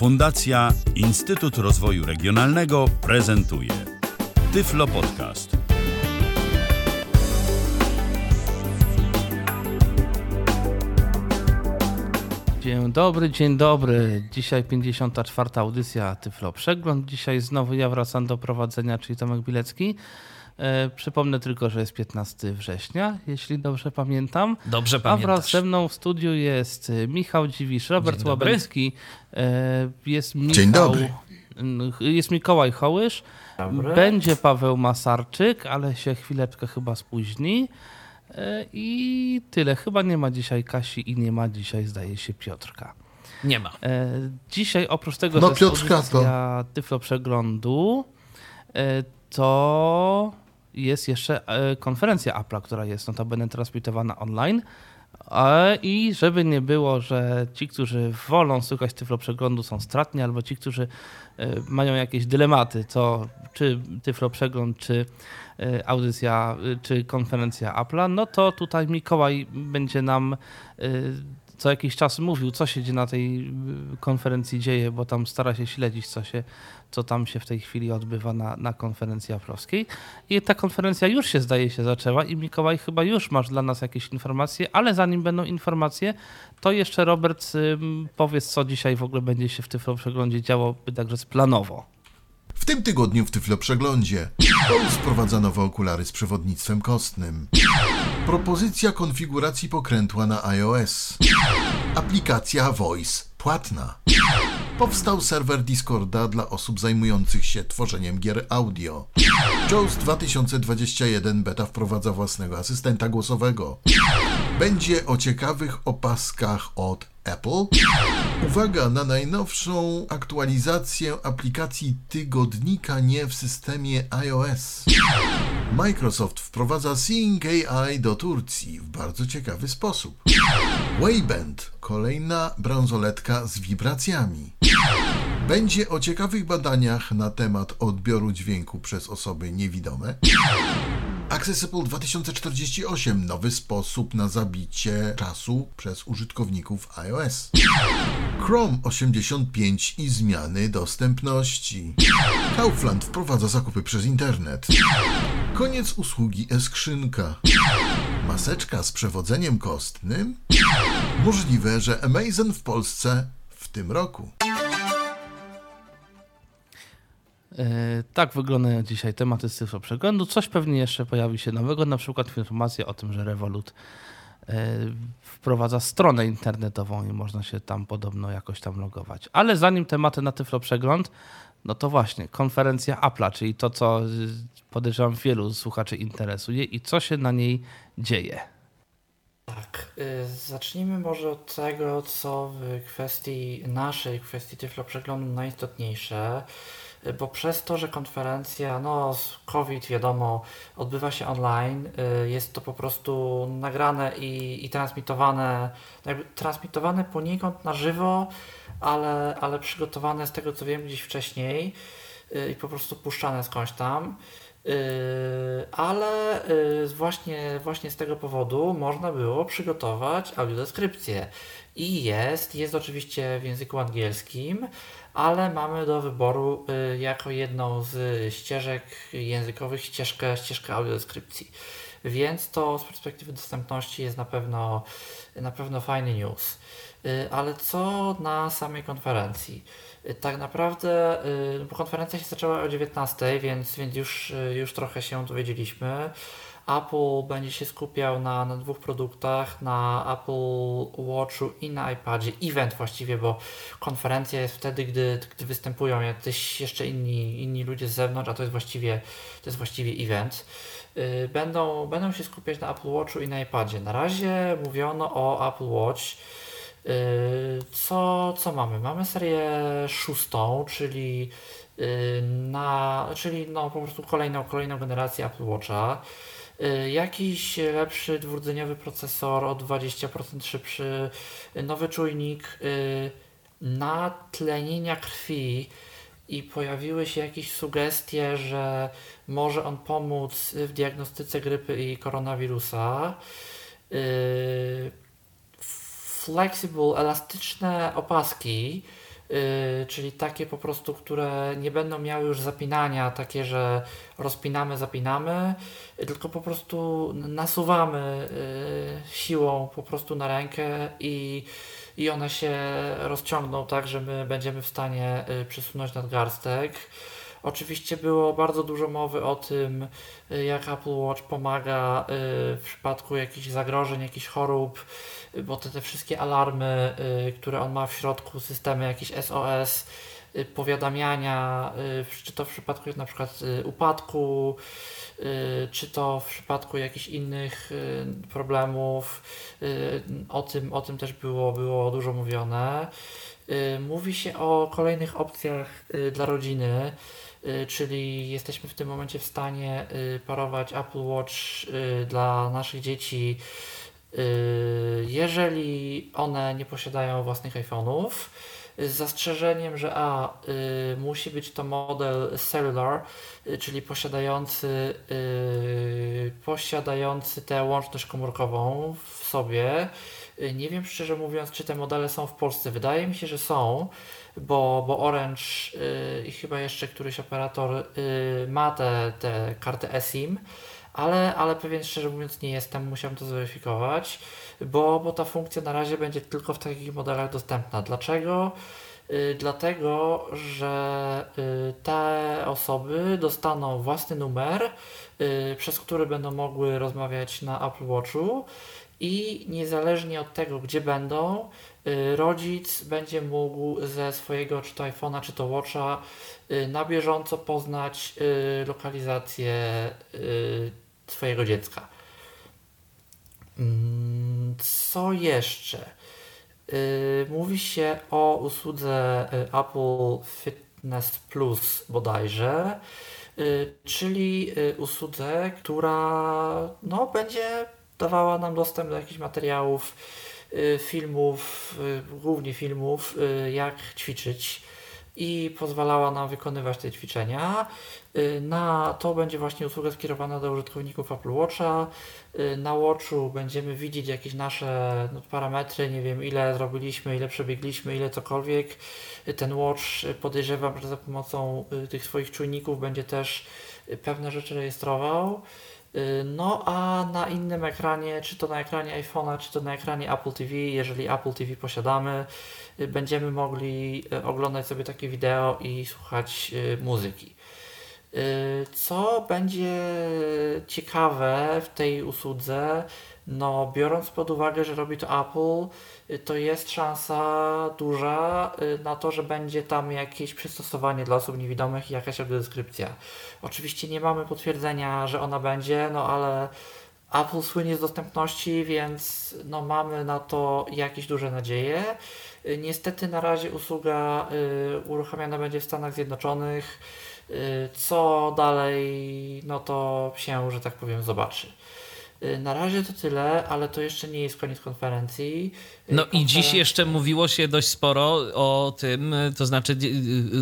Fundacja Instytut Rozwoju Regionalnego prezentuje Tyflo Podcast. Dzień dobry, dzień dobry. Dzisiaj 54. audycja Tyflo Przegląd. Dzisiaj znowu ja wracam do prowadzenia, czyli Tomek Bilecki. E, przypomnę tylko, że jest 15 września, jeśli dobrze pamiętam. Dobrze A pamiętasz. wraz ze mną w studiu jest e, Michał Dziwisz, Robert Dzień dobry. Łabęcki, e, jest Michał, Dzień dobry. Jest Mikołaj Hołysz, będzie Paweł Masarczyk, ale się chwileczkę chyba spóźni. I tyle. Chyba nie ma dzisiaj Kasi i nie ma dzisiaj, zdaje się, Piotrka. Nie ma. Dzisiaj oprócz tego, No, że Piotrka jest audycja Tyflo Przeglądu, to jest jeszcze e, konferencja Apple'a, która jest notabene transmitowana online. I żeby nie było, że ci, którzy wolą słuchać Tyflo Przeglądu są stratni, albo ci, którzy e, mają jakieś dylematy, to czy Tyflo Przegląd, czy e, audycja, czy konferencja Apple'a, no to tutaj Mikołaj będzie nam co jakiś czas mówił, co się na tej y, konferencji dzieje, bo tam stara się śledzić, co, się, co tam się w tej chwili odbywa na, na konferencji aplowskiej. I ta konferencja już się zdaje się zaczęła i Mikołaj chyba już masz dla nas jakieś informacje, ale zanim będą informacje, to jeszcze Robert powiedz, co dzisiaj w ogóle będzie się w Tyflo Przeglądzie działo, także planowo. W tym tygodniu w Tyflo Przeglądzie Paul sprowadza nowe okulary z przewodnictwem kostnym. Propozycja konfiguracji pokrętła na iOS. Aplikacja Voice płatna. Powstał serwer Discorda dla osób zajmujących się tworzeniem gier audio. JAWS 2021 beta wprowadza własnego asystenta głosowego. Będzie o ciekawych opaskach od Apple. Uwaga na najnowszą aktualizację aplikacji tygodnika nie w systemie iOS. Microsoft wprowadza Seeing AI do Turcji w bardzo ciekawy sposób. Wayband, kolejna bransoletka z wibracjami. Będzie o ciekawych badaniach na temat odbioru dźwięku przez osoby niewidome. Accessible 2048 nowy sposób na zabicie czasu przez użytkowników iOS. Chrome 85 i zmiany dostępności. Kaufland wprowadza zakupy przez internet. Koniec usługi e-skrzynka. Maseczka z przewodzeniem kostnym? Możliwe, że Amazon w Polsce w tym roku. E, Tak wyglądają dzisiaj tematy z Tyflo Przeglądu. Coś pewnie jeszcze pojawi się nowego, na przykład informacja o tym, że Revolut wprowadza stronę internetową i można się tam podobno jakoś tam logować. Ale zanim tematy na Tyflo Przegląd, no to właśnie konferencja Apple'a, czyli to, co y, podejrzewam wielu słuchaczy interesuje i co się na niej dzieje. Tak, y, zacznijmy może od tego, co w kwestii naszej, kwestii Tyflo Przeglądu najistotniejsze, bo przez to, że konferencja, no COVID wiadomo, odbywa się online, y, jest to po prostu nagrane i, i transmitowane, jakby transmitowane poniekąd na żywo, ale, ale przygotowane z tego co wiem gdzieś wcześniej y, i po prostu puszczane skądś tam. Ale właśnie, właśnie z tego powodu można było przygotować audiodeskrypcję. I jest, jest oczywiście w języku angielskim, ale mamy do wyboru yy, jako jedną z ścieżek językowych ścieżkę, ścieżkę audiodeskrypcji. Więc to z perspektywy dostępności jest na pewno, na pewno fajny news. Yy, Ale co na samej konferencji? Y, Tak naprawdę, y, konferencja się zaczęła o 19, więc, więc już, y, już trochę się dowiedzieliśmy. Apple będzie się skupiał na, na dwóch produktach, na Apple Watchu i na iPadzie. Event właściwie, bo konferencja jest wtedy, gdy, gdy występują jacyś jeszcze inni, inni ludzie z zewnątrz, a to jest właściwie, to jest właściwie event. Y, Będą, będą się skupiać na Apple Watchu i na iPadzie. Na razie mówiono o Apple Watch. Yy, Co, co mamy? Mamy serię szóstą, czyli yy, na, czyli no po prostu kolejną, kolejną generację Apple Watcha. Yy, Jakiś lepszy dwurdzeniowy procesor o 20% szybszy, yy, nowy czujnik yy, natlenienia krwi i pojawiły się jakieś sugestie, że może on pomóc w diagnostyce grypy i koronawirusa. Flexible, elastyczne opaski czyli takie po prostu, które nie będą miały już zapinania, takie, że rozpinamy, zapinamy, tylko po prostu nasuwamy siłą po prostu na rękę i i one się rozciągną tak, że my będziemy w stanie przesunąć nadgarstek. Oczywiście było bardzo dużo mowy o tym, y, jak Apple Watch pomaga y, w przypadku jakichś zagrożeń, jakichś chorób, y, bo te, te wszystkie alarmy, które on ma w środku, systemy jakieś SOS, powiadamiania, czy to w przypadku na przykład upadku, czy to w przypadku jakichś innych problemów, o tym, o tym też było, było dużo mówione. Mówi się o kolejnych opcjach dla rodziny. Y, czyli jesteśmy w tym momencie w stanie y, parować Apple Watch y, dla naszych dzieci, jeżeli one nie posiadają własnych iPhone'ów. Z zastrzeżeniem, że A musi być to model cellular, czyli posiadający, posiadający tę łączność komórkową w sobie. Nie wiem szczerze mówiąc, czy te modele są w Polsce. Wydaje mi się, że są bo, bo Orange yy, i chyba jeszcze któryś operator ma te, te karty eSIM, ale, ale pewien szczerze mówiąc nie jestem, musiałem to zweryfikować, bo, bo ta funkcja na razie będzie tylko w takich modelach dostępna. Dlaczego? Yy, dlatego, że y, te osoby dostaną własny numer, y, przez który będą mogły rozmawiać na Apple Watchu i niezależnie od tego, gdzie będą, Y, rodzic będzie mógł ze swojego czy to iPhone'a, czy to Watcha y, na bieżąco poznać y, lokalizację swojego dziecka. Mm, co jeszcze? Mówi się o usłudze Apple Fitness Plus bodajże, czyli usłudze, która no, będzie dawała nam dostęp do jakichś materiałów Y, filmów, y, głównie filmów, y, jak ćwiczyć i pozwalała nam wykonywać te ćwiczenia. Na to będzie właśnie usługa skierowana do użytkowników Apple Watcha. Na Watchu będziemy widzieć jakieś nasze no, parametry, nie wiem ile zrobiliśmy, ile przebiegliśmy, ile cokolwiek. Ten Watch podejrzewam, że za pomocą tych swoich czujników będzie też pewne rzeczy rejestrował. Y, no a na innym ekranie, czy to na ekranie iPhone'a, czy to na ekranie Apple TV, jeżeli Apple TV posiadamy, y, będziemy mogli y, oglądać sobie takie wideo i słuchać muzyki. Co będzie ciekawe w tej usłudze, no biorąc pod uwagę, że robi to Apple, to jest szansa duża y, na to, że będzie tam jakieś przystosowanie dla osób niewidomych i jakaś audiodeskrypcja. Oczywiście nie mamy potwierdzenia, że ona będzie, no ale Apple słynie z dostępności, więc no mamy na to jakieś duże nadzieje. Y, niestety na razie usługa y, uruchamiana będzie w Stanach Zjednoczonych. Co dalej, no to się, że tak powiem, zobaczy. Y, na razie to tyle, ale to jeszcze nie jest koniec konferencji. Y, no i dziś jeszcze mówiło się dość sporo o tym, y, to znaczy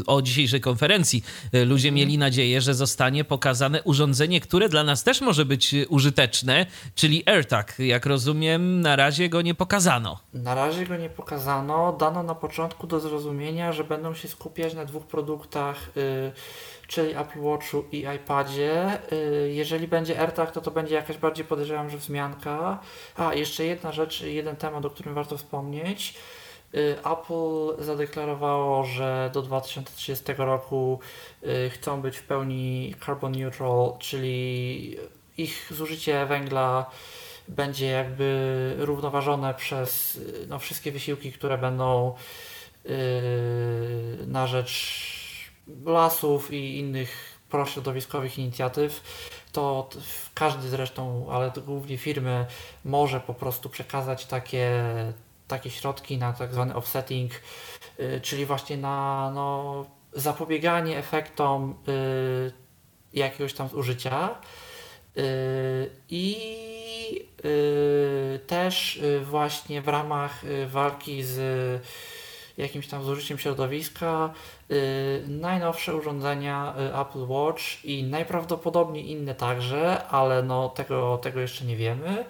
o dzisiejszej konferencji. Ludzie mieli nadzieję, że zostanie pokazane urządzenie, które dla nas też może być użyteczne, czyli AirTag. Jak rozumiem, na razie go nie pokazano. Na razie go nie pokazano. Dano na początku do zrozumienia, że będą się skupiać na dwóch produktach. Yy, czyli Apple Watchu i iPadzie. Y, jeżeli będzie AirTag, to to będzie jakaś bardziej podejrzewam, że wzmianka. A, jeszcze jedna rzecz, jeden temat, o którym warto wspomnieć. Y, Apple zadeklarowało, że do 2030 roku y, chcą być w pełni carbon neutral, czyli ich zużycie węgla będzie jakby równoważone przez no, wszystkie wysiłki, które będą na rzecz lasów i innych prośrodowiskowych inicjatyw, to każdy zresztą, ale głównie firmy, może po prostu przekazać takie, takie środki na tak zwany offsetting, y, czyli właśnie na no, zapobieganie efektom y, jakiegoś tam zużycia. Y, I też właśnie w ramach walki z jakimś tam zużyciem środowiska, najnowsze urządzenia yy, Apple Watch i najprawdopodobniej inne także, ale no tego, tego jeszcze nie wiemy,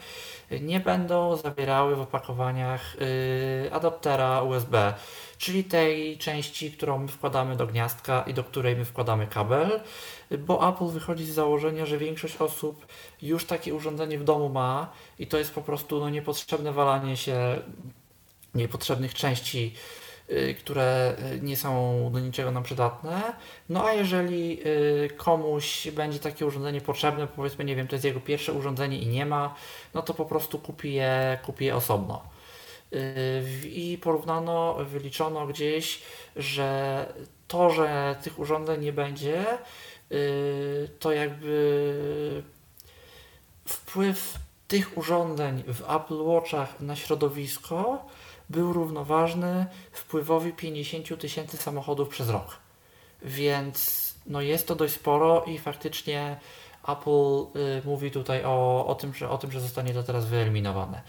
nie będą zawierały w opakowaniach adaptera USB, czyli tej części, którą my wkładamy do gniazdka i do której my wkładamy kabel, bo Apple wychodzi z założenia, że większość osób już takie urządzenie w domu ma i to jest po prostu no, niepotrzebne walanie się niepotrzebnych części Y, które y, nie są do niczego nam przydatne. No a jeżeli y, komuś będzie takie urządzenie potrzebne, powiedzmy, nie wiem, to jest jego pierwsze urządzenie i nie ma, no to po prostu kupi je, kupi je osobno. I porównano, wyliczono gdzieś, że to, że tych urządzeń nie będzie, to jakby wpływ tych urządzeń w Apple Watchach na środowisko był równoważny wpływowi 50 tysięcy samochodów przez rok. Więc no jest to dość sporo i faktycznie Apple y, mówi tutaj o, o, tym, że, o tym, że zostanie to teraz wyeliminowane.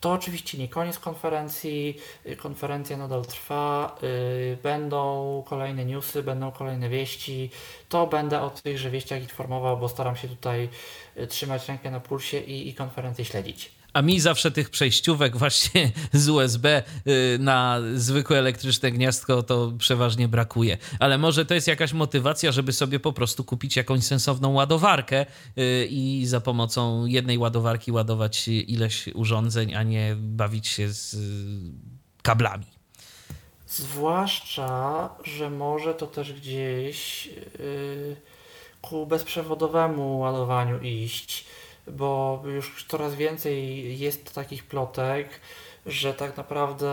To oczywiście nie koniec konferencji, y, konferencja nadal trwa, y, będą kolejne newsy, będą kolejne wieści. To będę o tychże wieściach informował, bo staram się tutaj y, trzymać rękę na pulsie i, i konferencję śledzić. A mi zawsze tych przejściówek właśnie z USB y, na zwykłe elektryczne gniazdko to przeważnie brakuje. Ale może to jest jakaś motywacja, żeby sobie po prostu kupić jakąś sensowną ładowarkę y, i za pomocą jednej ładowarki ładować ileś urządzeń, a nie bawić się z kablami. Zwłaszcza, że może to też gdzieś ku bezprzewodowemu ładowaniu iść bo już coraz więcej jest takich plotek, że tak naprawdę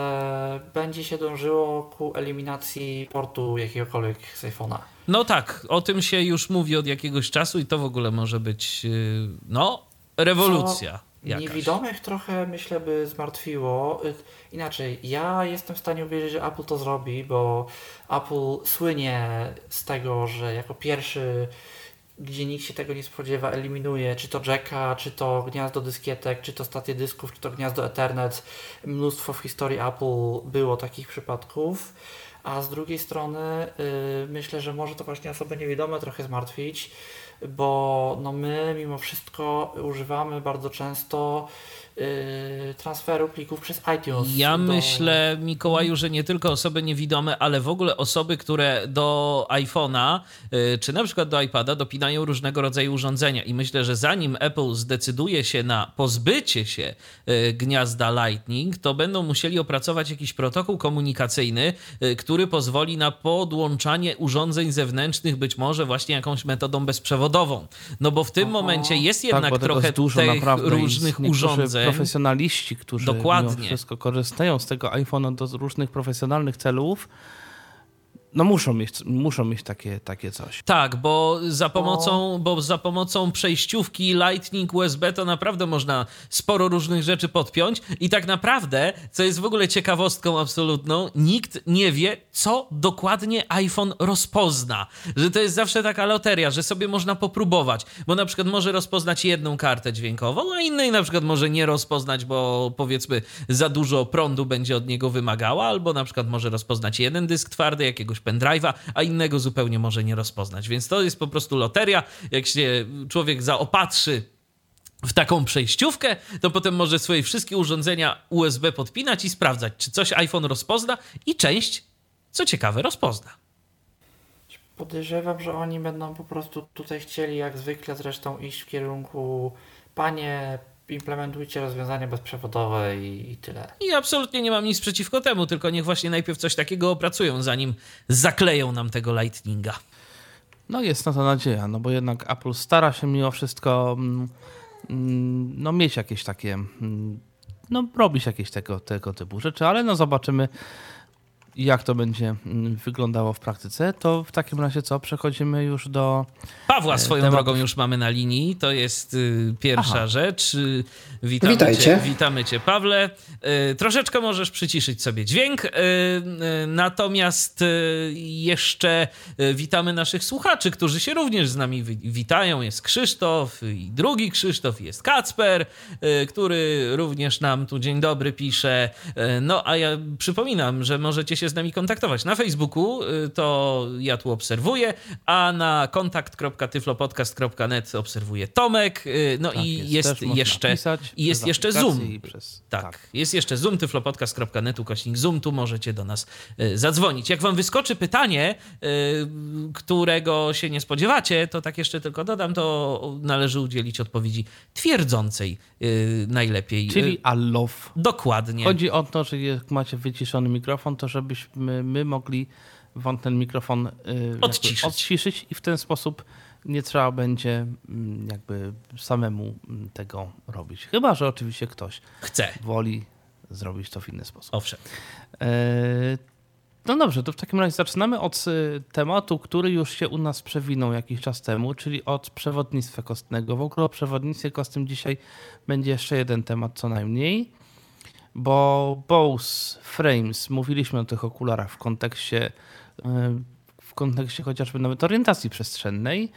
będzie się dążyło ku eliminacji portu jakiegokolwiek z iPhone'a. No tak, o tym się już mówi od jakiegoś czasu i to w ogóle może być, y, no, rewolucja. Co niewidomych trochę, myślę, by zmartwiło. Y, inaczej, ja jestem w stanie uwierzyć, że Apple to zrobi, bo Apple słynie z tego, że jako pierwszy gdzie nikt się tego nie spodziewa, eliminuje czy to jacka, czy to gniazdo dyskietek, czy to stację dysków, czy to gniazdo Ethernet. Mnóstwo w historii Apple było takich przypadków. A z drugiej strony yy, myślę, że może to właśnie osoby niewidome trochę zmartwić, bo no my mimo wszystko używamy bardzo często transferu plików przez iTunes. Ja do... myślę, Mikołaju, że nie tylko osoby niewidome, ale w ogóle osoby, które do iPhone'a y, czy na przykład do iPada dopinają różnego rodzaju urządzenia. I myślę, że zanim Apple zdecyduje się na pozbycie się y, gniazda Lightning, to będą musieli opracować jakiś protokół komunikacyjny, który pozwoli na podłączanie urządzeń zewnętrznych, być może właśnie jakąś metodą bezprzewodową. No bo w tym Aha. momencie jest tak, jednak tak, trochę dużo, tych różnych urządzeń profesjonaliści, którzy Dokładnie. wszystko korzystają z tego iPhone'a do różnych profesjonalnych celów, no muszą mieć, muszą mieć takie, takie coś. Tak, bo za, pomocą, bo za pomocą przejściówki Lightning USB to naprawdę można sporo różnych rzeczy podpiąć i tak naprawdę, co jest w ogóle ciekawostką absolutną, nikt nie wie, co dokładnie iPhone rozpozna. Że to jest zawsze taka loteria, że sobie można popróbować, bo na przykład może rozpoznać jedną kartę dźwiękową, a innej na przykład może nie rozpoznać, bo powiedzmy za dużo prądu będzie od niego wymagała, albo na przykład może rozpoznać jeden dysk twardy, jakiegoś jakiegoś pendrive'a, a innego zupełnie może nie rozpoznać. Więc to jest po prostu loteria. Jak się człowiek zaopatrzy w taką przejściówkę, to potem może swoje wszystkie urządzenia USB podpinać i sprawdzać, czy coś iPhone rozpozna i część, co ciekawe, rozpozna. Podejrzewam, że oni będą po prostu tutaj chcieli, jak zwykle zresztą, iść w kierunku panie, implementujcie rozwiązania bezprzewodowe i, i, tyle. I absolutnie nie mam nic przeciwko temu, tylko niech właśnie najpierw coś takiego opracują, zanim zakleją nam tego Lightninga. No jest na to nadzieja, no bo jednak Apple stara się mimo wszystko mm, mm, no mieć jakieś takie, mm, no robić jakieś tego, tego typu rzeczy, ale no zobaczymy jak to będzie mm, wyglądało w praktyce, to w takim razie co? Przechodzimy już do. Pawła e, swoją tematów. drogą już mamy na linii. To jest y, pierwsza Aha. rzecz. Y, witamy Witajcie. Cię, witamy Cię, Pawle. Y, troszeczkę możesz przyciszyć sobie dźwięk. Natomiast jeszcze witamy naszych słuchaczy, którzy się również z nami witają. Jest Krzysztof i drugi Krzysztof, jest Kacper, który również nam tu dzień dobry pisze. No a ja przypominam, że możecie się się z nami kontaktować. Na Facebooku to ja tu obserwuję, a na kontakt.tyflopodcast.net obserwuje Tomek. No Tak i jest, jeszcze, i jest jeszcze Zoom. Przez, tak, tak, jest jeszcze Zoom, tyflopodcast.net, ukośnik Zoom, tu możecie do nas zadzwonić. Jak wam wyskoczy pytanie, którego się nie spodziewacie, to tak jeszcze tylko dodam, to należy udzielić odpowiedzi twierdzącej najlepiej. Czyli allow. Dokładnie. Chodzi o to, że jak macie wyciszony mikrofon, to żebyśmy my mogli wam ten mikrofon y, odciszyć. odciszyć i w ten sposób nie trzeba będzie mm, jakby samemu mm, tego robić. Chyba, że oczywiście ktoś chce, woli zrobić to w inny sposób. Owszem. E, no dobrze, to w takim razie zaczynamy od y, tematu, który już się u nas przewinął jakiś czas temu, czyli od przewodnictwa kostnego. W ogóle o przewodnictwie kostnym dzisiaj będzie jeszcze jeden temat co najmniej, bo Bose Frames, mówiliśmy o tych okularach w kontekście, y, w kontekście chociażby nawet orientacji przestrzennej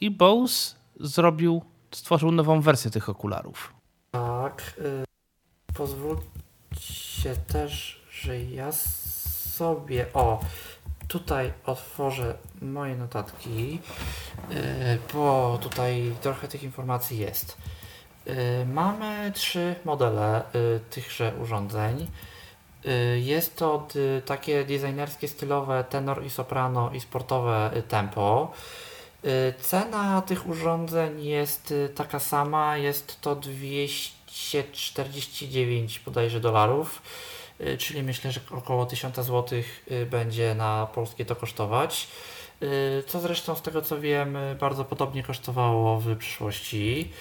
i Bose zrobił, stworzył nową wersję tych okularów. Tak, y, pozwólcie też, że ja sobie, o, tutaj otworzę moje notatki, bo tutaj trochę tych informacji jest. Mamy trzy modele tychże urządzeń. Jest to takie designerskie, stylowe tenor i soprano i sportowe tempo. Cena tych urządzeń jest taka sama, jest to 249 bodajże dolarów. Y, czyli myślę, że około 1000 zł y, będzie na polskie to kosztować. Y, co zresztą z tego co wiem, bardzo podobnie kosztowało w przyszłości.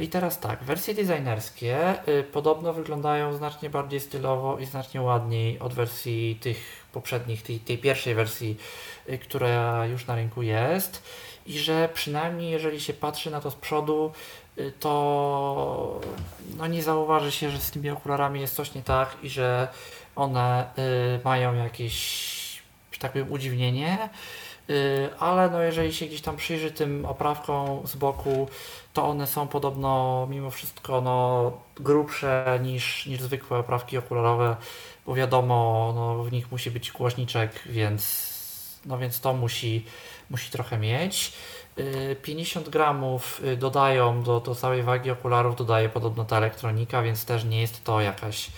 I teraz tak, wersje designerskie podobno wyglądają znacznie bardziej stylowo i znacznie ładniej od wersji tych poprzednich, tej, tej pierwszej wersji, która już na rynku jest. I że przynajmniej jeżeli się patrzy na to z przodu, Y, to no nie zauważy się, że z tymi okularami jest coś nie tak i że one y, mają jakieś, że tak powiem, udziwnienie. Y, ale no jeżeli się gdzieś tam przyjrzy tym oprawkom z boku, to one są podobno mimo wszystko no, grubsze niż, niż zwykłe oprawki okularowe, bo wiadomo, no, w nich musi być głośniczek, więc, no, więc to musi, musi trochę mieć. 50 y, gramów y, dodają do, do całej wagi okularów, dodaje podobno ta elektronika, więc też nie jest to jakaś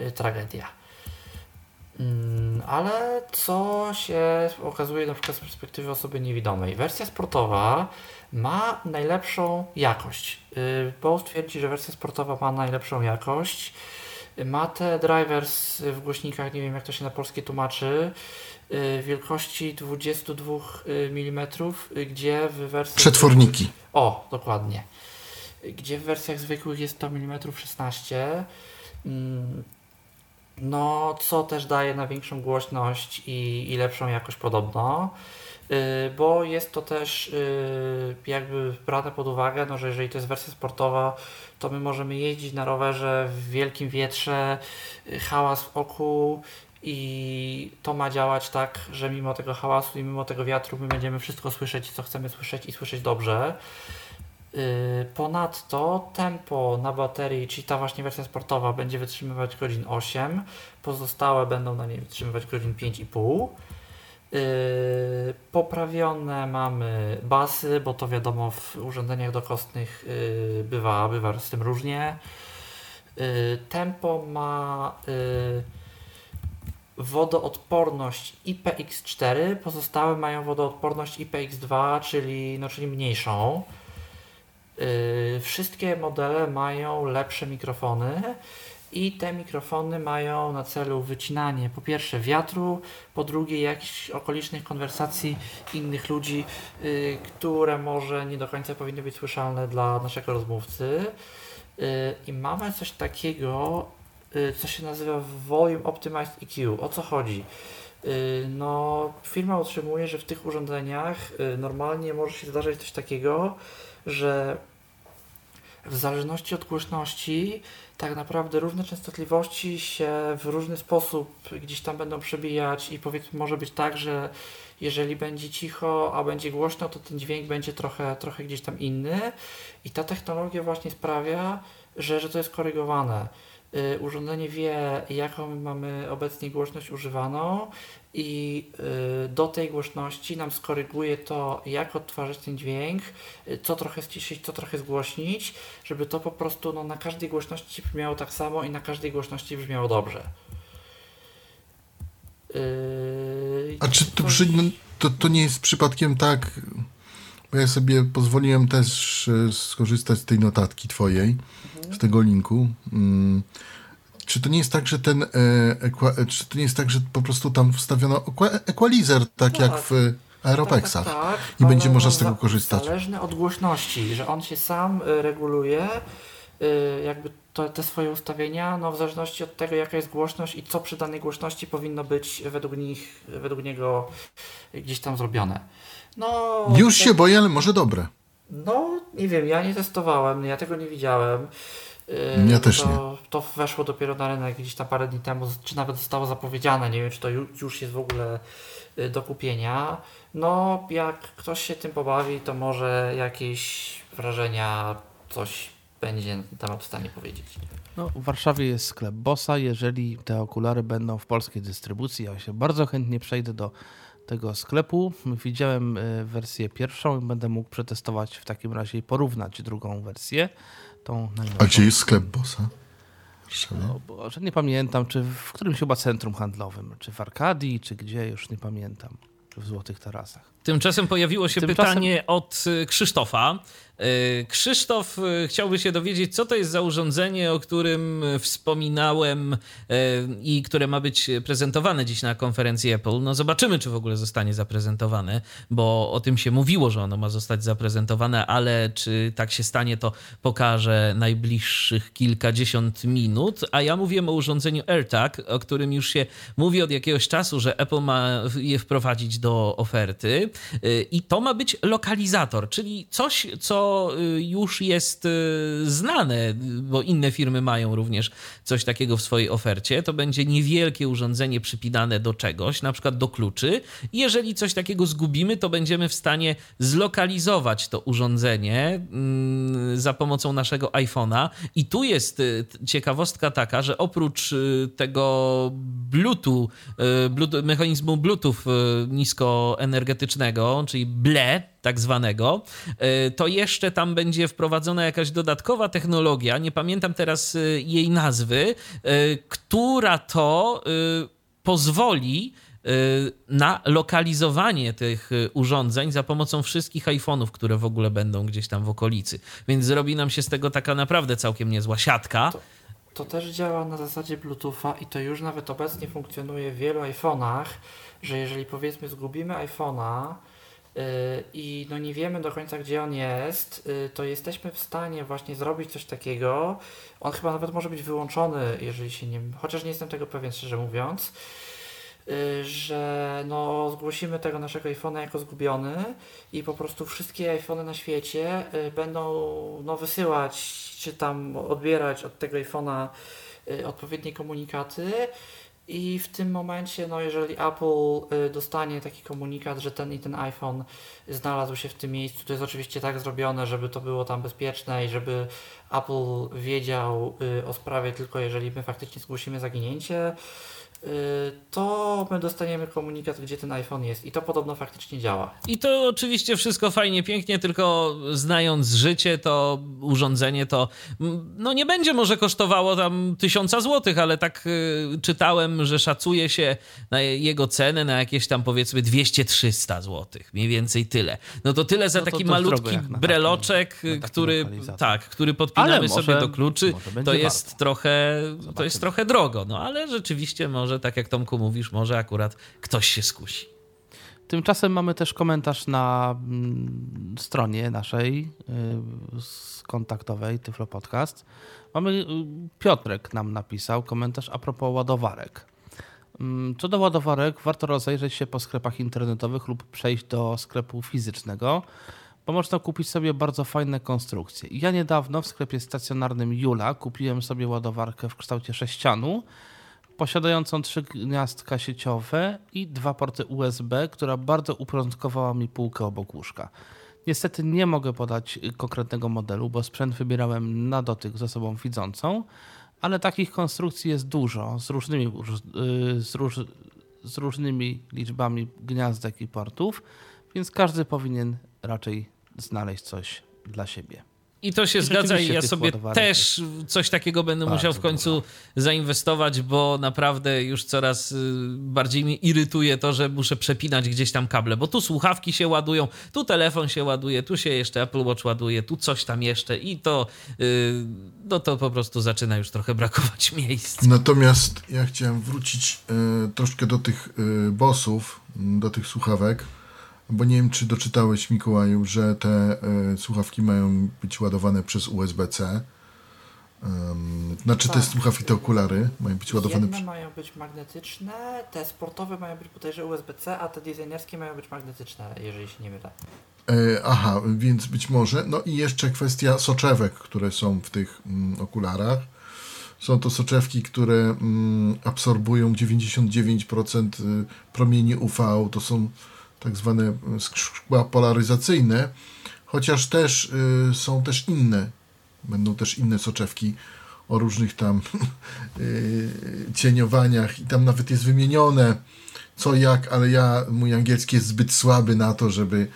y, tragedia. Mm, ale co się okazuje na przykład z perspektywy osoby niewidomej? Wersja sportowa ma najlepszą jakość. Bo twierdzi, że wersja sportowa ma najlepszą jakość. Ma te drivers w głośnikach, nie wiem jak to się na polskie tłumaczy, Y, wielkości 22 y, mm, y, gdzie w wersji. Przetworniki. O, dokładnie. Gdzie w wersjach zwykłych jest to mm 16. No, co też daje na większą głośność i, i lepszą jakość podobno. Bo jest to też jakby brane pod uwagę, no, że jeżeli to jest wersja sportowa, to my możemy jeździć na rowerze w wielkim wietrze, hałas w oku, i to ma działać tak, że mimo tego hałasu i mimo tego wiatru my będziemy wszystko słyszeć, co chcemy słyszeć i słyszeć dobrze. Yy, ponadto tempo na baterii, czyli ta właśnie wersja sportowa, będzie wytrzymywać godzin 8, pozostałe będą na niej wytrzymywać godzin 5,5. Yy, poprawione mamy basy, bo to wiadomo w urządzeniach dokostnych yy, bywa, bywa z tym różnie. Tempo ma wodoodporność IPX4, pozostałe mają wodoodporność IPX2, czyli, no, czyli mniejszą. Yy, wszystkie modele mają lepsze mikrofony i te mikrofony mają na celu wycinanie po pierwsze wiatru, po drugie jakichś okolicznych konwersacji innych ludzi, yy, które może nie do końca powinny być słyszalne dla naszego rozmówcy. Yy, I mamy coś takiego Y, co się nazywa Volume Optimized EQ. O co chodzi? Y, no, firma utrzymuje, że w tych urządzeniach y, normalnie może się zdarzyć coś takiego, że w zależności od głośności, tak naprawdę różne częstotliwości się w różny sposób gdzieś tam będą przebijać i powiedzmy może być tak, że jeżeli będzie cicho, a będzie głośno, to ten dźwięk będzie trochę, trochę gdzieś tam inny i ta technologia właśnie sprawia, że, że to jest korygowane. Y, urządzenie wie, jaką mamy obecnie głośność używaną i y, do tej głośności nam skoryguje to, jak odtwarzać ten dźwięk, y, co trochę ściszyć, co trochę zgłośnić, żeby to po prostu no, na każdej głośności brzmiało tak samo i na każdej głośności brzmiało dobrze. Yy, A czy to, przy, no, to, to nie jest przypadkiem tak, bo ja sobie pozwoliłem też skorzystać z tej notatki twojej. Z tego linku. Hmm. Czy to nie jest tak, że ten, e, e, czy to nie jest tak, że po prostu tam wstawiono equalizer, tak, tak. jak w Aeropexach tak, tak, tak. i będzie można z tego korzystać? Zależne od głośności, że on się sam e, reguluje, e, jakby to, te swoje ustawienia, no w zależności od tego, jaka jest głośność i co przy danej głośności powinno być według nich, według niego gdzieś tam zrobione. No, Już się boję, ale może dobre. No, nie wiem, ja nie testowałem, ja tego nie widziałem. Ja yy, też to, nie. To weszło dopiero na rynek gdzieś tam parę dni temu, czy nawet zostało zapowiedziane. Nie wiem, czy to już jest w ogóle yy, do kupienia. No, jak ktoś się tym pobawi, to może jakieś wrażenia, coś będzie na ten temat w stanie powiedzieć. No, w Warszawie jest sklep Bossa. Jeżeli te okulary będą w polskiej dystrybucji, ja się bardzo chętnie przejdę do tego sklepu. Widziałem y, wersję pierwszą i będę mógł przetestować w takim razie i porównać drugą wersję. Tą A gdzie jest sklep Bossa? No, Boże, nie pamiętam, czy w którymś chyba centrum handlowym, czy w Arkadii, czy gdzie, już nie pamiętam, w Złotych Tarasach. Tymczasem pojawiło się Tymczasem... pytanie od y, Krzysztofa. Y, Krzysztof y, chciałby się dowiedzieć, co to jest za urządzenie, o którym wspominałem i które ma być prezentowane dziś na konferencji Apple. No zobaczymy, czy w ogóle zostanie zaprezentowane, bo o tym się mówiło, że ono ma zostać zaprezentowane, ale czy tak się stanie, to pokażę najbliższych kilkadziesiąt minut. A ja mówiłem o urządzeniu AirTag, o którym już się mówi od jakiegoś czasu, że Apple ma je wprowadzić do oferty. Y, I to ma być lokalizator, czyli coś, co y, już jest y, znane, bo inne firmy mają również coś takiego w swojej ofercie. To będzie niewielkie urządzenie przypinane do czegoś, na przykład do kluczy. Jeżeli coś takiego zgubimy, to będziemy w stanie zlokalizować to urządzenie mm, za pomocą naszego iPhone'a. I tu jest ciekawostka taka, że oprócz tego Bluetooth, mechanizmu Bluetooth niskoenergetycznego, czyli BLE, tak zwanego, e, to jeszcze tam będzie wprowadzona jakaś dodatkowa technologia, nie pamiętam teraz e, jej nazwy, e, która to pozwoli na lokalizowanie tych urządzeń za pomocą wszystkich iPhone'ów, które w ogóle będą gdzieś tam w okolicy. Więc zrobi nam się z tego taka naprawdę całkiem niezła siatka. To, to też działa na zasadzie Bluetootha i to już nawet obecnie funkcjonuje w wielu iPhone'ach, że jeżeli powiedzmy zgubimy iPhone'a, y, i no nie wiemy do końca gdzie on jest, y, to jesteśmy w stanie właśnie zrobić coś takiego. On chyba nawet może być wyłączony, jeżeli się nie. Chociaż nie jestem tego pewien, szczerze mówiąc. Y, że no, zgłosimy tego naszego iPhone'a jako zgubiony i po prostu wszystkie iPhony na świecie będą no, wysyłać czy tam odbierać od tego iPhone'a odpowiednie komunikaty i w tym momencie, no jeżeli Apple y, dostanie taki komunikat, że ten i ten iPhone znalazł się w tym miejscu, to jest oczywiście tak zrobione, żeby to było tam bezpieczne i żeby Apple wiedział y, o sprawie tylko jeżeli my faktycznie zgłosimy zaginięcie. Y, to my dostaniemy komunikat, gdzie ten iPhone jest i to podobno faktycznie działa. I to oczywiście wszystko fajnie, pięknie, tylko znając życie, to urządzenie to no nie będzie może kosztowało tam tysiąca złotych, ale tak y, czytałem, że szacuje się na jego cenę na jakieś tam powiedzmy 200-300 złotych, mniej więcej tyle. No to tyle za no to taki malutki breloczek, który tak, który podpinamy może, sobie do kluczy, to jest warto. trochę Zobaczymy. to jest trochę drogo, no ale rzeczywiście może może, tak jak Tomku mówisz, może akurat ktoś się skusi. Tymczasem mamy też komentarz na mm, stronie naszej y, kontaktowej Tyflo Podcast. Mamy y, Piotrek nam napisał komentarz a propos ładowarek. Mm, co do ładowarek, warto rozejrzeć się po sklepach internetowych lub przejść do sklepu fizycznego, bo można kupić sobie bardzo fajne konstrukcje. Ja niedawno w sklepie stacjonarnym Jula kupiłem sobie ładowarkę w kształcie sześcianu, posiadającą trzy gniazdka sieciowe i dwa porty USB, która bardzo uporządkowała mi półkę obok łóżka. Niestety nie mogę podać konkretnego modelu, bo sprzęt wybierałem na dotyk z osobą widzącą, ale takich konstrukcji jest dużo z różnymi, y, z, róż, z różnymi liczbami gniazdek i portów, więc każdy powinien raczej znaleźć coś dla siebie. I to się I zgadza i ja sobie też coś takiego będę musiał w końcu dużo. zainwestować, bo naprawdę już coraz y, bardziej mnie irytuje to, że muszę przepinać gdzieś tam kable, bo tu słuchawki się ładują, tu telefon się ładuje, tu się jeszcze Apple Watch ładuje, tu coś tam jeszcze i to y, no to po prostu zaczyna już trochę brakować miejsc. Natomiast ja chciałem wrócić y, troszkę do tych bossów, do tych słuchawek bo nie wiem, czy doczytałeś, Mikołaju, że te y, słuchawki mają być ładowane przez USB-C. Um, znaczy tak. te słuchawki, te okulary mają być ładowane... Jedne mają być magnetyczne, te sportowe mają być podejrzewam USB-C, a te designerskie mają być magnetyczne, jeżeli się nie mylę. E, aha, więc być może. No i jeszcze kwestia soczewek, które są w tych mm, okularach. Są to soczewki, które mm, absorbują 99% y, promieni UV. To są tak zwane szkła polaryzacyjne, chociaż też y, są też inne, będą też inne soczewki o różnych tam y, cieniowaniach i tam nawet jest wymienione co jak, ale ja, mój angielski jest zbyt słaby na to, żeby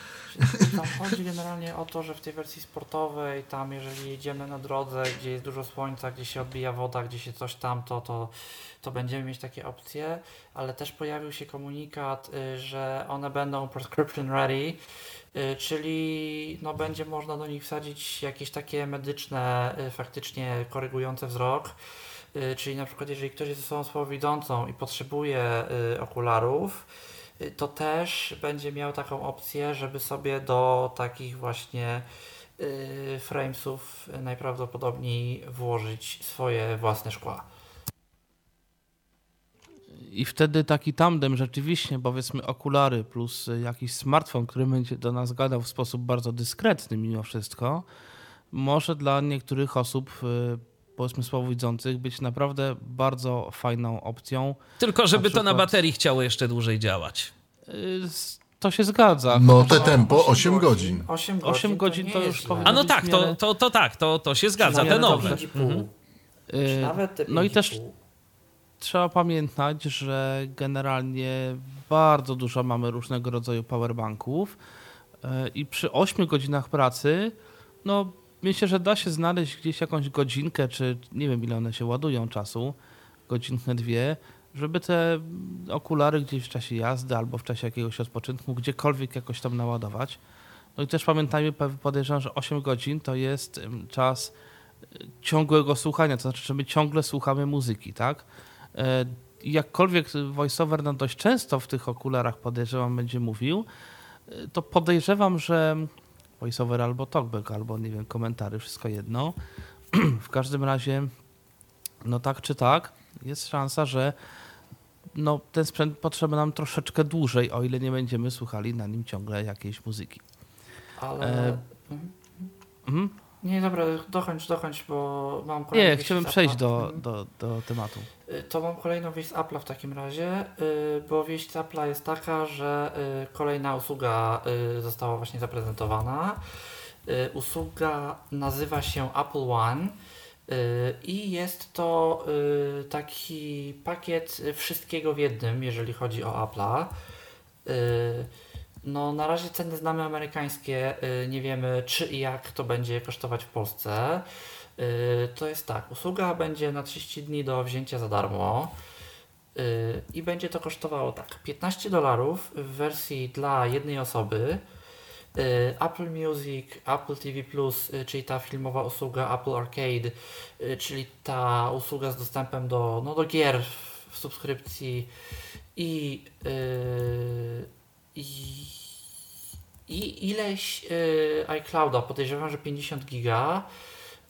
tam chodzi generalnie o to, że w tej wersji sportowej, tam jeżeli jedziemy na drodze, gdzie jest dużo słońca, gdzie się odbija woda, gdzie się coś tam, to, to, to będziemy mieć takie opcje, ale też pojawił się komunikat, y, że one będą prescription ready, y, czyli no, będzie można do nich wsadzić jakieś takie medyczne, y, faktycznie korygujące wzrok. Czyli na przykład jeżeli ktoś jest osobą słabowidzącą i potrzebuje okularów, to też będzie miał taką opcję, żeby sobie do takich właśnie framesów najprawdopodobniej włożyć swoje własne szkła. I wtedy taki tandem rzeczywiście, powiedzmy okulary plus jakiś smartfon, który będzie do nas gadał w sposób bardzo dyskretny mimo wszystko, może dla niektórych osób y, powiedzmy słabowidzących być naprawdę bardzo fajną opcją. Tylko żeby na przykład, to na baterii chciało jeszcze dłużej działać. Y, to się zgadza. No te tempo 8 godzin. 8 godzin, 8 godzin to, to już powinno A no tak, to, to, to tak, to, to się zgadza, te nowe. Mhm. Nawet no i też trzeba pamiętać, że generalnie bardzo dużo mamy różnego rodzaju powerbanków e, i przy 8 godzinach pracy, no myślę, że da się znaleźć gdzieś jakąś godzinkę, czy nie wiem ile one się ładują czasu, godzinkę, dwie, żeby te okulary gdzieś w czasie jazdy albo w czasie jakiegoś odpoczynku gdziekolwiek jakoś tam naładować. No i też pamiętajmy, podejrzewam, że 8 godzin to jest czas e, ciągłego słuchania, to znaczy, że my ciągle słuchamy muzyki, tak? E, jakkolwiek voiceover no dość często w tych okularach podejrzewam będzie mówił, e, to podejrzewam, że voiceover albo talkback, albo nie wiem, komentary, wszystko jedno. w każdym razie, no tak czy tak, jest szansa, że no, ten sprzęt potrzeba nam troszeczkę dłużej, o ile nie będziemy słuchali na nim ciągle jakiejś muzyki. Ale... E... Mhm. Nie, dobra, dokończ, dokończ, bo mam kolejną Nie, chciałbym przejść do, do, do tematu. Y, to mam kolejną wieść z Apple'a w takim razie, y, bo wieść z Apple'a jest taka, że y, kolejna usługa została właśnie zaprezentowana. Usługa nazywa się Apple One i jest to taki pakiet wszystkiego w jednym, jeżeli chodzi o Apple'a. No, na razie ceny znamy amerykańskie, y, nie wiemy czy i jak to będzie kosztować w Polsce. Y, to jest tak, usługa będzie na 30 dni do wzięcia za darmo y, i będzie to kosztowało tak 15 dolarów w wersji dla jednej osoby. Apple Music, Apple TV Plus, czyli ta filmowa usługa Apple Arcade, czyli ta usługa z dostępem do, no, do gier w subskrypcji i, i ileś y, iClouda, podejrzewam, że 50 giga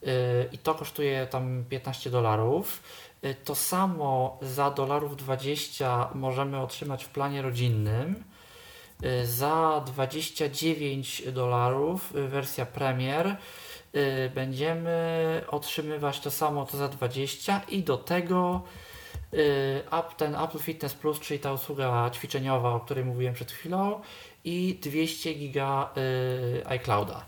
y, i to kosztuje tam 15 dolarów. Y, to samo za dolarów 20 możemy otrzymać w planie rodzinnym. Za 29 dolarów wersja Premier będziemy otrzymywać to samo co za 20 i do tego ten Apple Fitness Plus, czyli ta usługa ćwiczeniowa, o której mówiłem przed chwilą i 200 giga y, iClouda.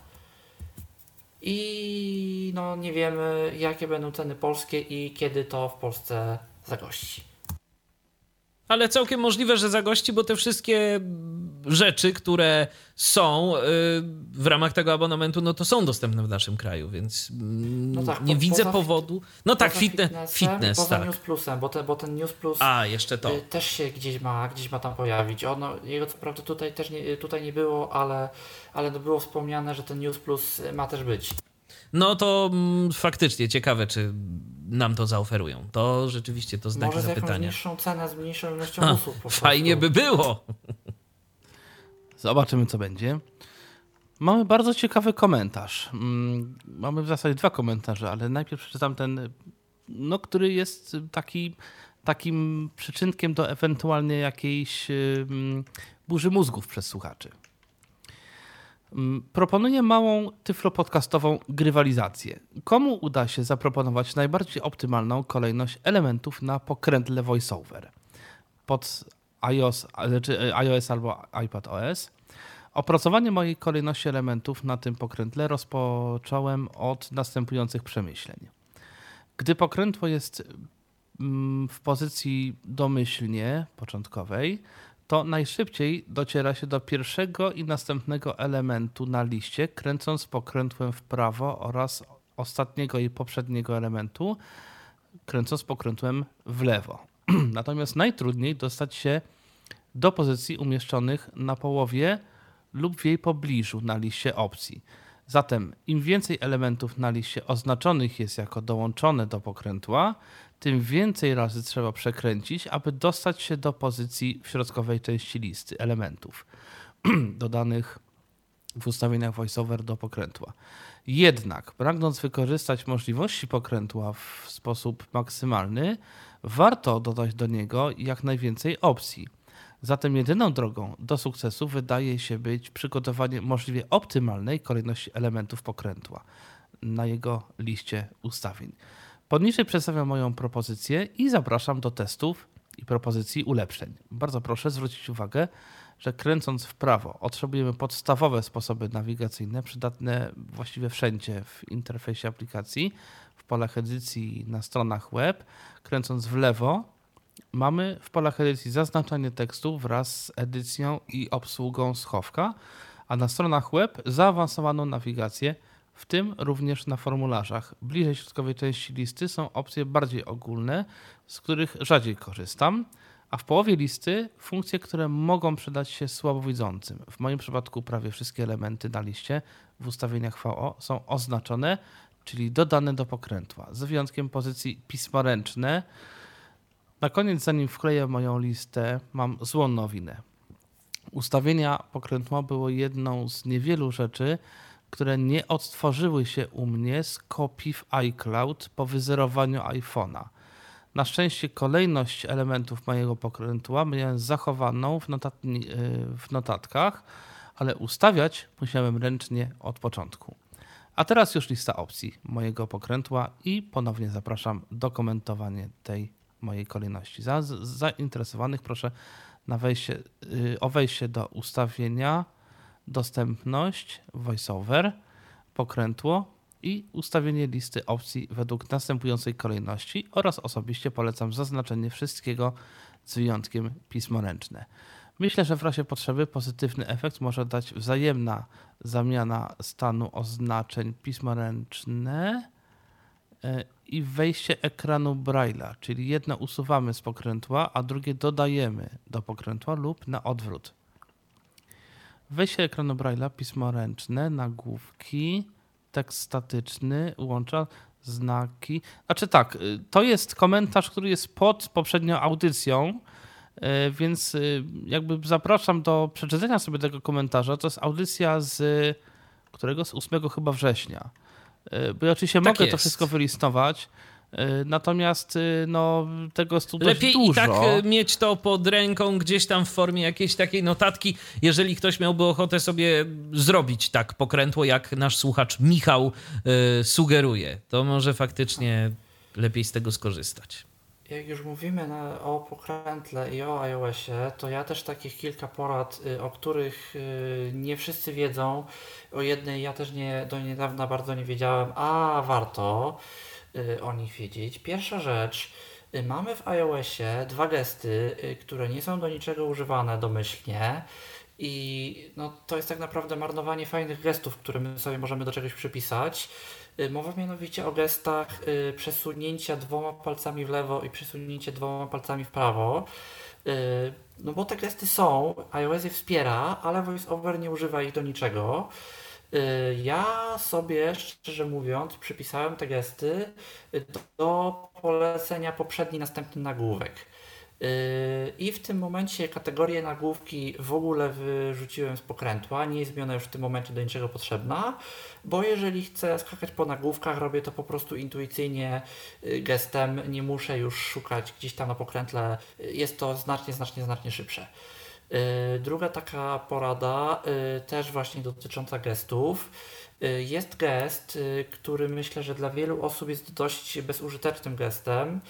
i no nie wiemy jakie będą ceny polskie i kiedy to w Polsce zagości. Ale całkiem możliwe, że zagości, bo te wszystkie rzeczy, które są y, w ramach tego abonamentu, no to są dostępne w naszym kraju, więc mm, No tak, nie po- widzę powodu. No tak, Poza fitness, i fitness poza tak. News Plusem, bo, te, bo ten News Plus A, jeszcze to. y, też się gdzieś ma, gdzieś ma tam pojawić. Ono, jego co prawda tutaj też nie, tutaj nie było, ale, ale było wspomniane, że ten News Plus ma też być. No to mm, faktycznie ciekawe, czy nam to zaoferują. To rzeczywiście to znak Może zapytania. niższą cenę, z mniejszą ilością Ha, usług po prostu. Fajnie by było. Zobaczymy, co będzie. Mamy bardzo ciekawy komentarz. Mm, Mamy w zasadzie dwa komentarze, ale najpierw przeczytam ten, no, który jest taki, takim przyczynkiem do ewentualnie jakiejś burzy mózgów przez słuchaczy. Mm, Proponuję małą tyflopodcastową grywalizację. Komu uda się zaproponować najbardziej optymalną kolejność elementów na pokrętle VoiceOver? Pod iOS, czy iOS albo iPadOS. Opracowanie mojej kolejności elementów na tym pokrętle rozpocząłem od następujących przemyśleń. Gdy pokrętło jest mm, w pozycji domyślnie początkowej, to najszybciej dociera się do pierwszego i następnego elementu na liście, kręcąc pokrętłem w prawo oraz ostatniego i poprzedniego elementu, kręcąc pokrętłem w lewo. Natomiast najtrudniej dostać się do pozycji umieszczonych na połowie lub w jej pobliżu na liście opcji. Zatem im więcej elementów na liście oznaczonych jest jako dołączone do pokrętła, tym więcej razy trzeba przekręcić, aby dostać się do pozycji w środkowej części listy elementów dodanych w ustawieniach VoiceOver do pokrętła. Jednak, pragnąc wykorzystać możliwości pokrętła w sposób maksymalny, warto dodać do niego jak najwięcej opcji. Zatem jedyną drogą do sukcesu wydaje się być przygotowanie możliwie optymalnej kolejności elementów pokrętła na jego liście ustawień. Poniżej przedstawiam moją propozycję i zapraszam do testów i propozycji ulepszeń. Bardzo proszę zwrócić uwagę, że kręcąc w prawo otrzymujemy podstawowe sposoby nawigacyjne przydatne właściwie wszędzie w interfejsie aplikacji, w polach edycji na stronach web. Kręcąc w lewo mamy w polach edycji zaznaczanie tekstu wraz z edycją i obsługą schowka, a na stronach web zaawansowaną nawigację, w tym również na formularzach. Bliżej środkowej części listy są opcje bardziej ogólne, z których rzadziej korzystam, a w połowie listy funkcje, które mogą przydać się słabowidzącym. W moim przypadku prawie wszystkie elementy na liście w ustawieniach VO są oznaczone, czyli dodane do pokrętła, z wyjątkiem pozycji pismoręczne. Na koniec, zanim wkleję moją listę, mam złą nowinę. Ustawienia pokrętła było jedną z niewielu rzeczy, które nie odtworzyły się u mnie z kopii w iCloud po wyzerowaniu iPhone'a. Na szczęście kolejność elementów mojego pokrętła miałem zachowaną w, yy, w notatkach, ale ustawiać musiałem ręcznie od początku. A teraz już lista opcji mojego pokrętła i ponownie zapraszam do komentowania tej mojej kolejności. Za zainteresowanych proszę na wejście, yy, o wejście do ustawienia, dostępność, voiceover, pokrętło i ustawienie listy opcji według następującej kolejności oraz osobiście polecam zaznaczenie wszystkiego z wyjątkiem pismoręczne. Myślę, że w razie potrzeby pozytywny efekt może dać wzajemna zamiana stanu oznaczeń pismoręczne e, i wejście ekranu Braille'a, czyli jedno usuwamy z pokrętła, a drugie dodajemy do pokrętła lub na odwrót. Wejście ekranu Braille'a, pismo ręczne, nagłówki, tekst statyczny, łącza znaki. Znaczy tak, y, to jest komentarz, który jest pod poprzednią audycją, y, więc y, jakby zapraszam do przeczytania sobie tego komentarza. To jest audycja z którego? Z 8 chyba września. Bo ja oczywiście Tak mogę to jest. wszystko wylistować, natomiast no, tego jest tu dość Lepiej dużo. i tak e, mieć to pod ręką gdzieś tam w formie jakiejś takiej notatki, jeżeli ktoś miałby ochotę sobie zrobić tak pokrętło, jak nasz słuchacz Michał e, sugeruje. To może faktycznie lepiej z tego skorzystać. jak już mówimy na, o pokrętle i o iOSie, to ja też takich kilka porad, y, o których y, nie wszyscy wiedzą. O jednej ja też nie, do niedawna bardzo nie wiedziałem, a warto y, o nich wiedzieć. Pierwsza rzecz, mamy w iOSie dwa gesty, które nie są do niczego używane domyślnie. I no, to jest tak naprawdę marnowanie fajnych gestów, które my sobie możemy do czegoś przypisać. Y, mowa mianowicie o gestach y, przesunięcia dwoma palcami w lewo i przesunięcie dwoma palcami w prawo. Y, no bo te gesty są, iOS je wspiera, ale VoiceOver nie używa ich do niczego. Ja sobie, szczerze mówiąc, przypisałem te gesty do polecenia poprzedni, następny nagłówek. Yy, I w tym momencie kategorię nagłówki w ogóle wyrzuciłem z pokrętła, nie jest mi ona już w tym momencie do niczego potrzebna, bo jeżeli chcę skakać po nagłówkach, robię to po prostu intuicyjnie yy, gestem, nie muszę już szukać gdzieś tam na pokrętle, jest to znacznie, znacznie, znacznie szybsze. Yy, druga taka porada, też właśnie dotycząca gestów. Jest gest, który myślę, że dla wielu osób jest dość bezużytecznym gestem.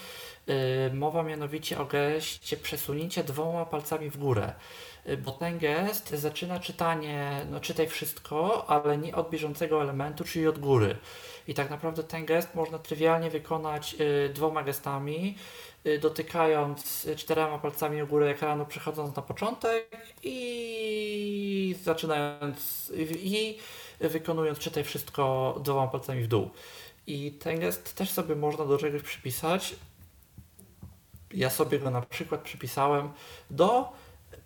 Mowa mianowicie o geście przesunięcie dwoma palcami w górę, bo ten gest zaczyna czytanie, no czytaj wszystko, ale nie od bieżącego elementu, czyli od góry. I tak naprawdę ten gest można trywialnie wykonać dwoma gestami, dotykając czterema palcami u góry ekranu, przechodząc na początek i zaczynając i wykonując czytaj wszystko dwoma palcami w dół. I ten gest też sobie można do czegoś przypisać, ja sobie go na przykład przypisałem do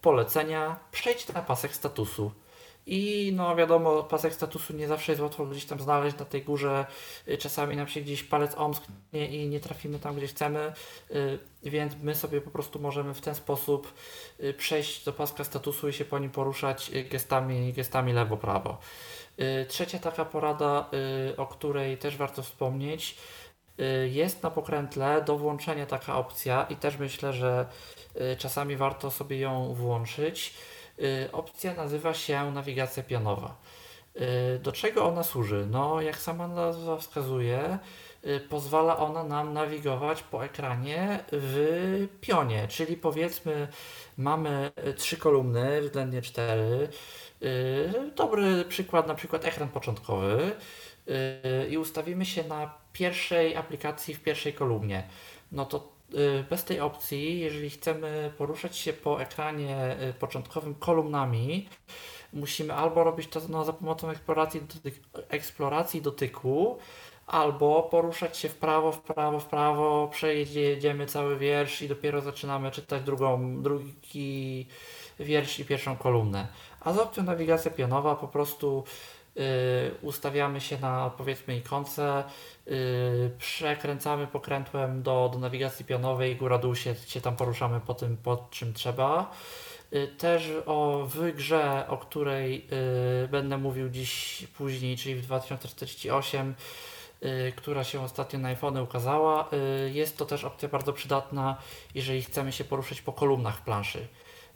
polecenia przejść na pasek statusu. I no wiadomo, pasek statusu nie zawsze jest łatwo gdzieś tam znaleźć na tej górze. Y, czasami nam się gdzieś palec omsknie i nie trafimy tam, gdzie chcemy, y, więc my sobie po prostu możemy w ten sposób y, przejść do paska statusu i się po nim poruszać gestami, gestami lewo-prawo. Trzecia taka porada, o której też warto wspomnieć, jest na pokrętle do włączenia taka opcja i też myślę, że czasami warto sobie ją włączyć. Y, opcja nazywa się nawigacja pionowa. Do czego ona służy? No, jak sama nazwa wskazuje, pozwala ona nam nawigować po ekranie w pionie, czyli powiedzmy mamy trzy kolumny, względnie cztery. Dobry przykład, na przykład ekran początkowy i ustawimy się na pierwszej aplikacji w pierwszej kolumnie. No to y, bez tej opcji, jeżeli chcemy poruszać się po ekranie y, początkowym kolumnami, musimy albo robić to no, za pomocą eksploracji, eksploracji dotyku, albo poruszać się w prawo, w prawo, w prawo, przejedziemy cały wiersz i dopiero zaczynamy czytać drugą, drugi wiersz i pierwszą kolumnę. A z opcją nawigacja pionowa po prostu ustawiamy się na powiedzmy ikonce, Yy, przekręcamy pokrętłem do, do nawigacji pionowej, góra-dół się, się tam poruszamy po tym, po czym trzeba. Yy, też o w grze, o której będę mówił dziś później, czyli w 2048, yy, która się ostatnio na iPhone ukazała. Jest to też opcja bardzo przydatna, jeżeli chcemy się poruszać po kolumnach planszy.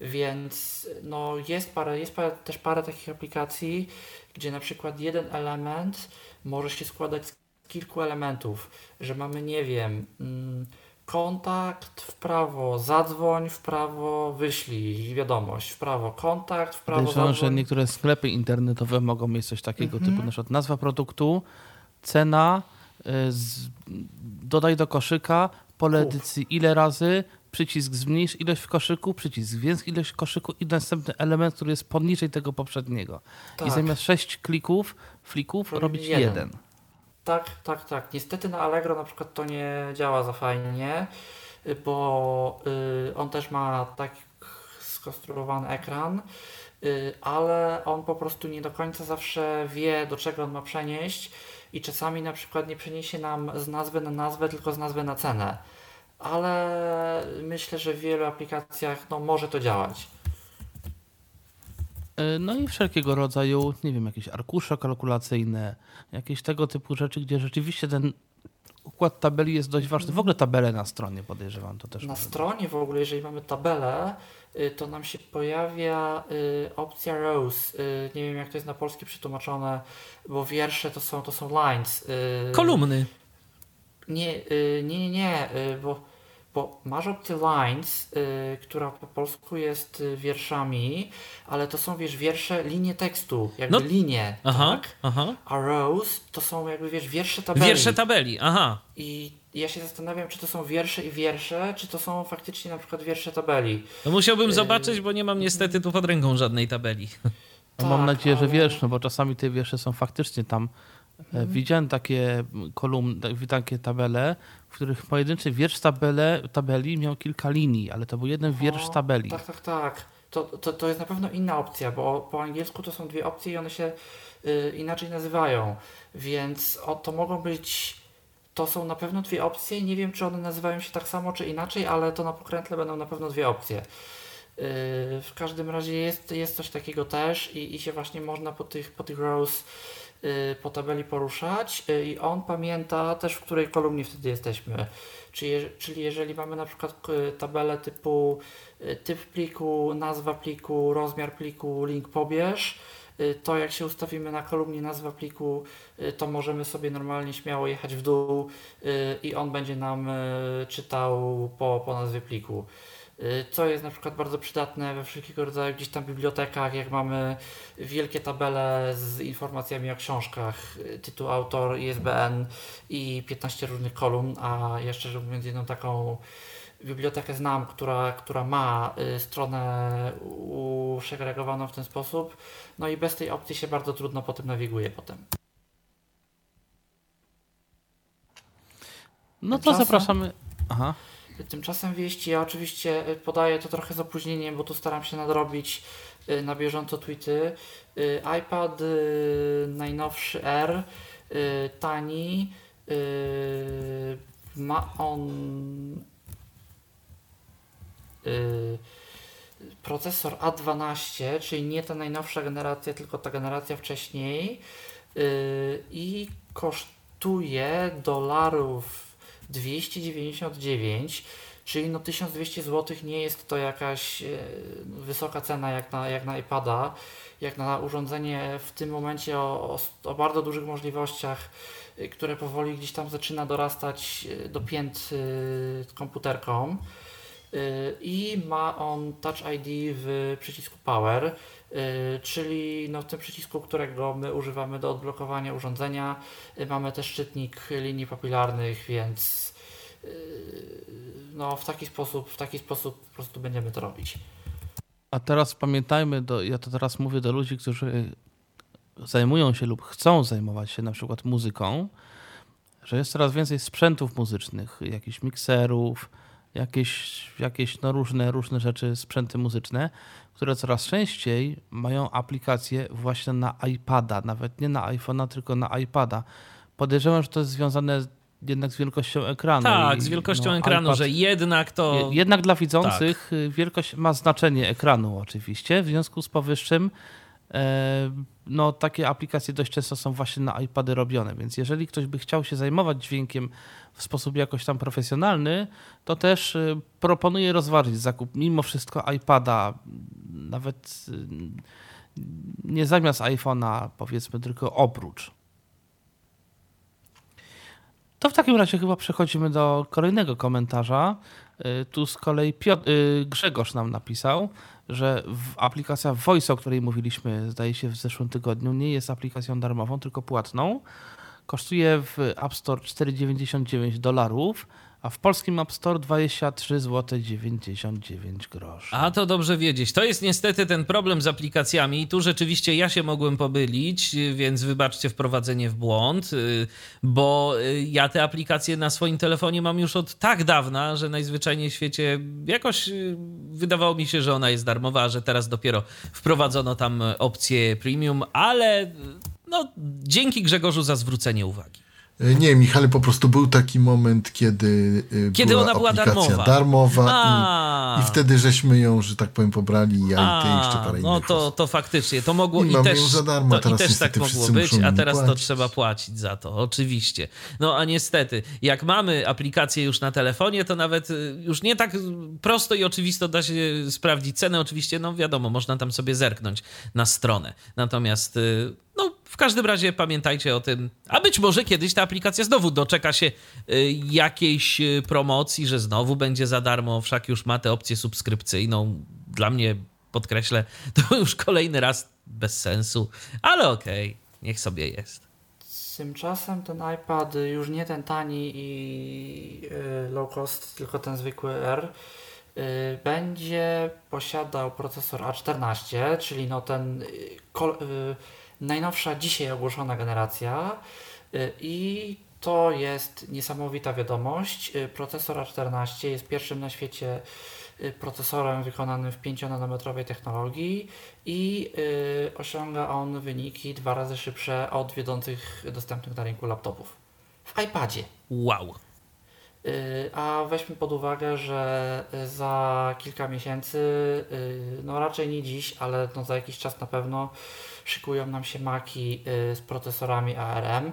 Więc no, jest, parę, jest parę, też parę takich aplikacji, gdzie na przykład jeden element może się składać z kilku elementów, że mamy, nie wiem, mm, kontakt w prawo, zadzwoń w prawo, wyślij wiadomość w prawo, kontakt w prawo, zadzwoń. że niektóre sklepy internetowe mogą mieć coś takiego typu, na przykład nazwa produktu, cena, y, z, dodaj do koszyka, pole edycji ile razy, przycisk zmniejsz ilość w koszyku, przycisk zwiększ ilość w koszyku i następny element, który jest poniżej tego poprzedniego. Tak. I zamiast sześć klików, flików, Robimy robić jeden. jeden. Tak, tak, tak. Niestety na Allegro na przykład to nie działa za fajnie, bo y, on też ma tak skonstruowany ekran, y, ale on po prostu nie do końca zawsze wie, do czego on ma przenieść i czasami na przykład nie przeniesie nam z nazwy na nazwę, tylko z nazwy na cenę. Ale myślę, że w wielu aplikacjach no, może to działać. Y, No i wszelkiego rodzaju, nie wiem, jakieś arkusze kalkulacyjne, jakieś tego typu rzeczy, gdzie rzeczywiście ten układ tabeli jest dość ważny. W ogóle tabele na stronie podejrzewam to też. Na stronie w ogóle, jeżeli mamy tabelę, y, to nam się pojawia y, opcja rows. Y, nie wiem jak to jest na polski przetłumaczone, bo wiersze to są, to są lines. Kolumny. Nie, nie, nie, nie, bo bo masz opcję lines, y, która po polsku jest y, wierszami, ale to są, wiesz, wiersze, linie tekstu, jakby No. linie, Aha, tak? aha. A rows to są jakby, wiesz, wiersze tabeli. Wiersze tabeli, aha. I ja się zastanawiam, czy to są wiersze i wiersze, czy to są faktycznie na przykład wiersze tabeli. No musiałbym zobaczyć, bo nie mam niestety tu pod ręką żadnej tabeli. No, mam Tak, nadzieję, że ale- wiesz, no bo czasami te wiersze są faktycznie tam. E, Widziałem takie kolumny, takie tabele, w których pojedynczy wiersz tabele, tabeli miał kilka linii, ale to był jeden wiersz O, tabeli. Tak, tak, tak. To, to, to jest na pewno inna opcja, bo po angielsku to są dwie opcje i one się y, inaczej nazywają. Więc o, to mogą być. To są na pewno dwie opcje. Nie wiem, czy one nazywają się tak samo, czy inaczej, ale to na pokrętle będą na pewno dwie opcje. Yy, w każdym razie jest, jest coś takiego też i, i się właśnie można po tych, po tych rows po tabeli poruszać yy, i on pamięta też, w której kolumnie wtedy jesteśmy. Czyli, czyli jeżeli mamy na przykład k- tabelę typu y, typ pliku, nazwa pliku, rozmiar pliku, link pobierz, y, to jak się ustawimy na kolumnie nazwa pliku, y, to możemy sobie normalnie śmiało jechać w dół y, i on będzie nam y, czytał po, po nazwie pliku. Y, Co jest na przykład bardzo przydatne we wszelkiego rodzaju gdzieś tam bibliotekach, jak mamy wielkie tabele z informacjami o książkach, y, tytuł, autor, ISBN i 15 różnych kolumn, a ja szczerze mówiąc jedną taką bibliotekę znam, która, która ma y, stronę uszegregowaną w ten sposób, no i bez tej opcji się bardzo trudno po tym nawiguje potem. No to Tymczasem- zapraszamy. Aha. Tymczasem wieści, ja oczywiście y, podaję to trochę z opóźnieniem, bo tu staram się nadrobić y, na bieżąco tweety. Y, iPad najnowszy R, tani, ma on procesor A12, czyli nie ta najnowsza generacja, tylko ta generacja wcześniej i kosztuje dolarów 299, czyli no 1200 zł nie jest to jakaś e, wysoka cena jak na, jak na iPada, jak na urządzenie w tym momencie o, o, o bardzo dużych możliwościach, y, które powoli gdzieś tam zaczyna dorastać y, do pięt komputerką. Y, I ma on Touch ID w przycisku Power, czyli no w tym przycisku, którego my używamy do odblokowania urządzenia. Y, Mamy też szczytnik linii papilarnych, więc y, no w taki sposób, w taki sposób po prostu będziemy to robić. A teraz pamiętajmy, do, ja to teraz mówię do ludzi, którzy zajmują się lub chcą zajmować się na przykład muzyką, że jest coraz więcej sprzętów muzycznych, jakichś mikserów, jakieś, jakieś no różne, różne rzeczy, sprzęty muzyczne, które coraz częściej mają aplikacje właśnie na iPada, nawet nie na iPhone'a, tylko na iPada. Podejrzewam, że to jest związane jednak z wielkością ekranu. Tak, z wielkością no, ekranu, iPad- że jednak to... je- Jednak dla widzących y, wielkość ma znaczenie ekranu oczywiście. W związku z powyższym no, takie aplikacje dość często są właśnie na iPady robione, więc jeżeli ktoś by chciał się zajmować dźwiękiem w sposób jakoś tam profesjonalny, to też y, proponuję rozważyć zakup mimo wszystko iPada, nawet y, nie zamiast iPhone'a powiedzmy, tylko oprócz. To w takim razie chyba przechodzimy do kolejnego komentarza. Y, Tu z kolei Piotr, Grzegorz nam napisał, że aplikacja Voice, o której mówiliśmy, zdaje się w zeszłym tygodniu, nie jest aplikacją darmową, tylko płatną. Kosztuje w App Store 4,99 dolarów, a w polskim App Store 23 zł 99 groszy. A to dobrze wiedzieć. To jest niestety ten problem z aplikacjami. I tu rzeczywiście ja się mogłem pobylić, więc wybaczcie wprowadzenie w błąd, y, bo y, ja te aplikacje na swoim telefonie mam już od tak dawna, że najzwyczajniej w świecie jakoś y, wydawało mi się, że ona jest darmowa, a że teraz dopiero wprowadzono tam opcję premium, ale no, dzięki Grzegorzu za zwrócenie uwagi. E, Nie, Michale, po prostu był taki moment, kiedy, e, Kiedy była ona była aplikacja darmowa. darmowa A. i, i wtedy żeśmy ją, że tak powiem, pobrali, ja i ty i jeszcze A, parę no to, osób. to faktycznie, to mogło I i, też, za darmo, to, teraz i też tak mogło być, a teraz to trzeba płacić za to, oczywiście. No a niestety, jak mamy aplikację już na telefonie, to nawet y, już nie tak prosto i oczywisto da się sprawdzić cenę. Oczywiście, no wiadomo, można tam sobie zerknąć na stronę. Natomiast y, no w każdym razie pamiętajcie o tym, a być może kiedyś ta aplikacja znowu doczeka się y, jakiejś y, promocji, że znowu będzie za darmo, wszak już ma tę opcję subskrypcyjną. Dla mnie, podkreślę, to już kolejny raz bez sensu, ale okej, okay, niech sobie jest. Tymczasem ten iPad, już nie ten tani i y, low cost, tylko ten zwykły R, będzie posiadał procesor A14, czyli no ten najnowsza dzisiaj ogłoszona generacja y, i to jest niesamowita wiadomość. Y, procesor A14 jest pierwszym na świecie y, procesorem wykonanym w 5-nanometrowej technologii i osiąga on wyniki dwa razy szybsze od wiodących dostępnych na rynku laptopów. W iPadzie. Wow. A weźmy pod uwagę, że za kilka miesięcy, no raczej nie dziś, ale no za jakiś czas na pewno szykują nam się maki y, z procesorami ARM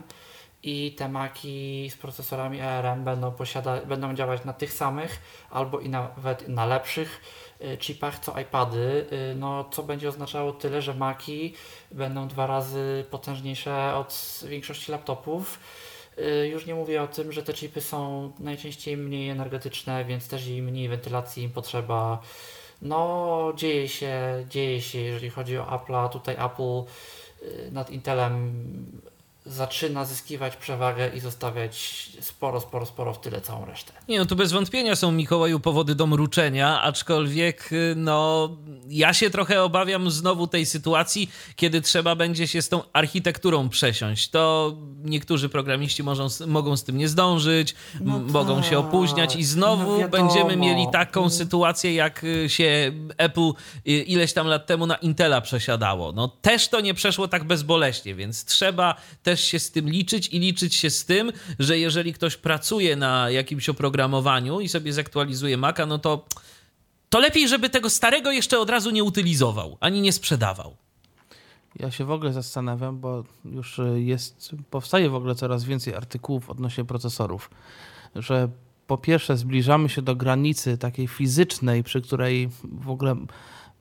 i te maki z procesorami ARM będą, posiada, będą działać na tych samych albo i nawet na lepszych y, chipach co iPady, y, no, co będzie oznaczało tyle, że maki będą dwa razy potężniejsze od większości laptopów. Już nie mówię o tym, że te chipy są najczęściej mniej energetyczne, więc też i mniej wentylacji im potrzeba. No, dzieje się, dzieje się, jeżeli chodzi o Apple'a. Tutaj Apple y, nad Intelem zaczyna zyskiwać przewagę i zostawiać sporo, sporo, sporo w tyle całą resztę. Nie, no tu bez wątpienia są Mikołaju powody do mruczenia, aczkolwiek y, no ja się trochę obawiam znowu tej sytuacji, kiedy trzeba będzie się z tą architekturą przesiąść. To niektórzy programiści mogą, mogą z tym nie zdążyć, no mogą tak. się opóźniać i znowu no będziemy mieli taką mm. sytuację, jak y, się Apple ileś tam lat temu na Intela przesiadało. No też to nie przeszło tak bezboleśnie, więc trzeba te też się z tym liczyć i liczyć się z tym, że jeżeli ktoś pracuje na jakimś oprogramowaniu i sobie zaktualizuje Maca, no to, to lepiej, żeby tego starego jeszcze od razu nie utylizował, ani nie sprzedawał. Ja się w ogóle zastanawiam, bo już jest, powstaje w ogóle coraz więcej artykułów odnośnie procesorów, że po pierwsze zbliżamy się do granicy takiej fizycznej, przy której w ogóle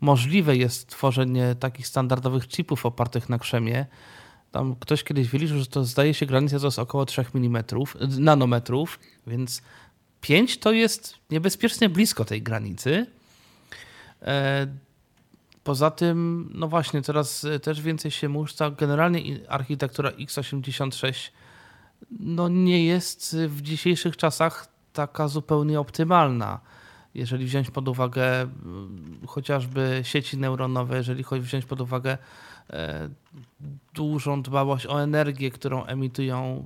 możliwe jest tworzenie takich standardowych chipów opartych na krzemie, tam ktoś kiedyś wyliczył, że to zdaje się granica to jest około 3 mm, nanometrów, więc 5 to jest niebezpiecznie blisko tej granicy. E, poza tym, no właśnie, coraz też więcej się muszca. Generalnie architektura x86 no nie jest w dzisiejszych czasach taka zupełnie optymalna. Jeżeli wziąć pod uwagę chociażby sieci neuronowe, jeżeli wziąć pod uwagę E, dużą dbałość o energię, którą emitują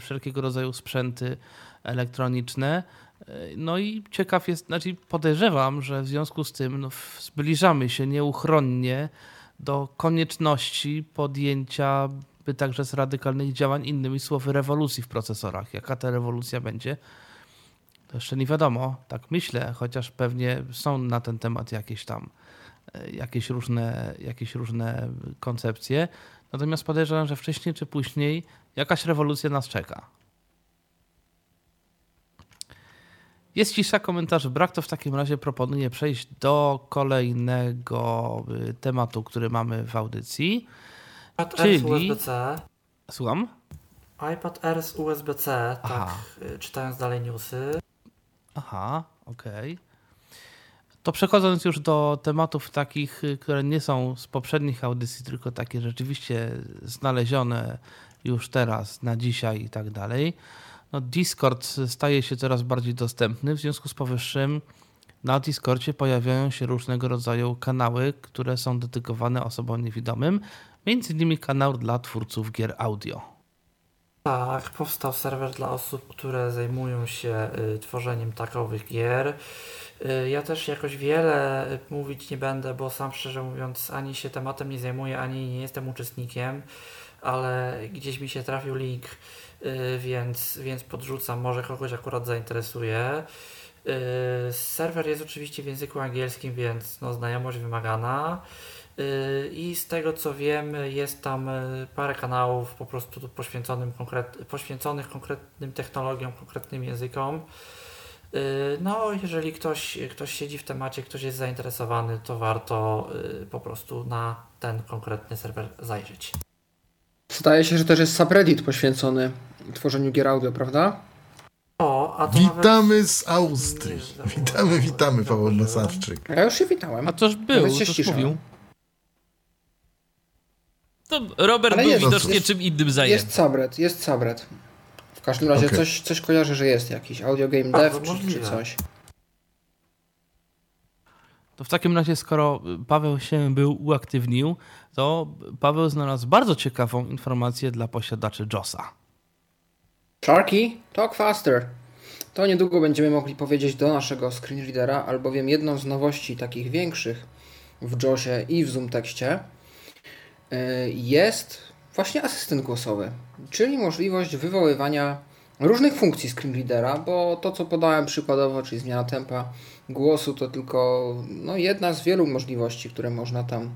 wszelkiego rodzaju sprzęty elektroniczne. E, no i ciekaw jest, znaczy podejrzewam, że w związku z tym no, zbliżamy się nieuchronnie do konieczności podjęcia by także z radykalnych działań, innymi słowy, rewolucji w procesorach. Jaka ta rewolucja będzie, to jeszcze nie wiadomo. Tak myślę, chociaż pewnie są na ten temat jakieś tam jakieś różne, jakieś różne koncepcje. Natomiast podejrzewam, że wcześniej czy później jakaś rewolucja nas czeka. Jest cisza komentarzy. Brak to w takim razie proponuję przejść do kolejnego y, tematu, który mamy w audycji. iPad czyli... R z USB-C. Słucham? iPad R z USB-C, tak y, czytając dalej newsy. Aha, okej. Okay. To przechodząc już do tematów takich, y, które nie są z poprzednich audycji, tylko takie rzeczywiście znalezione już teraz, na dzisiaj i tak dalej. No Discord staje się coraz bardziej dostępny, w związku z powyższym na Discordzie pojawiają się różnego rodzaju kanały, które są dedykowane osobom niewidomym, między innymi kanał dla twórców gier audio. Tak, powstał serwer dla osób, które zajmują się y, tworzeniem takowych gier. Y, ja też jakoś wiele mówić nie będę, bo sam szczerze mówiąc ani się tematem nie zajmuję, ani nie jestem uczestnikiem, ale gdzieś mi się trafił link, y, więc, więc podrzucam, może kogoś akurat zainteresuje. Y, serwer jest oczywiście w języku angielskim, więc no, znajomość wymagana. I z tego co wiem, jest tam parę kanałów po prostu poświęconym poświęconych konkretnym technologiom, konkretnym językom. Y, no, jeżeli ktoś, ktoś siedzi w temacie, ktoś jest zainteresowany, to warto y, po prostu na ten konkretny serwer zajrzeć. Zdaje się, że też jest subreddit poświęcony tworzeniu gier audio, prawda? O, a to Witamy nawet... z Austrii. Witamy, witamy, Paweł Masarczyk. Ja już się witałem. A toż był, Nawet się toż ściszałem. mówił. To Robert Ale był jest- widocznie jest- czym innym zajęty. Jest subred, jest subred. W każdym razie Okej. coś, coś kojarzę, że jest jakiś audio game dev czy, czy możliwe. coś. To w takim razie, skoro Paweł się był uaktywnił, to Paweł znalazł bardzo ciekawą informację dla posiadaczy JOSa. Sharky, talk faster. To niedługo będziemy mogli powiedzieć do naszego screenreadera, albowiem jedną z nowości takich większych w JOSie i w ZoomTexcie y, jest właśnie asystent głosowy, czyli możliwość wywoływania różnych funkcji screenreadera, bo to co podałem przykładowo, czyli zmiana tempa głosu, to tylko no, jedna z wielu możliwości, które można tam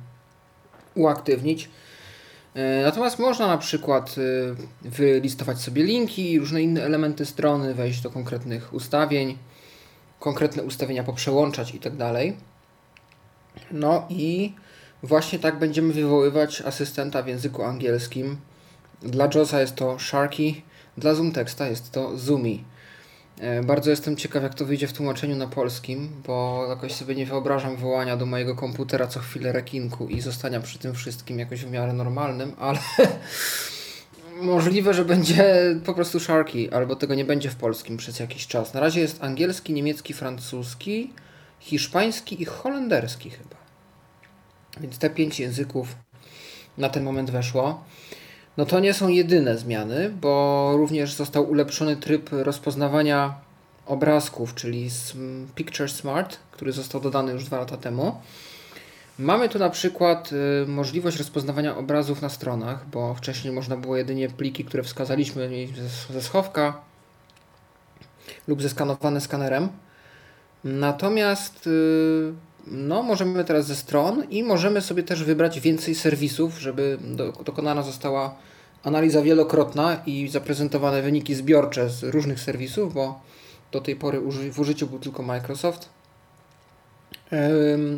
uaktywnić. E, Natomiast można na przykład e, wylistować sobie linki, różne inne elementy strony, wejść do konkretnych ustawień, konkretne ustawienia poprzełączać i tak. No i właśnie tak będziemy wywoływać asystenta w języku angielskim. Dla JOSa jest to Sharky, dla ZoomTexta jest to Zoomi. E, Bardzo jestem ciekaw, jak to wyjdzie w tłumaczeniu na polskim, bo jakoś sobie nie wyobrażam wołania do mojego komputera co chwilę rekinku i zostania przy tym wszystkim jakoś w miarę normalnym, ale możliwe, że będzie po prostu Sharky, albo tego nie będzie w polskim przez jakiś czas. Na razie jest angielski, niemiecki, francuski, hiszpański i holenderski chyba. Więc te pięć języków na ten moment weszło. No to nie są jedyne zmiany, bo również został ulepszony tryb rozpoznawania obrazków, czyli Picture Smart, który został dodany już dwa lata temu. Mamy tu na przykład y, możliwość rozpoznawania obrazów na stronach, bo wcześniej można było jedynie pliki, które wskazaliśmy ze schowka lub zeskanowane skanerem. Natomiast y, no, możemy teraz ze stron i możemy sobie też wybrać więcej serwisów, żeby do, dokonana została analiza wielokrotna i zaprezentowane wyniki zbiorcze z różnych serwisów, bo do tej pory w użyciu był tylko Microsoft.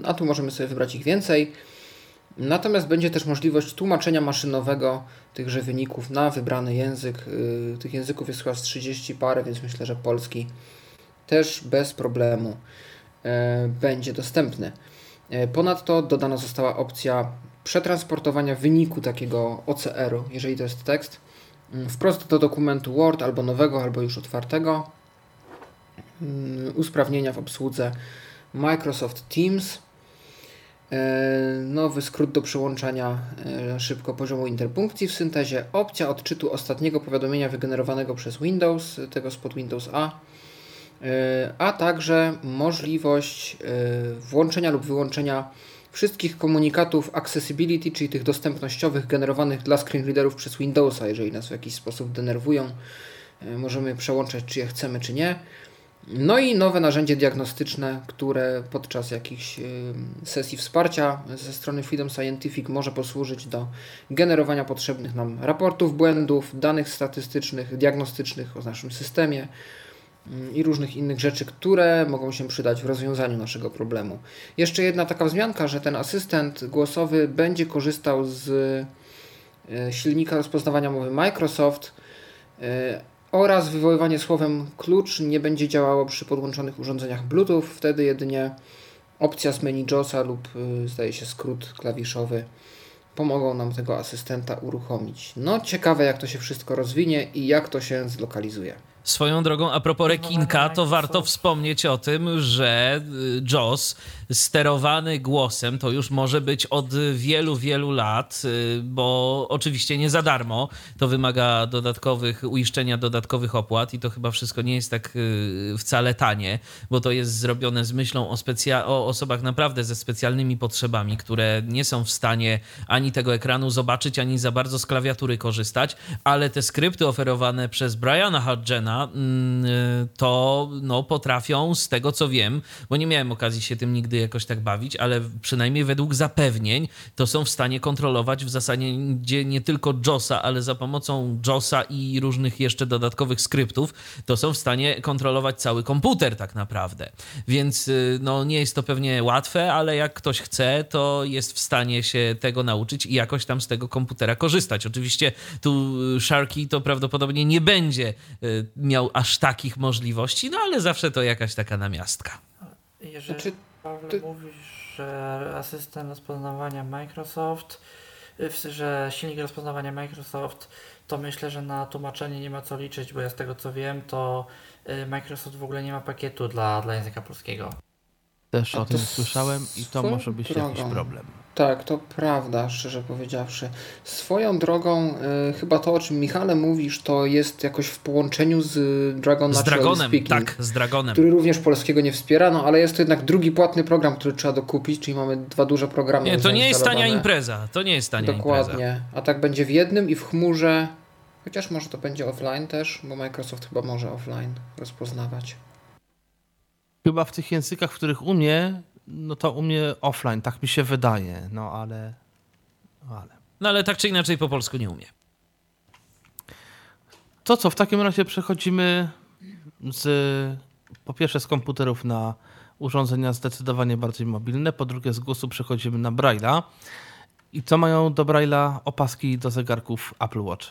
A tu możemy sobie wybrać ich więcej. Natomiast będzie też możliwość tłumaczenia maszynowego tychże wyników na wybrany język. Yy, Tych języków jest chyba z 30 parę, więc myślę, że polski też bez problemu będzie dostępny. E, Ponadto dodana została opcja przetransportowania wyniku takiego OCR-u, jeżeli to jest tekst, mm, wprost do dokumentu Word albo nowego, albo już otwartego. Mm, Usprawnienia w obsłudze Microsoft Teams. E, Nowy skrót do przełączania e, szybko poziomu interpunkcji w syntezie. Opcja odczytu ostatniego powiadomienia wygenerowanego przez Windows, tego spod Windows A. E, A także możliwość e, włączenia lub wyłączenia wszystkich komunikatów accessibility, czyli tych dostępnościowych generowanych dla screenreaderów przez Windowsa, jeżeli nas w jakiś sposób denerwują. E, Możemy przełączać, czy je chcemy, czy nie. No i nowe narzędzie diagnostyczne, które podczas jakichś y, sesji wsparcia ze strony Freedom Scientific może posłużyć do generowania potrzebnych nam raportów błędów, danych statystycznych, diagnostycznych o naszym systemie i różnych innych rzeczy, które mogą się przydać w rozwiązaniu naszego problemu. Jeszcze jedna taka wzmianka, że ten asystent głosowy będzie korzystał z y, silnika rozpoznawania mowy Microsoft y, oraz wywoływanie słowem klucz nie będzie działało przy podłączonych urządzeniach Bluetooth. Wtedy jedynie opcja z menu JOSa lub y, zdaje się skrót klawiszowy pomogą nam tego asystenta uruchomić. No ciekawe jak to się wszystko rozwinie i jak to się zlokalizuje. Swoją drogą, a propos rekinka, to warto wspomnieć o tym, że y, JOS sterowany głosem to już może być od wielu, wielu lat, y, bo oczywiście nie za darmo. To wymaga dodatkowych, uiszczenia dodatkowych opłat i to chyba wszystko nie jest tak y, wcale tanie, bo to jest zrobione z myślą o, specja- o osobach naprawdę ze specjalnymi potrzebami, które nie są w stanie ani tego ekranu zobaczyć, ani za bardzo z klawiatury korzystać, ale te skrypty oferowane przez Briana Hodgena mm, to no, potrafią, z tego co wiem, bo nie miałem okazji się tym nigdy jakoś tak bawić, ale przynajmniej według zapewnień to są w stanie kontrolować w zasadzie nie tylko JOSa, ale za pomocą JOSa i różnych jeszcze dodatkowych skryptów, to są w stanie kontrolować cały komputer tak naprawdę. Więc y, no, nie jest to pewnie łatwe, ale jak ktoś chce, to jest w stanie się tego nauczyć i jakoś tam z tego komputera korzystać. Oczywiście tu Sharky to prawdopodobnie nie będzie y, miał aż takich możliwości, no ale zawsze to jakaś taka namiastka. Jeżeli znaczy, Paweł ty... mówisz, że asystent rozpoznawania Microsoft, y, że silnik rozpoznawania Microsoft, to myślę, że na tłumaczenie nie ma co liczyć, bo ja z tego co wiem, to y, Microsoft w ogóle nie ma pakietu dla, dla języka polskiego. Też A o tym słyszałem i to może być jakiś problem. Tak, to prawda, szczerze powiedziawszy. Swoją drogą, y, chyba to, o czym Michale mówisz, to jest jakoś w połączeniu z Dragon Z Dragonem, Speaking, tak, z Dragonem. Który również polskiego nie wspiera, no ale jest to jednak drugi płatny program, który trzeba dokupić, czyli mamy dwa duże programy. Nie, to nie jest tania impreza, to nie jest tania Dokładnie. impreza. Dokładnie, a tak będzie w jednym i w chmurze, chociaż może to będzie offline też, bo Microsoft chyba może offline rozpoznawać. Chyba w tych językach, w których umie, no to u mnie offline, tak mi się wydaje, no ale, no ale. No ale tak czy inaczej po polsku nie umie. To co, w takim razie przechodzimy z, po pierwsze z komputerów na urządzenia zdecydowanie bardziej mobilne, po drugie z głosu przechodzimy na Braille'a. I co mają do Braille'a opaski do zegarków Apple Watch?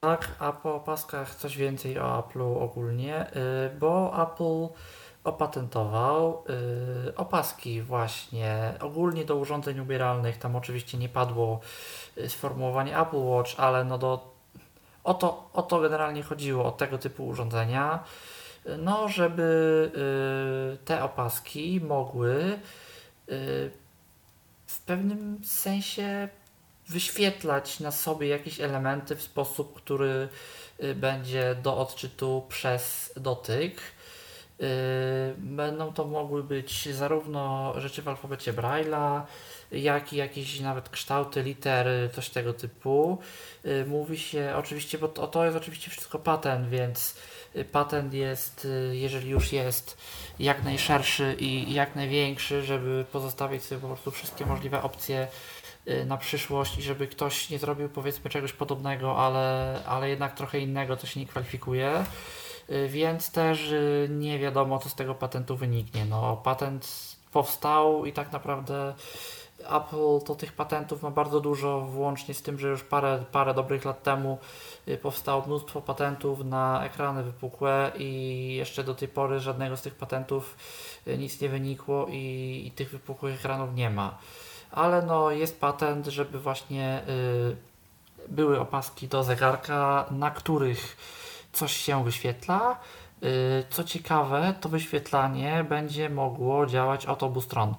Tak, a po opaskach coś więcej o Apple'u ogólnie, y, bo Apple opatentował yy, opaski właśnie ogólnie do urządzeń ubieralnych. Tam oczywiście nie padło y, sformułowanie Apple Watch, ale no do, o, to, o to generalnie chodziło, o tego typu urządzenia. No, żeby yy, te opaski mogły yy, w pewnym sensie wyświetlać na sobie jakieś elementy w sposób, który y, będzie do odczytu przez dotyk. Y, będą to mogły być zarówno rzeczy w alfabecie Braille'a, jak i jakieś nawet kształty, litery, coś tego typu. Y, mówi się oczywiście, bo to, to jest oczywiście wszystko patent, więc patent jest, jeżeli już jest, jak najszerszy i jak największy, żeby pozostawić sobie po prostu wszystkie możliwe opcje na przyszłość i żeby ktoś nie zrobił powiedzmy czegoś podobnego, ale, ale jednak trochę innego, to się nie kwalifikuje. Y, więc też y, nie wiadomo, co z tego patentu wyniknie. No, patent powstał i tak naprawdę Apple to tych patentów ma bardzo dużo, włącznie z tym, że już parę, parę dobrych lat temu powstało mnóstwo patentów na ekrany wypukłe i jeszcze do tej pory żadnego z tych patentów nic nie wynikło i, i tych wypukłych ekranów nie ma ale no jest patent, żeby właśnie y, były opaski do zegarka, na których coś się wyświetla. Y, co ciekawe, to wyświetlanie będzie mogło działać od obu stron,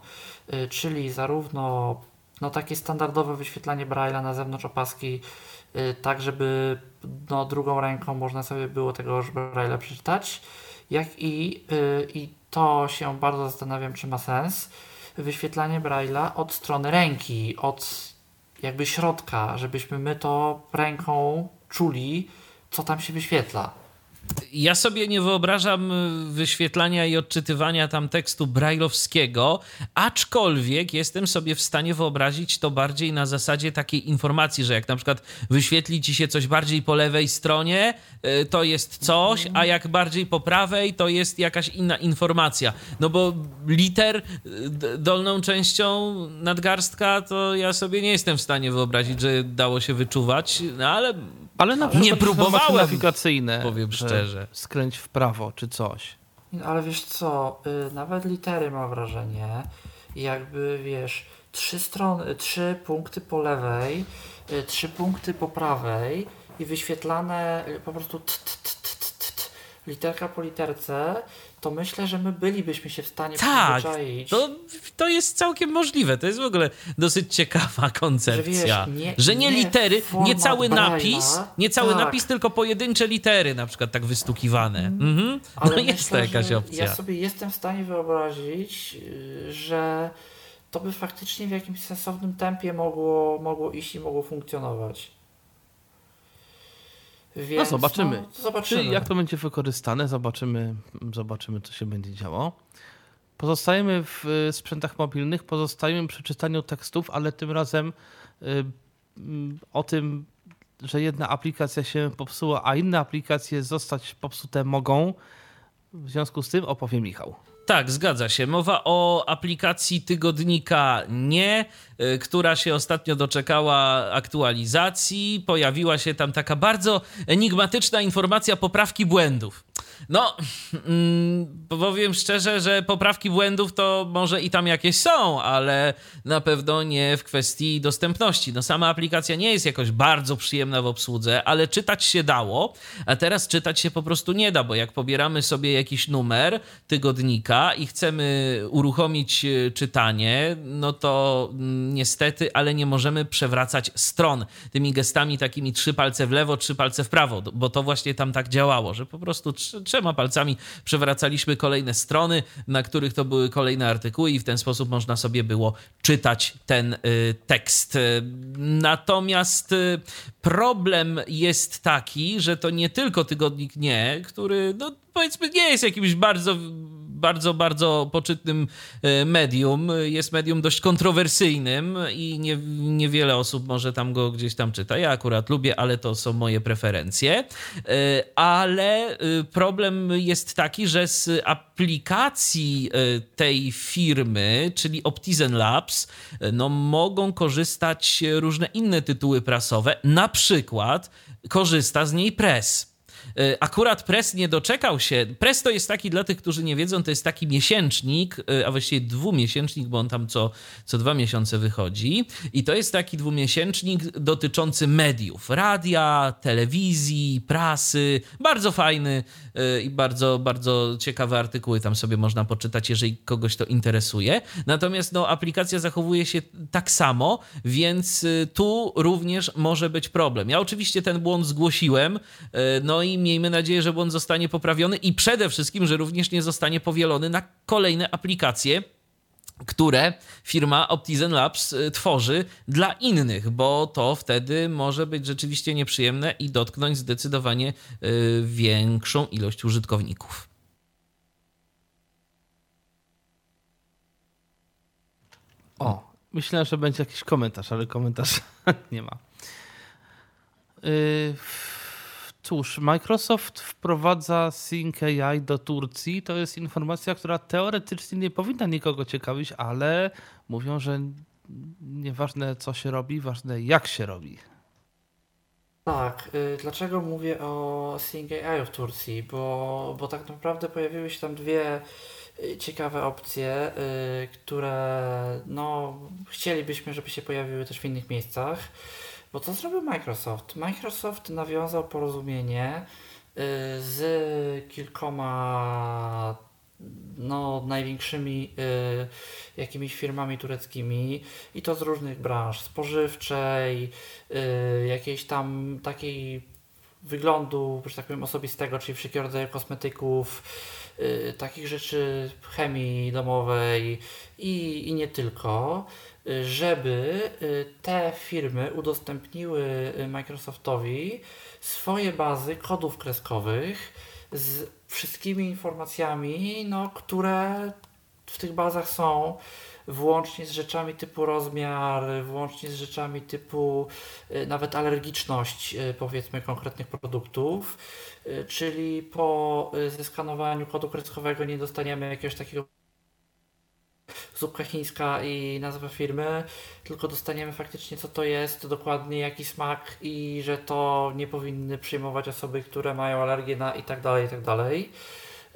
y, czyli zarówno no, takie standardowe wyświetlanie Braille'a na zewnątrz opaski, y, tak żeby no, drugą ręką można sobie było tego Braille'a przeczytać, jak i, i to się bardzo zastanawiam, czy ma sens wyświetlanie Braille'a od strony ręki, od jakby środka, żebyśmy my to ręką czuli, co tam się wyświetla. Ja sobie nie wyobrażam y, wyświetlania i odczytywania tam tekstu brajlowskiego, aczkolwiek jestem sobie w stanie wyobrazić to bardziej na zasadzie takiej informacji, że jak na przykład wyświetli ci się coś bardziej po lewej stronie, y, to jest coś, a jak bardziej po prawej, to jest jakaś inna informacja. No bo liter y, dolną częścią nadgarstka, to ja sobie nie jestem w stanie wyobrazić, że dało się wyczuwać, no ale ale na nie próbowałem, nawigacyjne, powiem szczerze. Skręć w prawo czy coś. Ale wiesz co, y, nawet litery mam wrażenie, jakby wiesz, trzy strony, trzy punkty po lewej, y, trzy punkty po prawej i wyświetlane y, po prostu t, t, t, t, t, literka po literce to myślę, że my bylibyśmy się w stanie tak, przyzwyczaić. To, to jest całkiem możliwe. To jest w ogóle dosyć ciekawa koncepcja. Że, wiesz, nie, że nie, nie, litery, nie cały napis, nie cały tak. napis, tylko pojedyncze litery na przykład tak wystukiwane. Mm. Mhm. No Ale jest myślę, to jakaś opcja. Ja sobie jestem w stanie wyobrazić, że to by faktycznie w jakimś sensownym tempie mogło, mogło iść i mogło funkcjonować. Więc, No zobaczymy. No, zobaczymy. Jak to będzie wykorzystane, zobaczymy, zobaczymy co się będzie działo. Pozostajemy w y, sprzętach mobilnych, pozostajemy przy czytaniu tekstów, ale tym razem y, mm, o tym, że jedna aplikacja się popsuła, a inne aplikacje zostać popsute mogą. W związku z tym opowie Michał. Tak, zgadza się. Mowa o aplikacji tygodnika Nie, y, która się ostatnio doczekała aktualizacji. Pojawiła się tam taka bardzo enigmatyczna informacja poprawki błędów. No, mm, powiem szczerze, że poprawki błędów to może i tam jakieś są, ale na pewno nie w kwestii dostępności. No, sama aplikacja nie jest jakoś bardzo przyjemna w obsłudze, ale czytać się dało, a teraz czytać się po prostu nie da, bo jak pobieramy sobie jakiś numer tygodnika i chcemy uruchomić e, czytanie, no to mm, niestety, ale nie możemy przewracać stron tymi gestami takimi trzy palce w lewo, trzy palce w prawo, bo to właśnie tam tak działało, że po prostu trzema palcami przewracaliśmy kolejne strony, na których to były kolejne artykuły i w ten sposób można sobie było czytać ten y, tekst. Natomiast y, problem jest taki, że to nie tylko tygodnik nie, który no, powiedzmy nie jest jakimś bardzo bardzo, bardzo poczytnym e, medium. Jest medium dość kontrowersyjnym i nie, niewiele osób może tam go gdzieś tam czyta. Ja akurat lubię, ale to są moje preferencje. E, ale e, problem jest taki, że z aplikacji tej firmy, czyli Optizen Labs, no mogą korzystać różne inne tytuły prasowe, na przykład korzysta z niej Press. E, akurat Press nie doczekał się. Press to jest taki, dla tych, którzy nie wiedzą, to jest taki miesięcznik, e, a właściwie dwumiesięcznik, bo on tam co, co dwa miesiące wychodzi. I to jest taki dwumiesięcznik dotyczący mediów, radia, telewizji, prasy. Bardzo fajny i bardzo, bardzo ciekawe artykuły tam sobie można poczytać, jeżeli kogoś to interesuje. Natomiast no, aplikacja zachowuje się tak samo, więc tu również może być problem. Ja oczywiście ten błąd zgłosiłem, no i miejmy nadzieję, że błąd zostanie poprawiony i przede wszystkim, że również nie zostanie powielony na kolejne aplikacje, które firma Optizen Labs y, tworzy dla innych, bo to wtedy może być rzeczywiście nieprzyjemne i dotknąć zdecydowanie y, większą ilość użytkowników. O, myślę, że będzie jakiś komentarz, ale komentarz nie ma. Yy, Cóż, Microsoft wprowadza Sync AI do Turcji. To jest informacja, która teoretycznie nie powinna nikogo ciekawić, ale mówią, że nieważne co się robi, ważne jak się robi. Tak, y, dlaczego mówię o Sync AI w Turcji? Bo, bo tak naprawdę pojawiły się tam dwie y, ciekawe opcje, y, które no, chcielibyśmy, żeby się pojawiły też w innych miejscach. Bo co zrobił Microsoft? Microsoft nawiązał porozumienie y, z kilkoma no, największymi y, jakimiś firmami tureckimi i to z różnych branż spożywczej, y, jakiejś tam takiej wyglądu, że tak powiem, osobistego, czyli wszelkiego rodzaju kosmetyków, takich rzeczy chemii domowej i, i nie tylko żeby y, te firmy udostępniły y, Microsoftowi swoje bazy kodów kreskowych z wszystkimi informacjami, no, które w tych bazach są, włącznie z rzeczami typu rozmiar, włącznie z rzeczami typu y, nawet alergiczność, powiedzmy, konkretnych produktów. Czyli po zeskanowaniu kodu kreskowego nie dostaniemy jakiegoś takiego zupka chińska i nazwa firmy, tylko dostaniemy faktycznie co to jest, dokładnie jaki smak i że to nie powinny przyjmować osoby, które mają alergię na i tak tak.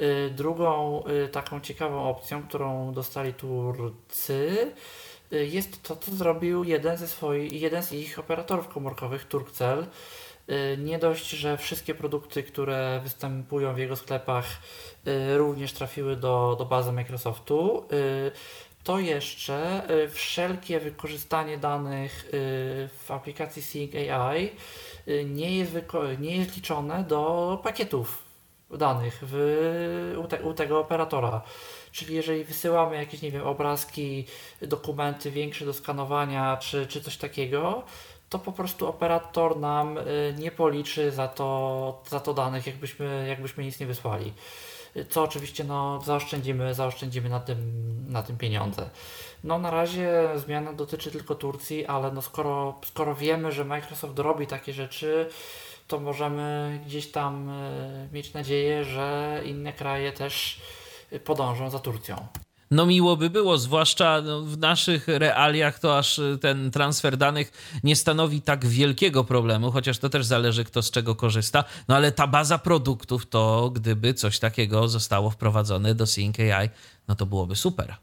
Y, drugą y, taką ciekawą opcją, którą dostali Turcy, y, jest to, co zrobił jeden ze swoich, jeden z ich operatorów komórkowych, Turkcell. Nie dość, że wszystkie produkty, które występują w jego sklepach, również trafiły do, do bazy Microsoftu to jeszcze y, wszelkie wykorzystanie danych y, w aplikacji Sync AI y, nie jest, nie jest liczone do pakietów danych w, u, te, u tego operatora. Czyli jeżeli wysyłamy jakieś, nie wiem, obrazki, dokumenty większe do skanowania czy, czy coś takiego, to po prostu operator nam nie policzy za to, za to danych, jakbyśmy, jakbyśmy nic nie wysłali. Co oczywiście no, zaoszczędzimy, zaoszczędzimy na tym, na tym pieniądze. No na razie zmiana dotyczy tylko Turcji, ale no skoro, skoro wiemy, że Microsoft robi takie rzeczy, to możemy gdzieś tam mieć nadzieję, że inne kraje też podążą za Turcją. No miło by było, zwłaszcza no, w naszych realiach to aż y, ten transfer danych nie stanowi tak wielkiego problemu, chociaż to też zależy kto z czego korzysta. No ale ta baza produktów to gdyby coś takiego zostało wprowadzone do Sync AI, no to byłoby super.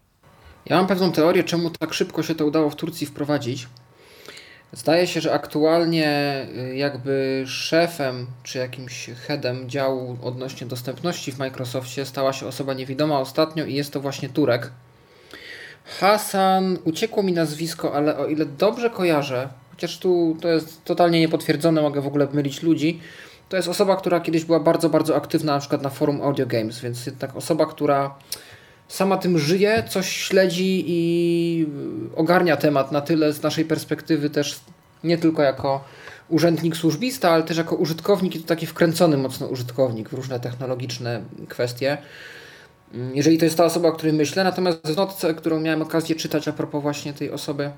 Ja mam pewną teorię, czemu tak szybko się to udało w Turcji wprowadzić. Zdaje się, że aktualnie y, jakby szefem czy jakimś headem działu odnośnie dostępności w Microsoftie stała się osoba niewidoma ostatnio i jest to właśnie Turek. Hasan, uciekło mi nazwisko, ale o ile dobrze kojarzę, chociaż tu to jest totalnie niepotwierdzone, mogę w ogóle mylić ludzi, to jest osoba, która kiedyś była bardzo, bardzo aktywna na przykład na forum Audio Games, więc jednak osoba, która sama tym żyje, coś śledzi i ogarnia temat na tyle z naszej perspektywy też nie tylko jako urzędnik służbista, ale też jako użytkownik i to taki wkręcony mocno użytkownik w różne technologiczne kwestie. Jeżeli to jest ta osoba, o której myślę, natomiast w notce, którą miałem okazję czytać a propos właśnie tej osoby,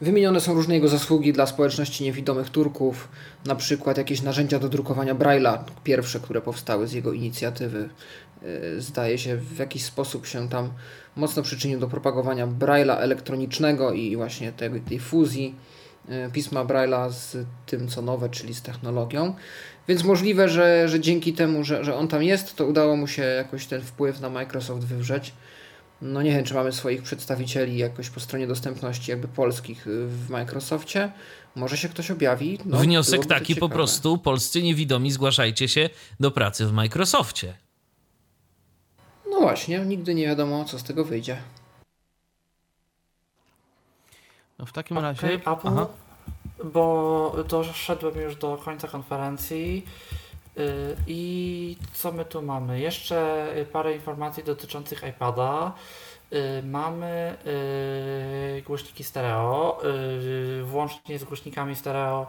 wymienione są różne jego zasługi dla społeczności niewidomych Turków, na przykład jakieś narzędzia do drukowania Braille'a, pierwsze, które powstały z jego inicjatywy, zdaje się w jakiś sposób się tam mocno przyczynił do propagowania Braille'a elektronicznego i właśnie tej, tej fuzji y, pisma Braille'a z tym co nowe, czyli z technologią. Więc możliwe, że, że dzięki temu, że, że on tam jest, to udało mu się jakoś ten wpływ na Microsoft wywrzeć. No nie wiem, czy mamy swoich przedstawicieli jakoś po stronie dostępności jakby polskich y, w Microsoftie. Może się ktoś objawi. No, Wniosek taki po prostu, polscy niewidomi zgłaszajcie się do pracy w Microsoftie. No właśnie, nigdy nie wiadomo, co z tego wyjdzie. No w takim okay, razie. Apple, Aha. bo doszedłem już do końca konferencji. Yy, I co my tu mamy? Jeszcze parę informacji dotyczących iPada. Yy, mamy yy, głośniki stereo, włącznie z głośnikami stereo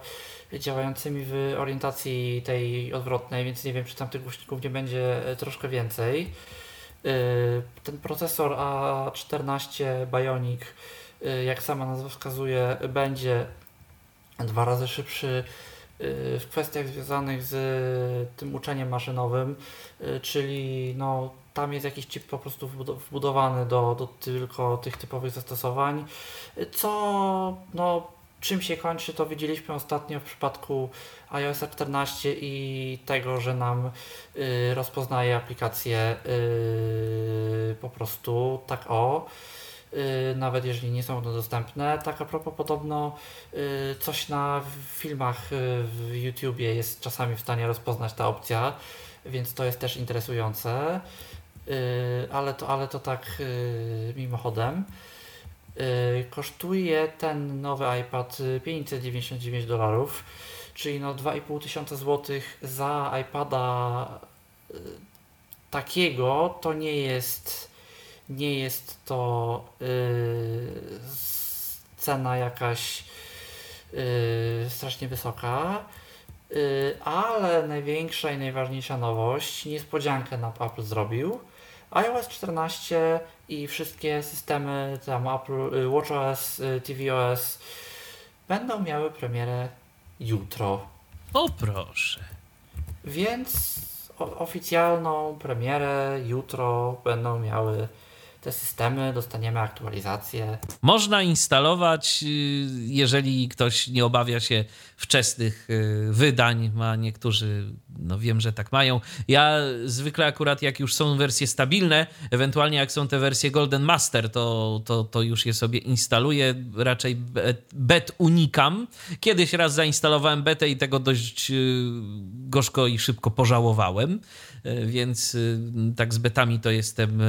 działającymi w orientacji tej odwrotnej, więc nie wiem, czy tam tych głośników nie będzie troszkę więcej. Y, ten procesor A14 Bionic, y, jak sama nazwa wskazuje, będzie dwa razy szybszy y, w kwestiach związanych z tym uczeniem maszynowym, czyli no, tam jest jakiś chip po prostu wbudowany do, do tylko tych typowych zastosowań, co no, czym się kończy, to widzieliśmy ostatnio w przypadku iOS 14 i tego, że nam y, rozpoznaje aplikacje y, po prostu tak o. Y, nawet jeżeli nie są one dostępne. Tak a propos podobno y, coś na filmach y, w YouTubie jest czasami w stanie rozpoznać ta opcja, więc to jest też interesujące. Y, ale to, ale to tak mimochodem. Y, kosztuje ten nowy iPad 599 dolarów, czyli no 2,5 tysiąca złotych za iPada y, takiego to nie jest nie jest to yy, cena jakaś yy, strasznie wysoka, yy, ale największa i najważniejsza nowość, niespodziankę nam Apple zrobił. iOS 14 i wszystkie systemy tam Apple, y, WatchOS, y, tvOS będą miały premierę jutro. O proszę. Więc oficjalną premierę jutro będą miały te systemy, dostaniemy aktualizację. Można instalować, y, jeżeli ktoś nie obawia się wczesnych y, wydań, ma niektórzy, no wiem, że tak mają. Ja zwykle akurat jak już są wersje stabilne, ewentualnie jak są te wersje Golden Master, to, to, to już je sobie instaluję, raczej bet unikam. Kiedyś raz zainstalowałem betę i tego dość y, gorzko i szybko pożałowałem. E, więc y, tak z betami to jestem e,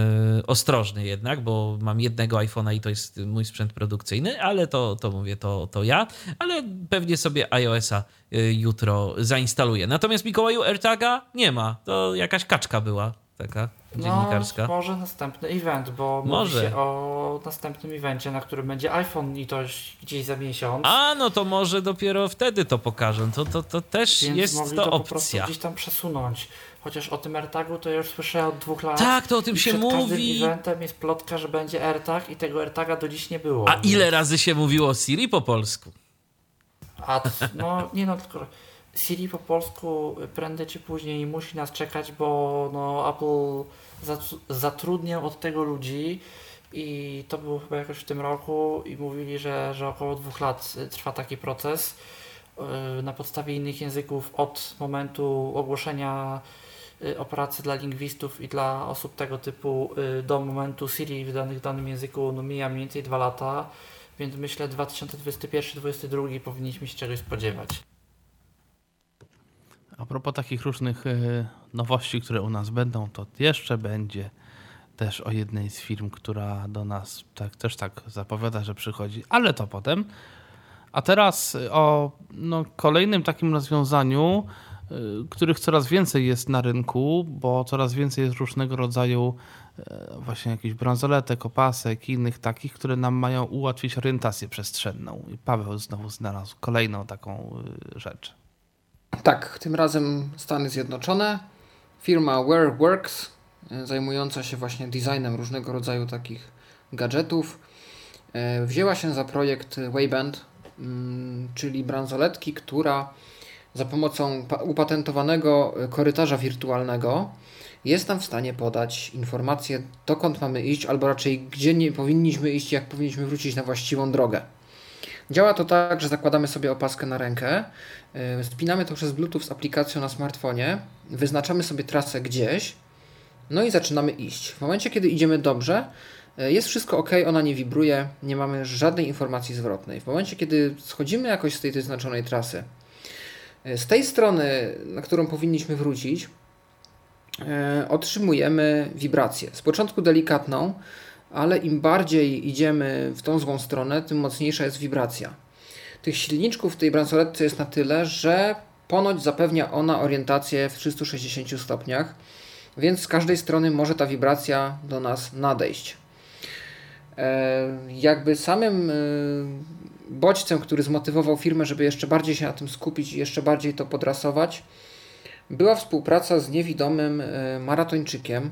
ostrożny jednak, bo mam jednego iPhone'a i to jest mój sprzęt produkcyjny, ale to, to mówię, to, to ja, ale pewnie sobie iOS-a e, jutro zainstaluję. Natomiast Mikołaju AirTaga nie ma, to jakaś kaczka była. taka dziennikarska? No, może następny event, bo może. mówi się o następnym evencie, na którym będzie iPhone i to gdzieś za miesiąc. A, no to może dopiero wtedy to pokażą. To, to, to też Więc jest to, to po prostu opcja. gdzieś tam przesunąć. Chociaż o tym AirTagu to ja już słyszę od dwóch lat. Tak, to o tym I się przed mówi. każdym eventem jest plotka, że będzie AirTag i tego AirTaga do dziś nie było. A ile razy się mówiło Siri po polsku? A no nie no, tylko Siri po polsku prędzej czy później musi nas czekać, bo no Apple zatru- zatrudniał od tego ludzi i to było chyba jakoś w tym roku i mówili, że, że około dwóch lat y, trwa taki proces y, na podstawie innych języków od momentu ogłoszenia y, operacji dla lingwistów i dla osób tego typu y, do momentu Siri wydanych w danym języku no mija mniej więcej dwa lata. Więc myślę 2021-2022 powinniśmy się czegoś spodziewać. A propos takich różnych e, nowości, które u nas będą, to jeszcze będzie też o jednej z firm, która do nas tak, też tak zapowiada, że przychodzi, ale to potem. A teraz o no, kolejnym takim rozwiązaniu, y, których coraz więcej jest na rynku, bo coraz więcej jest różnego rodzaju e, właśnie jakichś bransoletek, opasek i innych takich, które nam mają ułatwić orientację przestrzenną. I Paweł znowu znalazł kolejną taką y, rzecz. Tak, tym razem Stany Zjednoczone. Firma WearWorks, zajmująca się właśnie designem różnego rodzaju takich gadżetów, wzięła się za projekt Wayband, czyli bransoletki, która za pomocą pa- upatentowanego e, korytarza wirtualnego jest nam w stanie podać informację, dokąd mamy iść, albo raczej gdzie nie powinniśmy iść, jak powinniśmy wrócić na właściwą drogę. Działa to tak, że zakładamy sobie opaskę na rękę, yy, spinamy to przez Bluetooth z aplikacją na smartfonie, wyznaczamy sobie trasę gdzieś, no i zaczynamy iść. W momencie, kiedy idziemy dobrze, yy, jest wszystko ok, ona nie wibruje, nie mamy żadnej informacji zwrotnej. W momencie, kiedy schodzimy jakoś z tej wyznaczonej trasy, z tej strony, na którą powinniśmy wrócić, yy, otrzymujemy wibrację. Z początku delikatną, ale im bardziej idziemy w tą złą stronę, tym mocniejsza jest wibracja. Tych silniczków w tej bransoletce jest na tyle, że ponoć zapewnia ona orientację w 360 stopniach, więc z każdej strony może ta wibracja do nas nadejść. E, jakby samym e, bodźcem, który zmotywował firmę, żeby jeszcze bardziej się na tym skupić i jeszcze bardziej to podrasować, była współpraca z niewidomym e, maratończykiem,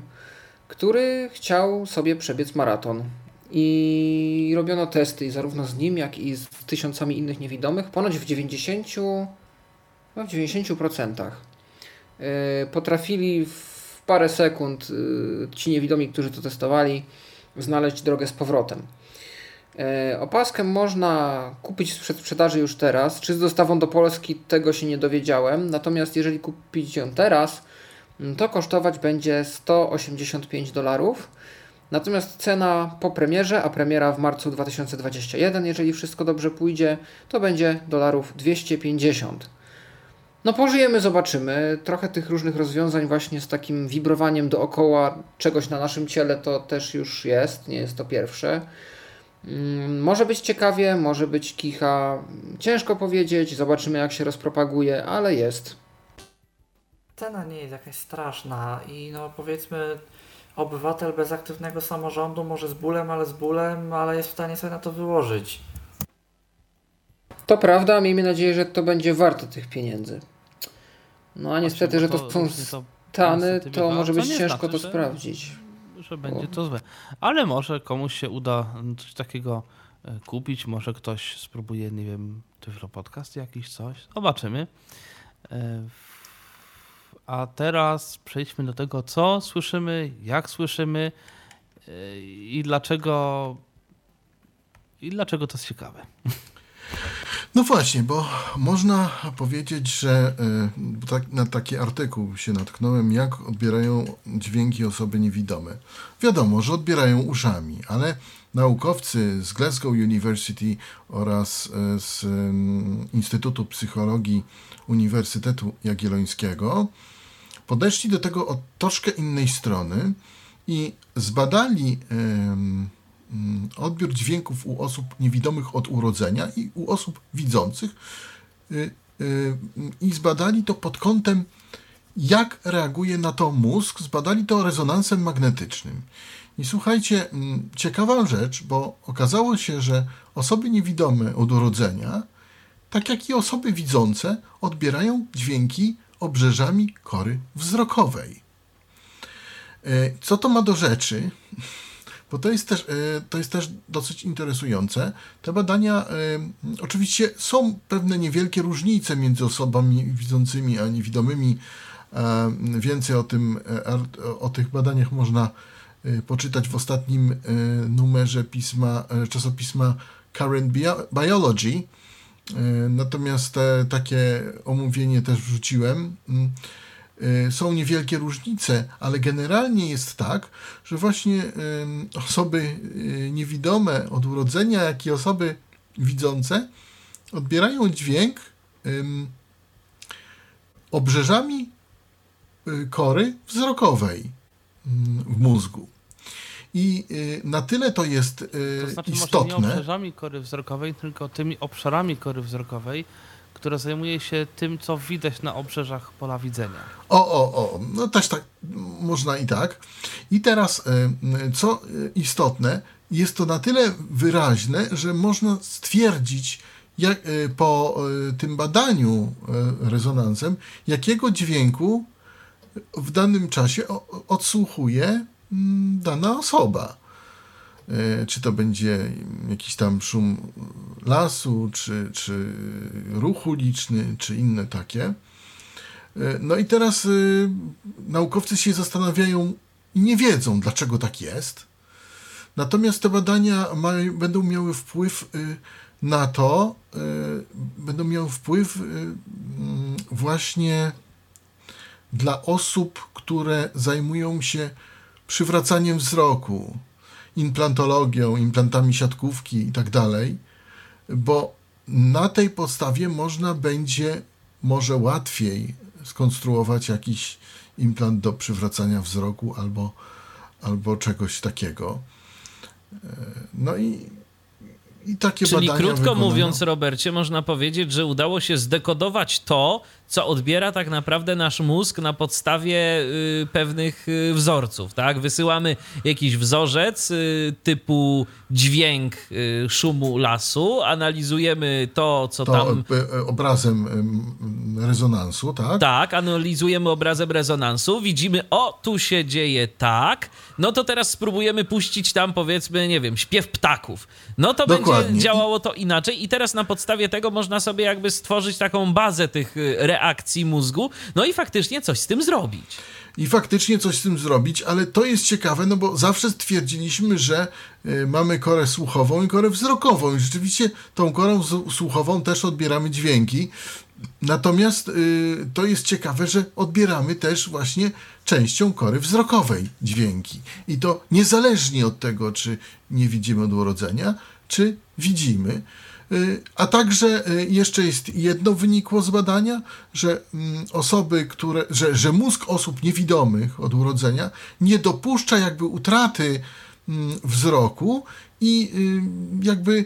który chciał sobie przebiec maraton. I robiono testy zarówno z nim, jak i z tysiącami innych niewidomych. Ponoć w 90, no w 90% yy, potrafili w parę sekund yy, ci niewidomi, którzy to testowali, znaleźć drogę z powrotem. Yy, Opaskę można kupić w przedsprzedaży już teraz. Czy z dostawą do Polski tego się nie dowiedziałem. Natomiast jeżeli kupić ją teraz, to kosztować będzie 185 dolarów. Natomiast cena po premierze, a premiera w marcu 2021, jeżeli wszystko dobrze pójdzie, to będzie dolarów 250. No pożyjemy, zobaczymy. Trochę tych różnych rozwiązań właśnie z takim wibrowaniem dookoła czegoś na naszym ciele to też już jest, nie jest to pierwsze. Mm, Może być ciekawie, może być kicha. Ciężko powiedzieć, zobaczymy jak się rozpropaguje, ale jest. Cena nie jest jakaś straszna i no powiedzmy obywatel bez aktywnego samorządu może z bólem, ale z bólem, ale jest w stanie sobie na to wyłożyć. To prawda, miejmy nadzieję, że to będzie warte tych pieniędzy. No a niestety, że to są stany, to bywa, może być ciężko znaczy, to sprawdzić. Że będzie to złe. Ale może komuś się uda coś takiego e, kupić, może ktoś spróbuje, nie wiem, Tyflo Podcast jakiś coś. Zobaczymy. E, A teraz przejdźmy do tego, co słyszymy, jak słyszymy e, i dlaczego i dlaczego to jest ciekawe. No właśnie, bo można powiedzieć, że y, tak, na taki artykuł się natknąłem, jak odbierają dźwięki osoby niewidome. Wiadomo, że odbierają uszami, ale naukowcy z Glasgow University oraz y, z Instytutu Psychologii Uniwersytetu Jagiellońskiego podeszli do tego od troszkę innej strony i zbadali odbiór dźwięków u osób niewidomych od urodzenia i u osób widzących y, y, i zbadali to pod kątem jak reaguje na to mózg. Zbadali to rezonansem magnetycznym. I słuchajcie, mm, ciekawa rzecz, bo okazało się, że osoby niewidome od urodzenia, tak jak i osoby widzące, odbierają dźwięki obrzeżami kory wzrokowej. E, co to ma do rzeczy? Bo to jest też, e, to jest też dosyć interesujące. Te badania, e, oczywiście są pewne niewielkie różnice między osobami widzącymi a niewidomymi. Więcej o, tym, o tych badaniach można poczytać w ostatnim numerze pisma, czasopisma Current Biology. Natomiast takie omówienie też wrzuciłem. Y, są niewielkie różnice, ale generalnie jest tak, że właśnie osoby y, niewidome od urodzenia, jak i osoby widzące odbierają dźwięk obrzeżami y, kory wzrokowej w mózgu. I na tyle to jest to znaczy istotne. Może nie obrzeżami kory wzrokowej, tylko tymi obszarami kory wzrokowej, która zajmuje się tym, co widać na obrzeżach pola widzenia. O, o, o, no też tak, można i tak. I teraz, e, co istotne, jest to na tyle wyraźne, że można stwierdzić jak, e, po e, tym badaniu rezonansem, jakiego dźwięku w danym czasie odsłuchuje dana osoba. E, czy to będzie jakiś tam szum lasu, czy, czy ruch uliczny, czy inne takie. E, no i teraz e, naukowcy się zastanawiają i nie wiedzą, dlaczego tak jest. Natomiast te badania mają, będą miały wpływ na to, będą miały wpływ właśnie dla osób, które zajmują się przywracaniem wzroku, implantologią, implantami siatkówki i tak dalej, bo na tej podstawie można będzie może łatwiej skonstruować jakiś implant do przywracania wzroku albo, albo czegoś takiego. E, no i i takie Czyli badania krótko wykonano. mówiąc, Robercie, można powiedzieć, że udało się zdekodować to, co odbiera tak naprawdę nasz mózg na podstawie y, pewnych y, wzorców, tak? Wysyłamy jakiś wzorzec y, typu dźwięk y, szumu lasu, analizujemy to, co to tam... E, obrazem rezonansu, tak? Tak, analizujemy obrazem rezonansu, widzimy, o, tu się dzieje tak, no to teraz spróbujemy puścić tam, powiedzmy, nie wiem, śpiew ptaków. No to Dokładnie. będzie działało to inaczej i teraz na podstawie tego można sobie jakby stworzyć taką bazę tych y, reakcji mózgu, no i faktycznie coś z tym zrobić. I faktycznie coś z tym zrobić, ale to jest ciekawe, no bo zawsze stwierdziliśmy, że y, mamy korę słuchową i korę wzrokową. I rzeczywiście tą korą słuchową też odbieramy dźwięki. Natomiast y, to jest ciekawe, że odbieramy też właśnie częścią kory wzrokowej dźwięki. I to niezależnie od tego, czy nie widzimy od urodzenia, czy widzimy. Y, a także y, jeszcze jest jedno wynikło z badania, że mm, osoby, które, że, że mózg osób niewidomych od urodzenia nie dopuszcza jakby utraty mm, wzroku i y, jakby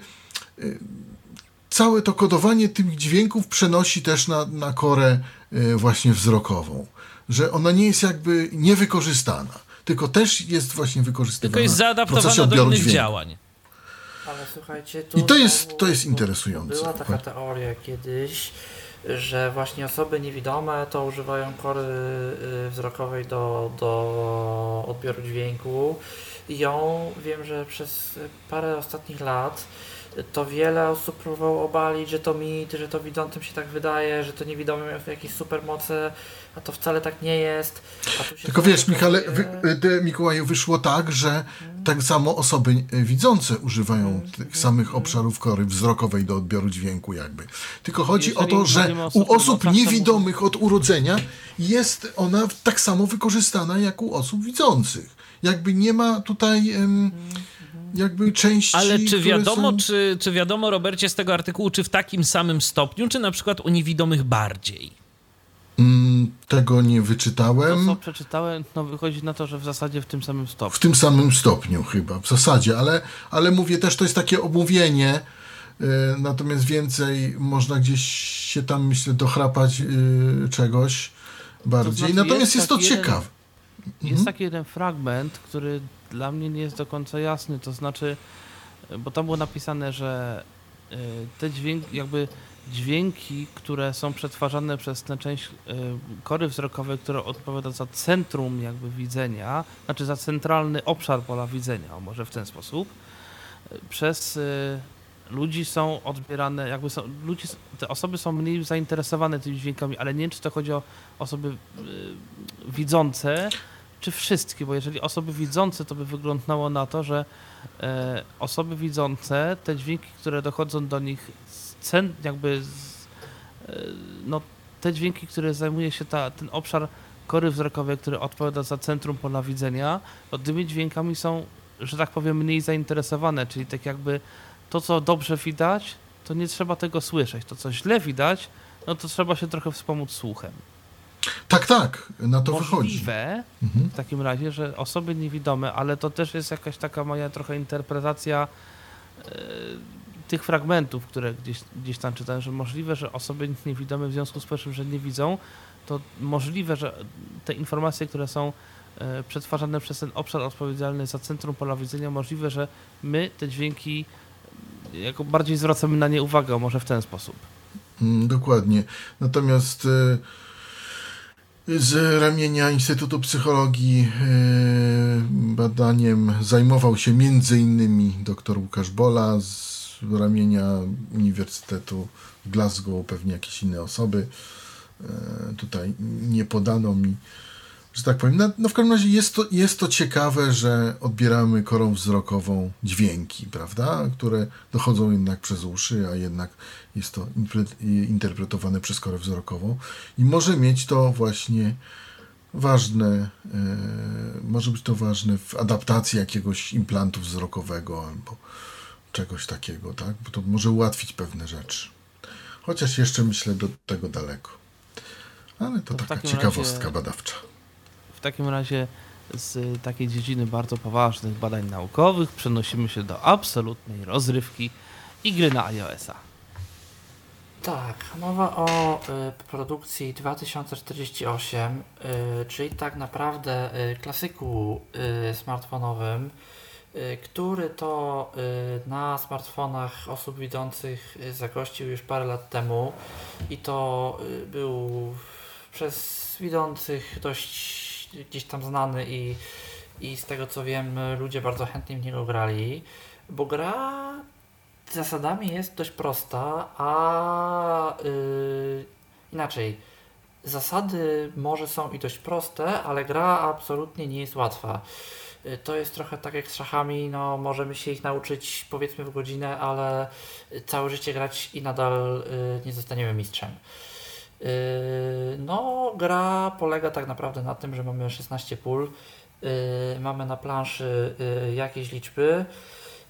całe to kodowanie tych dźwięków przenosi też na, na korę właśnie wzrokową. Że ona nie jest jakby niewykorzystana, tylko też jest właśnie wykorzystywana. Tylko jest zaadaptowana do innych dźwięku. działań. Ale słuchajcie, I to jest, to jest interesujące. Była taka teoria kiedyś, że właśnie osoby niewidome to używają kory y, wzrokowej do, do odbioru dźwięku i ją wiem, że przez parę ostatnich lat to wiele osób próbowało obalić, że to mit, że to widzącym się tak wydaje, że to niewidomy miał jakieś supermoce, a to wcale tak nie jest. Tylko wiesz, Michale, wy, Mikołaju, wyszło tak, że hmm. tak samo osoby widzące używają hmm. tych samych obszarów kory wzrokowej do odbioru dźwięku jakby. Tylko chodzi Jeżeli o to, że u osób niewidomych od urodzenia jest ona tak samo wykorzystana jak u osób widzących. Jakby nie ma tutaj... Hmm jakby części. Ale czy wiadomo, są... czy, czy wiadomo, Robercie, z tego artykułu, czy w takim samym stopniu, czy na przykład u niewidomych bardziej? Mm, tego nie wyczytałem. To, co przeczytałem, no wychodzi na to, że w zasadzie w tym samym stopniu. W tym samym stopniu chyba, w zasadzie, ale, ale mówię też, to jest takie omówienie, yy, natomiast więcej można gdzieś się tam, myślę, dochrapać yy, czegoś bardziej. znaczy Natomiast jest jest, to jeden- ciekawe. Jest taki jeden fragment, który dla mnie nie jest do końca jasny, to znaczy, bo tam było napisane, że y, te dźwięki, jakby dźwięki, które są przetwarzane przez tę część y, kory wzrokowej, która odpowiada za centrum jakby widzenia, znaczy za centralny obszar pola widzenia, może w ten sposób, przez ludzi są odbierane, jakby są, ludzi, te osoby są mniej zainteresowane tymi dźwiękami, ale nie wiem, czy to chodzi o osoby widzące, czy wszystkie, bo jeżeli osoby widzące, to by wyglądało na to, że e, osoby widzące, te dźwięki, które dochodzą do nich cen, jakby z, e, no, te dźwięki, które zajmuje się ta, ten obszar kory wzrokowej, który odpowiada za centrum pola widzenia, to tymi dźwiękami są, że tak powiem, mniej zainteresowane, czyli tak jakby to, co dobrze widać, to nie trzeba tego słyszeć. To, co źle widać, no to trzeba się trochę wspomóc słuchem. Tak, tak, na to wychodzi. Możliwe Mhm. w takim razie, że osoby niewidome, ale to też jest jakaś taka moja trochę interpretacja e, tych fragmentów, które gdzieś, gdzieś tam czytałem, że możliwe, że osoby niewidome w związku z tym, że nie widzą, to możliwe, że te informacje, które są e, przetwarzane przez ten obszar odpowiedzialny za centrum pola widzenia, możliwe, że my te dźwięki e, jako bardziej zwracamy na nie uwagę, może w ten sposób. Mm, Dokładnie. Natomiast z ramienia Instytutu Psychologii e, badaniem zajmował się innymi dr Łukasz Bola z ramienia Uniwersytetu w Glasgow, pewnie jakieś inne osoby. E, Tutaj nie podano mi, że tak powiem. No, no w każdym razie jest to, jest to ciekawe, że odbieramy korą wzrokową dźwięki, prawda? Które dochodzą jednak przez uszy, a jednak jest to interpretowane przez korę wzrokową i może mieć to właśnie ważne, e, może być to ważne w adaptacji jakiegoś implantu wzrokowego albo czegoś takiego, tak? Bo to może ułatwić pewne rzeczy. Chociaż jeszcze myślę do tego daleko. Ale to taka ciekawostka razie- badawcza. W takim razie z takiej dziedziny bardzo poważnych badań naukowych przenosimy się do absolutnej rozrywki i gry na iOS-a. Tak, mowa o y, produkcji 2048, y, czyli tak naprawdę y, klasyku y, smartfonowym, y, który to y, na smartfonach osób widzących zagościł już parę lat temu i to był przez widzących dość gdzieś tam znany i, i z tego co wiem ludzie bardzo chętnie w niego grali, bo gra zasadami jest dość prosta, a yy, inaczej. Zasady może są i dość proste, ale gra absolutnie nie jest łatwa. Yy, To jest trochę tak jak z szachami, no możemy się ich nauczyć powiedzmy w godzinę, ale całe życie grać i nadal yy, nie zostaniemy mistrzem. Yy, No, gra polega tak naprawdę na tym, że mamy 16 pól, yy, mamy na planszy yy, jakieś liczby,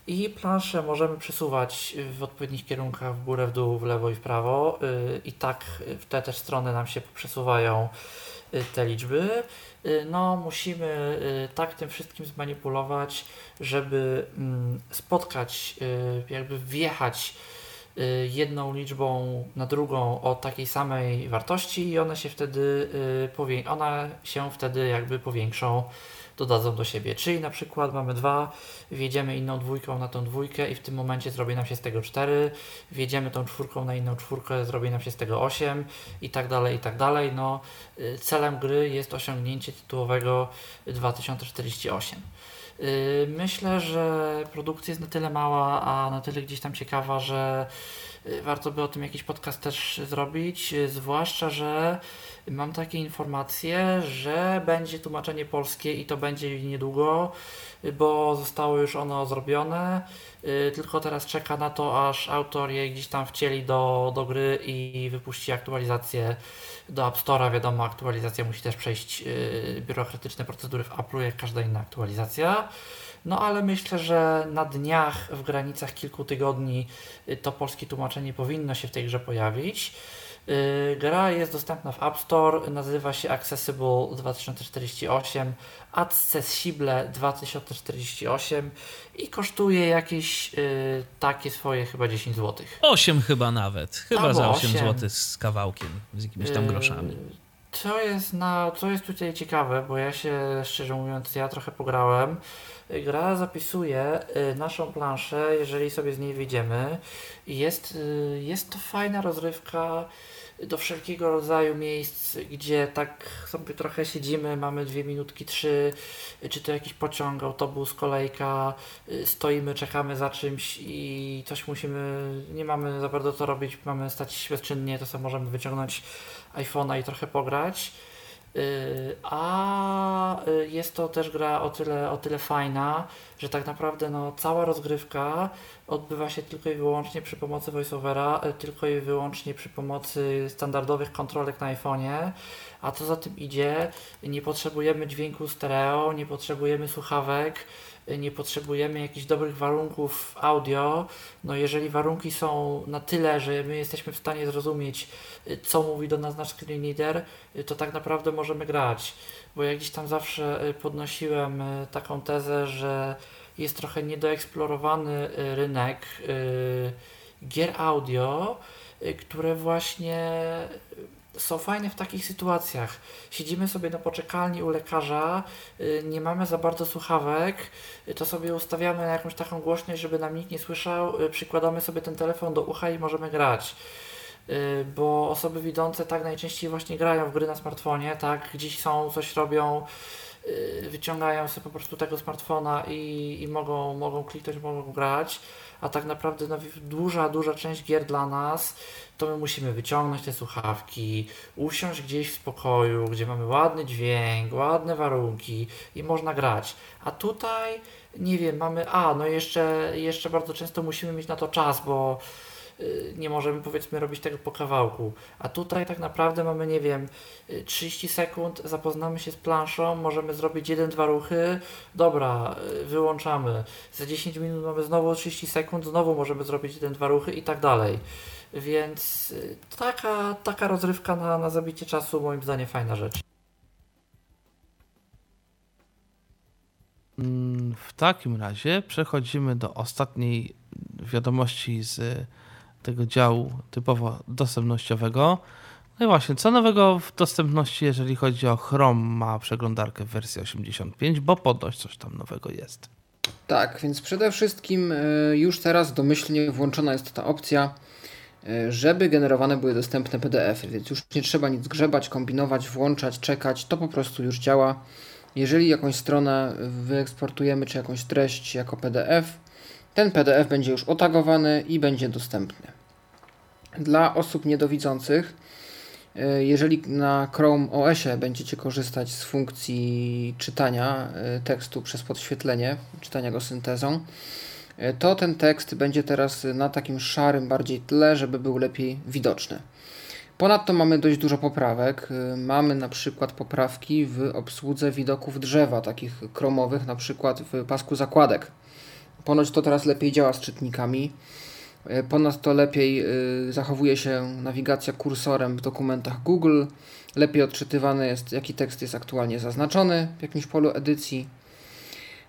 i planszę możemy przesuwać w odpowiednich kierunkach w górę, w dół, w lewo i w prawo. I tak w te też strony nam się przesuwają te liczby. No, musimy tak tym wszystkim zmanipulować, żeby mm, spotkać, jakby wjechać jedną liczbą na drugą o takiej samej wartości i one się wtedy y, one się wtedy jakby powiększą, dodadzą do siebie. Czyli na przykład mamy dwa, wjedziemy inną dwójką na tą dwójkę i w tym momencie zrobi nam się z tego 4, wjedziemy tą czwórką na inną czwórkę, zrobi nam się z tego 8 i tak dalej, i tak dalej. No, y, celem gry jest osiągnięcie tytułowego 2048. Y, Myślę, że produkcja jest na tyle mała, a na tyle gdzieś tam ciekawa, że y, warto by o tym jakiś podcast też zrobić, y, zwłaszcza, że mam takie informacje, że będzie tłumaczenie polskie i to będzie niedługo, bo zostało już ono zrobione, y, tylko teraz czeka na to, aż autor je gdzieś tam wcieli do, do gry i wypuści aktualizację do App Store'a. Wiadomo, aktualizacja musi też przejść y, biurokratyczne procedury w Apple'u, jak każda inna aktualizacja. No ale myślę, że na dniach, w granicach kilku tygodni, y, to polskie tłumaczenie powinno się w tej grze pojawić. Y, Gra jest dostępna w App Store, nazywa się Accessible 2048, Accessible 2048 i kosztuje jakieś y, takie swoje chyba 10 zł. 8 chyba nawet. Chyba Albo za 8 osiem. zł z kawałkiem, z jakimiś tam groszami. Yy, Co jest, na, co jest tutaj ciekawe, bo ja się szczerze mówiąc, ja trochę pograłem. Gra zapisuje y, naszą planszę, jeżeli sobie z niej wyjdziemy. Jest, y, jest to fajna rozrywka do wszelkiego rodzaju miejsc, gdzie tak sobie trochę siedzimy, mamy dwie minutki, trzy, czy to jakiś pociąg, autobus, kolejka, y, stoimy, czekamy za czymś i coś musimy, nie mamy za bardzo co robić, mamy stać bezczynnie, to sobie możemy wyciągnąć iPhone'a i trochę pograć. Y, A y, jest to też gra o tyle, o tyle fajna, że tak naprawdę no, cała rozgrywka odbywa się tylko i wyłącznie przy pomocy voiceovera, y, tylko i wyłącznie przy pomocy standardowych kontrolek na iPhone'ie, a co za tym idzie, nie potrzebujemy dźwięku stereo, nie potrzebujemy słuchawek, nie potrzebujemy jakichś dobrych warunków audio. No jeżeli warunki są na tyle, że my jesteśmy w stanie zrozumieć, y, co mówi do nas nasz screen reader, y, to tak naprawdę możemy grać. Bo ja gdzieś tam zawsze y, podnosiłem taką tezę, że jest trochę niedoeksplorowany rynek gier audio, które właśnie są fajne w takich sytuacjach. Siedzimy sobie na poczekalni u lekarza, y, nie mamy za bardzo słuchawek, y, to sobie ustawiamy na jakąś taką głośność, żeby nam nikt nie słyszał, y, przykładamy sobie ten telefon do ucha i możemy grać. Bo osoby widzące tak najczęściej właśnie grają w gry na smartfonie, tak, gdzieś są, coś robią, wyciągają sobie po prostu tego smartfona i, i mogą, mogą kliknąć, mogą grać, a tak naprawdę no, duża, duża część gier dla nas to my musimy wyciągnąć te słuchawki, usiąść gdzieś w spokoju, gdzie mamy ładny dźwięk, ładne warunki i można grać. A tutaj, nie wiem, mamy, a no jeszcze, jeszcze bardzo często musimy mieć na to czas, bo nie możemy powiedzmy robić tego po kawałku. A tutaj tak naprawdę mamy, nie wiem, y, 30 sekund, zapoznamy się z planszą, możemy zrobić jeden, dwa ruchy, dobra, y, wyłączamy. Za 10 minut mamy znowu 30 sekund, znowu możemy zrobić jeden, dwa ruchy i tak dalej. Więc y, taka, taka rozrywka na, na zabicie czasu moim zdaniem fajna rzecz. Mm, W takim razie przechodzimy do ostatniej wiadomości z tego działu typowo dostępnościowego. No i właśnie, co nowego w dostępności, jeżeli chodzi o Chrome, ma przeglądarkę w wersji 85, bo ponoć coś tam nowego jest. Tak, więc przede wszystkim y, już teraz domyślnie włączona jest ta opcja, y, żeby generowane były dostępne PDFy, więc już nie trzeba nic grzebać, kombinować, włączać, czekać, to po prostu już działa. Jeżeli jakąś stronę wyeksportujemy, czy jakąś treść jako PDF, ten PDF będzie już otagowany i będzie dostępny. Dla osób niedowidzących, y, jeżeli na Chrome OS-ie będziecie korzystać z funkcji czytania y, tekstu przez podświetlenie, czytania go syntezą, y, to ten tekst będzie teraz na takim szarym bardziej tle, żeby był lepiej widoczny. Ponadto mamy dość dużo poprawek. Mamy na przykład poprawki w obsłudze widoków drzewa, takich kromowych, na przykład w pasku zakładek. Ponoć to teraz lepiej działa z czytnikami. Y, Ponadto lepiej y, zachowuje się nawigacja kursorem w dokumentach Google. Lepiej odczytywany jest, jaki tekst jest aktualnie zaznaczony w jakimś polu edycji.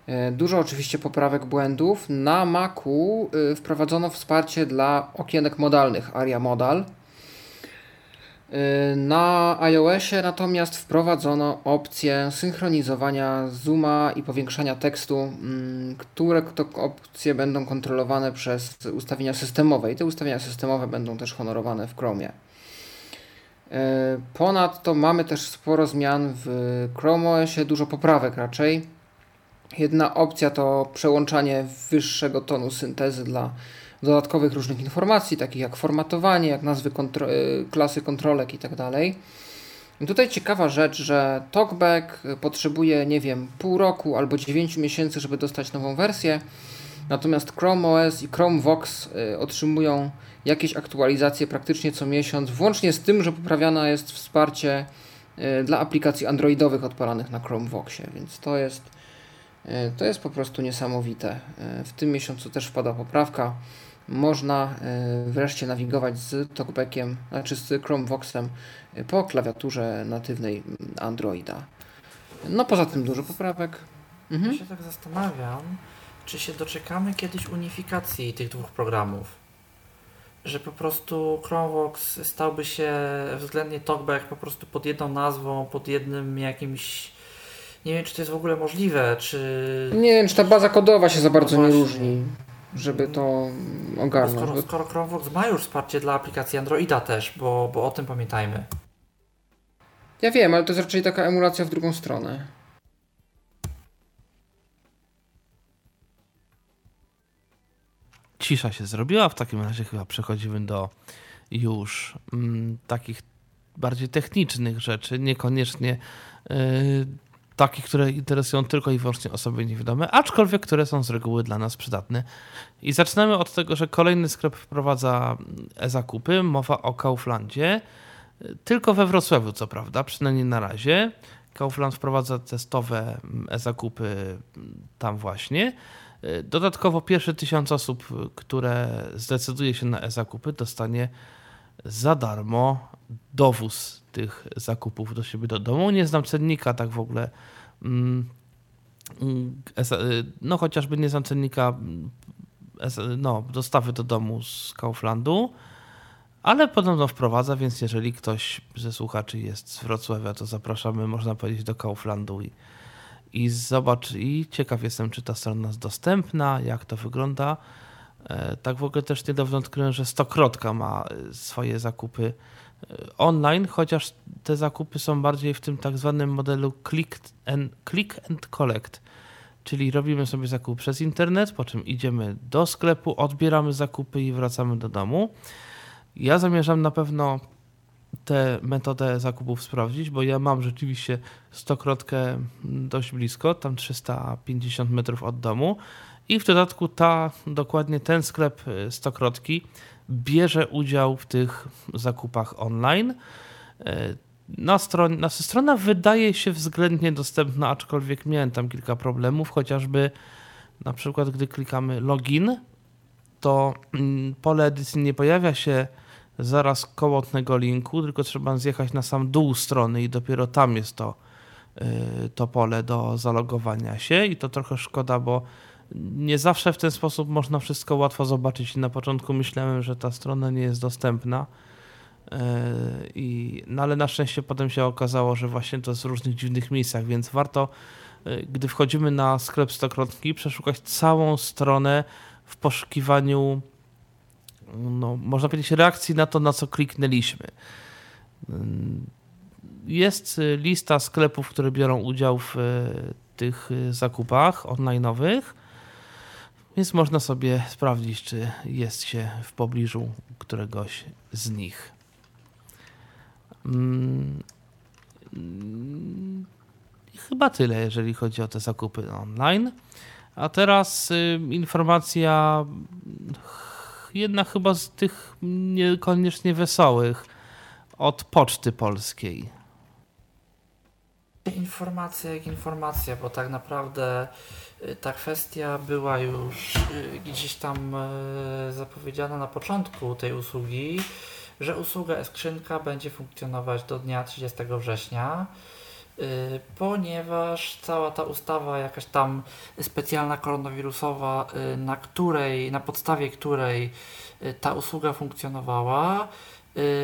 Y, Dużo oczywiście poprawek błędów. Na Macu wprowadzono wsparcie dla okienek modalnych ARIA Modal. Y, Na iOSie natomiast wprowadzono opcję synchronizowania zooma i powiększania tekstu, mm, które to opcje będą kontrolowane przez ustawienia systemowe i te ustawienia systemowe będą też honorowane w Chromie. Y, Ponadto mamy też sporo zmian w Chrome OSie, dużo poprawek raczej. Jedna opcja to przełączanie wyższego tonu syntezy dla dodatkowych różnych informacji, takich jak formatowanie, jak nazwy kontro- y, klasy kontrolek itd. I Tutaj ciekawa rzecz, że TalkBack potrzebuje, nie wiem, pół roku albo 9 miesięcy, żeby dostać nową wersję. Natomiast Chrome OS i Chrome Vox y, otrzymują jakieś aktualizacje praktycznie co miesiąc, włącznie z tym, że poprawiane jest wsparcie y, dla aplikacji androidowych odpalanych na Chrome Voxie, więc to jest, to jest po prostu niesamowite. W tym miesiącu też wpada poprawka. Można y, wreszcie nawigować z TalkBackiem, znaczy z Chrome Voxem y, po klawiaturze natywnej Androida. No poza tym dużo poprawek. Mhm. Ja się tak zastanawiam, czy się doczekamy kiedyś unifikacji tych dwóch programów. że po prostu Chromevox stałby się względnie TalkBack po prostu pod jedną nazwą, pod jednym jakimś nie wiem, czy to jest w ogóle możliwe, czy... Nie wiem, czy ta baza kodowa się za bardzo no nie różni, żeby to ogarnąć. Skoro, skoro Chromevox ma już wsparcie dla aplikacji Androida też, bo, bo o tym pamiętajmy. Ja wiem, ale to jest raczej taka emulacja w drugą stronę. Cisza się zrobiła, w takim razie chyba przechodzimy do już mm, takich bardziej technicznych rzeczy, niekoniecznie yy, takich, które interesują tylko i wyłącznie osoby niewidome, aczkolwiek które są z reguły dla nas przydatne. I zaczynamy od tego, że kolejny sklep wprowadza e-zakupy, mowa o Kauflandzie, tylko we Wrocławiu co prawda, przynajmniej na razie. Kaufland wprowadza testowe e-zakupy tam właśnie. Dodatkowo pierwsze tysiąc osób, które zdecyduje się na e-zakupy, dostanie za darmo dowóz tych zakupów do siebie do domu. Nie znam cennika tak w ogóle. Mm, mm, no chociażby nie znam cennika mm, no, dostawy do domu z Kauflandu, ale podobno wprowadza, więc jeżeli ktoś ze słuchaczy jest z Wrocławia, to zapraszamy, można powiedzieć, do Kauflandu i, i zobacz. I ciekaw jestem, czy ta strona jest dostępna, jak to wygląda. E, tak w ogóle też niedawno odkryłem, że Stokrotka ma e, swoje zakupy online, chociaż te zakupy są bardziej w tym tak zwanym modelu click and, click and collect. Czyli robimy sobie zakup przez internet, po czym idziemy do sklepu, odbieramy zakupy i wracamy do domu. Ja zamierzam na pewno tę metodę zakupów sprawdzić, bo ja mam rzeczywiście stokrotkę dość blisko, tam 350 metrów od domu i w dodatku ta, dokładnie ten sklep y, Stokrotki bierze udział w tych zakupach online. Y, na stronie, na strona wydaje się względnie dostępna, aczkolwiek miałem tam kilka problemów, chociażby na przykład gdy klikamy login, to mm, pole edycji nie pojawia się zaraz koło tego linku, tylko trzeba zjechać na sam dół strony i dopiero tam jest to, y, to pole do zalogowania się i to trochę szkoda, bo nie zawsze w ten sposób można wszystko łatwo zobaczyć. Na początku myślałem, że ta strona nie jest dostępna. E, I, no ale na szczęście potem się okazało, że właśnie to jest w różnych dziwnych miejscach, więc warto, e, gdy wchodzimy na sklep Stokrotki, przeszukać całą stronę w poszukiwaniu, no, można powiedzieć, reakcji na to, na co kliknęliśmy. E, jest lista sklepów, które biorą udział w tych zakupach online'owych. Więc można sobie sprawdzić, czy jest się w pobliżu któregoś z nich. Hmm. Chyba tyle, jeżeli chodzi o te zakupy online. A teraz y, informacja jedna chyba z tych niekoniecznie wesołych od Poczty Polskiej. Informacja jak informacja, bo tak naprawdę Y, ta kwestia była już y, gdzieś tam y, zapowiedziana na początku tej usługi, że usługa e-skrzynka będzie funkcjonować do dnia 30 września, ponieważ cała ta ustawa jakaś tam specjalna koronawirusowa, na której, na podstawie której ta usługa funkcjonowała,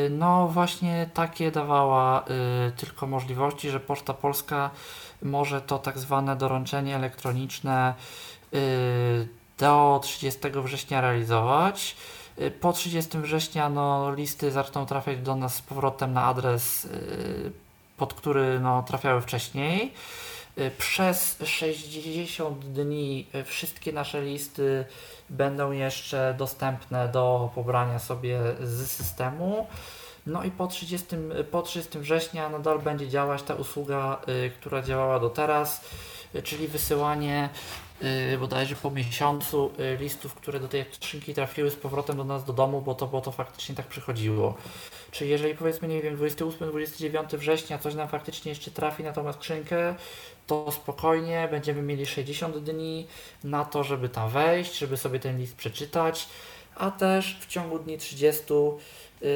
no właśnie takie dawała tylko możliwości, że Poczta Polska może to tak zwane doręczenie elektroniczne y, do 30 września realizować. Y, po 30 września no, listy zaczną trafiać do nas z powrotem na adres, y, pod który no, trafiały wcześniej. Przez 60 dni wszystkie nasze listy będą jeszcze dostępne do pobrania sobie z systemu. No i po 30, po 30 września nadal będzie działać ta usługa, y, która działała do teraz, y, czyli wysyłanie y, bodajże po miesiącu listów, które do tej skrzynki trafiły z powrotem do nas do domu, bo to, bo to faktycznie tak przychodziło. Czyli jeżeli powiedzmy, nie wiem, 28-29 września coś nam faktycznie jeszcze trafi na tą skrzynkę, to spokojnie będziemy mieli 60 dni na to, żeby tam wejść, żeby sobie ten list przeczytać a też w ciągu dni 30 y,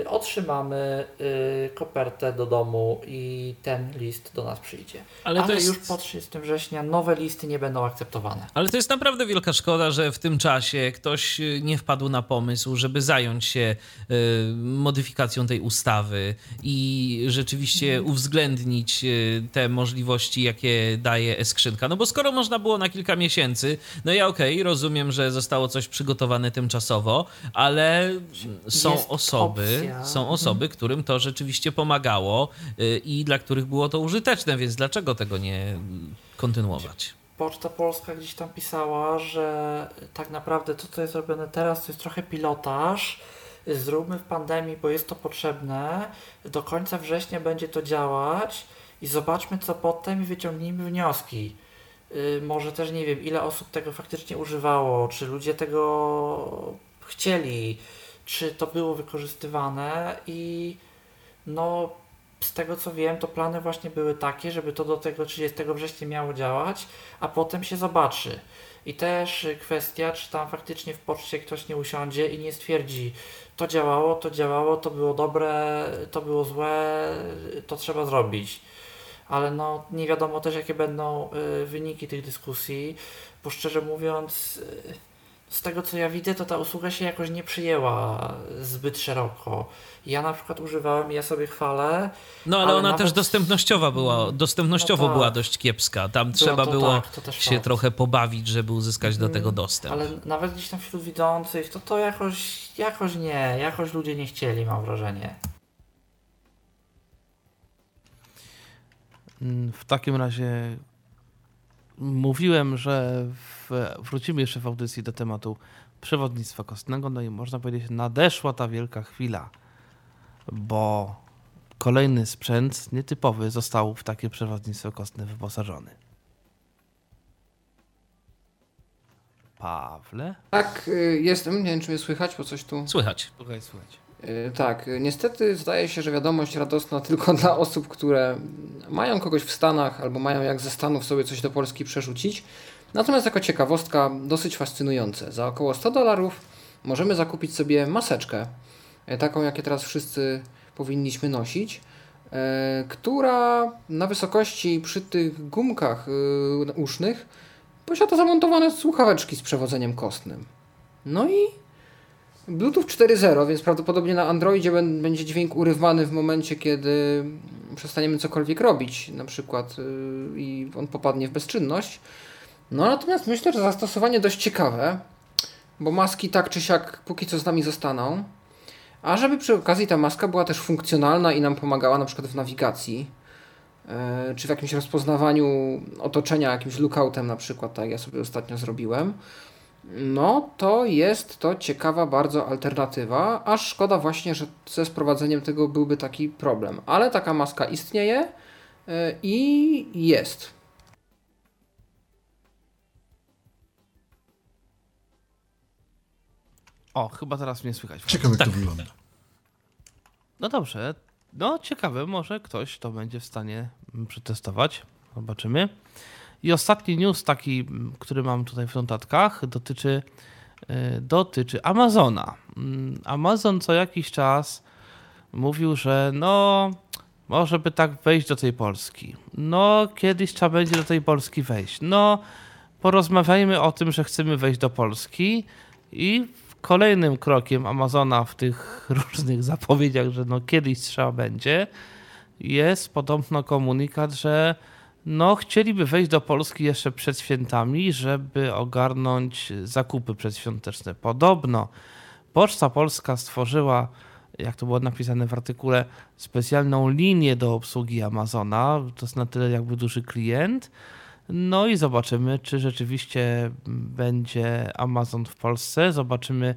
otrzymamy y, kopertę do domu i ten list do nas przyjdzie. Ale Ale, to jest- już po 30 września nowe listy nie będą akceptowane. Ale to jest naprawdę wielka szkoda, że w tym czasie ktoś y, nie wpadł na pomysł, żeby zająć się y, modyfikacją tej ustawy i rzeczywiście uwzględnić y, te możliwości, jakie daje e-skrzynka. No bo skoro można było na kilka miesięcy, no ja okej, rozumiem, że zostało coś przygotowane tymczasowo, ale są Jest osoby, są osoby, którym to rzeczywiście pomagało y, i dla których było to użyteczne, więc dlaczego tego nie kontynuować? Poczta Polska gdzieś tam pisała, że tak naprawdę to, co jest robione teraz, to jest trochę pilotaż. Zróbmy w pandemii, bo jest to potrzebne. Do końca września będzie to działać i zobaczmy, co potem i wyciągnijmy wnioski. Yy, może też nie wiem, ile osób tego faktycznie używało, czy ludzie tego chcieli, czy to było wykorzystywane i no z tego co wiem, to plany właśnie były takie, żeby to do tego 30 września miało działać, a potem się zobaczy. I też kwestia, czy tam faktycznie w poczcie ktoś nie usiądzie i nie stwierdzi, to działało, to działało, to było dobre, to było złe, to trzeba zrobić. Ale no nie wiadomo też jakie będą y, wyniki tych dyskusji, bo szczerze mówiąc, y, z tego co ja widzę, to ta usługa się jakoś nie przyjęła zbyt szeroko. Ja na przykład używałem, ja sobie chwalę, No ale, Ale ona nawet- też dostępnościowa była, dostępnościowo No tak. była dość kiepska. Tam trzeba to było tak, to też się fakt. trochę pobawić, żeby uzyskać do tego dostęp. Ale nawet gdzieś tam wśród widzących, to to jakoś, jakoś nie, jakoś ludzie nie chcieli, mam wrażenie. Mm, W takim razie mówiłem, że w, wrócimy jeszcze w audycji do tematu przewodnictwa kostnego, no i można powiedzieć, nadeszła ta wielka chwila, bo kolejny sprzęt nietypowy został w takie przewodnictwo kostne wyposażony. Pawle? Tak, y, jestem, nie wiem czy mnie słychać, bo coś tu... Słychać. Słuchaj, słuchaj. Y, Tak, niestety zdaje się, że wiadomość radosna tylko dla osób, które mają kogoś w Stanach albo mają jak ze Stanów sobie coś do Polski przerzucić. Natomiast jako ciekawostka dosyć fascynujące. Za około 100 dolarów możemy zakupić sobie maseczkę, y, taką jakie teraz wszyscy powinniśmy nosić, y, która na wysokości przy tych gumkach usznych posiada zamontowane słuchaweczki z przewodzeniem kostnym. No i Bluetooth 4.0, więc prawdopodobnie na Androidzie bę- będzie dźwięk urywany w momencie, kiedy przestaniemy cokolwiek robić, na przykład yy, i on popadnie w bezczynność. No natomiast myślę, że zastosowanie dość ciekawe, bo maski tak czy siak póki co z nami zostaną. A żeby przy okazji ta maska była też funkcjonalna i nam pomagała na przykład w nawigacji, yy, czy w jakimś rozpoznawaniu otoczenia, jakimś lookoutem na przykład, tak ja sobie ostatnio zrobiłem. No, to jest to ciekawa bardzo alternatywa, aż szkoda właśnie, że ze sprowadzeniem tego byłby taki problem. Ale taka maska istnieje yy, i jest. O, chyba teraz mnie słychać. Ciekawe, jak Tak. to wygląda. No dobrze. No ciekawe, może ktoś to będzie w stanie przetestować. Zobaczymy. I ostatni news taki, który mam tutaj w notatkach, dotyczy, y, dotyczy Amazona. Mm, Amazon co jakiś czas mówił, że no może by tak wejść do tej Polski. No kiedyś trzeba będzie do tej Polski wejść. No porozmawiajmy o tym, że chcemy wejść do Polski i kolejnym krokiem Amazona w tych różnych zapowiedziach, że no kiedyś trzeba będzie, jest podobno komunikat, że no chcieliby wejść do Polski jeszcze przed świętami, żeby ogarnąć zakupy przedświąteczne. Podobno Poczta Polska stworzyła, jak to było napisane w artykule, specjalną linię do obsługi Amazona. To jest na tyle jakby duży klient. No i zobaczymy, czy rzeczywiście będzie Amazon w Polsce. Zobaczymy,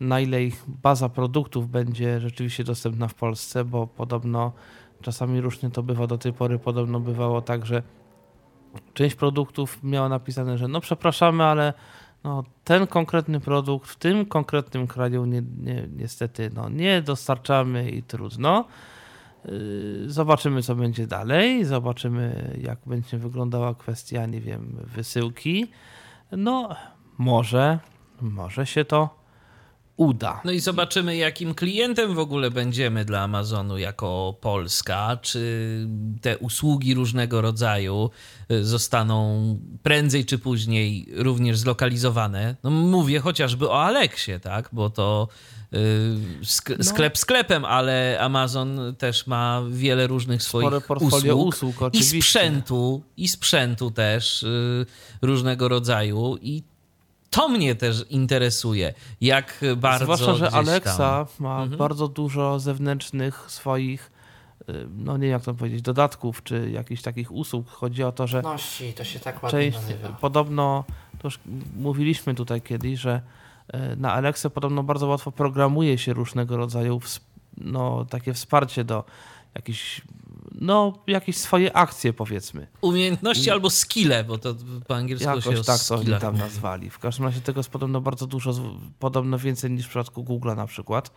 na ile ich baza produktów będzie rzeczywiście dostępna w Polsce, bo podobno czasami różnie to bywa do tej pory. Podobno bywało tak, że część produktów miała napisane, że no przepraszamy, ale no, ten konkretny produkt w tym konkretnym kraju nie, nie, niestety no, nie dostarczamy i trudno. Yy, Zobaczymy, co będzie dalej. Zobaczymy, jak będzie wyglądała kwestia, nie wiem, wysyłki. No, może, może się to uda. No i zobaczymy, jakim klientem w ogóle będziemy dla Amazonu jako Polska. Czy te usługi różnego rodzaju y, zostaną prędzej czy później również zlokalizowane. No mówię chociażby o Aleksie, tak? Bo to y, No. sklep sklepem, ale Amazon też ma wiele różnych swoich portfolio usług, usług, i oczywiście. sprzętu, i sprzętu też y, różnego rodzaju i to mnie też interesuje, jak bardzo Zwłaszcza, że gdzieś tam- Alexa ma Mhm. bardzo dużo zewnętrznych swoich, y, no nie wiem jak to powiedzieć, dodatków czy jakichś takich usług. Chodzi o to, że Nosi, to się tak ładnie część, nazywa. podobno, to już mówiliśmy tutaj kiedyś, że y, na Alexę podobno bardzo łatwo programuje się różnego rodzaju no, takie wsparcie do jakichś, no jakieś swoje akcje powiedzmy. Umiejętności albo skille, bo to po angielsku się Jakoś tak to oni tam nazwali. W każdym razie tego jest podobno bardzo dużo, podobno więcej niż w przypadku Google'a na przykład.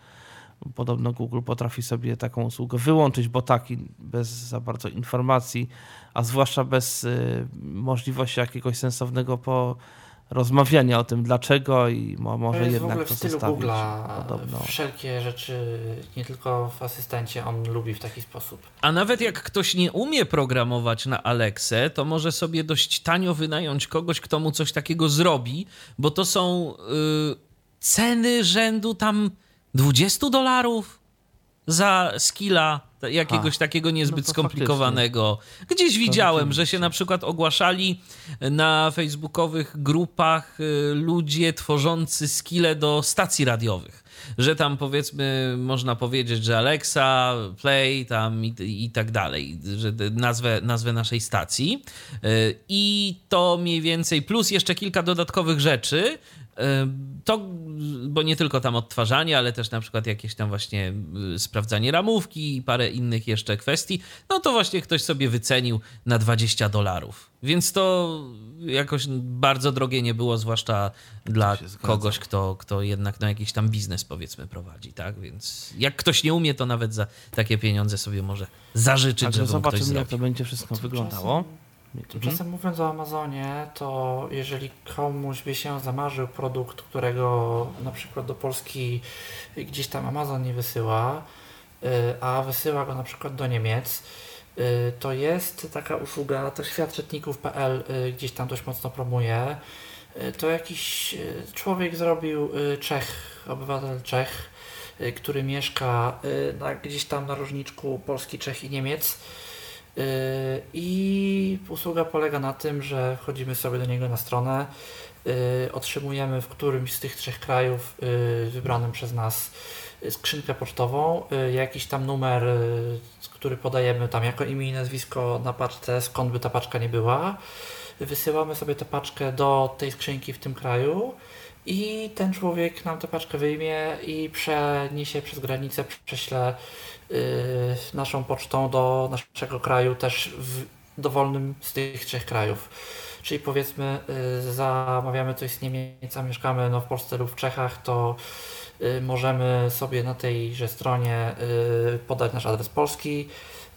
Podobno Google potrafi sobie taką usługę wyłączyć, bo taki bez za bardzo informacji, a zwłaszcza bez y, możliwości jakiegoś sensownego porozmawiania o tym dlaczego i mo, To może jest w jednak ogóle w to stylu zostawić. Google'a. Wszelkie rzeczy, nie tylko w asystencie, on lubi w taki sposób. A nawet jak ktoś nie umie programować na Alexę, to może sobie dość tanio wynająć kogoś, kto mu coś takiego zrobi, bo to są y, ceny rzędu tam 20 dolarów za skilla jakiegoś A, takiego niezbyt no skomplikowanego. Gdzieś widziałem, że się na przykład ogłaszali na facebookowych grupach y, ludzie tworzący skille do stacji radiowych. Że tam powiedzmy można powiedzieć, że Alexa, Play tam i, i tak dalej, że nazwę, nazwę naszej stacji. Y, I to mniej więcej, plus jeszcze kilka dodatkowych rzeczy. Y, To, bo nie tylko tam odtwarzanie, ale też na przykład jakieś tam właśnie y, sprawdzanie ramówki i parę innych jeszcze kwestii, no to właśnie ktoś sobie wycenił na 20 dolarów. Więc to jakoś bardzo drogie nie było, zwłaszcza dla kogoś, kto, kto jednak no, jakiś tam biznes powiedzmy prowadzi, tak? Więc jak ktoś nie umie, to nawet za takie pieniądze sobie może zażyczyć, Także żeby mu ktoś zobaczymy jak zrobił. to będzie wszystko wyglądało. Mhm. Tymczasem mówiąc o Amazonie, to jeżeli komuś by się zamarzył produkt, którego na przykład do Polski gdzieś tam Amazon nie wysyła, y, a wysyła go na przykład do Niemiec, to jest taka usługa, to światczytników.pl y, gdzieś tam dość mocno promuje. Y, To jakiś y, człowiek zrobił y, Czech, obywatel Czech, y, który mieszka y, na, gdzieś tam na różniczku Polski, Czech i Niemiec. I usługa polega na tym, że wchodzimy sobie do niego na stronę, otrzymujemy w którymś z tych trzech krajów wybranym przez nas skrzynkę pocztową, yy, jakiś tam numer, yy, który podajemy tam jako imię i nazwisko na paczce, skąd by ta paczka nie była. Wysyłamy sobie tę paczkę do tej skrzynki w tym kraju i ten człowiek nam tę paczkę wyjmie i przeniesie przez granicę, prześle yy, naszą pocztą do naszego kraju też w dowolnym z tych trzech krajów. Czyli powiedzmy yy, zamawiamy coś z Niemiec, a mieszkamy no, w Polsce lub w Czechach, to możemy sobie na tejże stronie yy, podać nasz adres polski,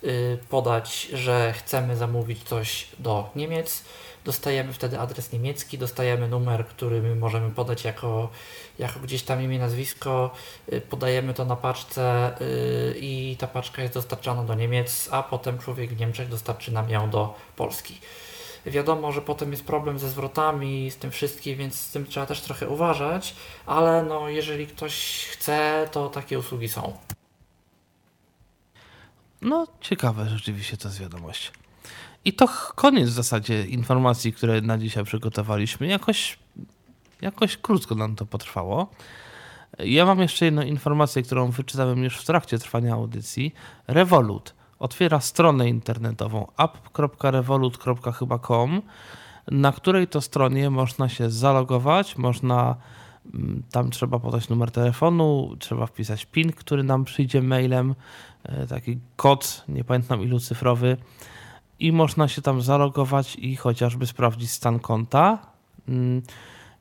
yy, podać, że chcemy zamówić coś do Niemiec. Dostajemy wtedy adres niemiecki, dostajemy numer, który my możemy podać jako, jako gdzieś tam imię, nazwisko, y, podajemy to na paczce y, i ta paczka jest dostarczana do Niemiec, a potem człowiek w Niemczech dostarczy nam ją do Polski. Wiadomo, że potem jest problem ze zwrotami, z tym wszystkim, więc z tym trzeba też trochę uważać, ale no, jeżeli ktoś chce, to takie usługi są. No, ciekawe rzeczywiście to jest wiadomość. I to koniec w zasadzie informacji, które na dzisiaj przygotowaliśmy. Jakoś, jakoś krótko nam to potrwało. Ja mam jeszcze jedną informację, którą wyczytałem już w trakcie trwania audycji. Revolut otwiera stronę internetową app.revolut.chyba.com, na której to stronie można się zalogować, można mm, tam trzeba podać numer telefonu, trzeba wpisać PIN, który nam przyjdzie mailem, e, taki kod, nie pamiętam ilu cyfrowy, i można się tam zalogować i chociażby sprawdzić stan konta. Mm,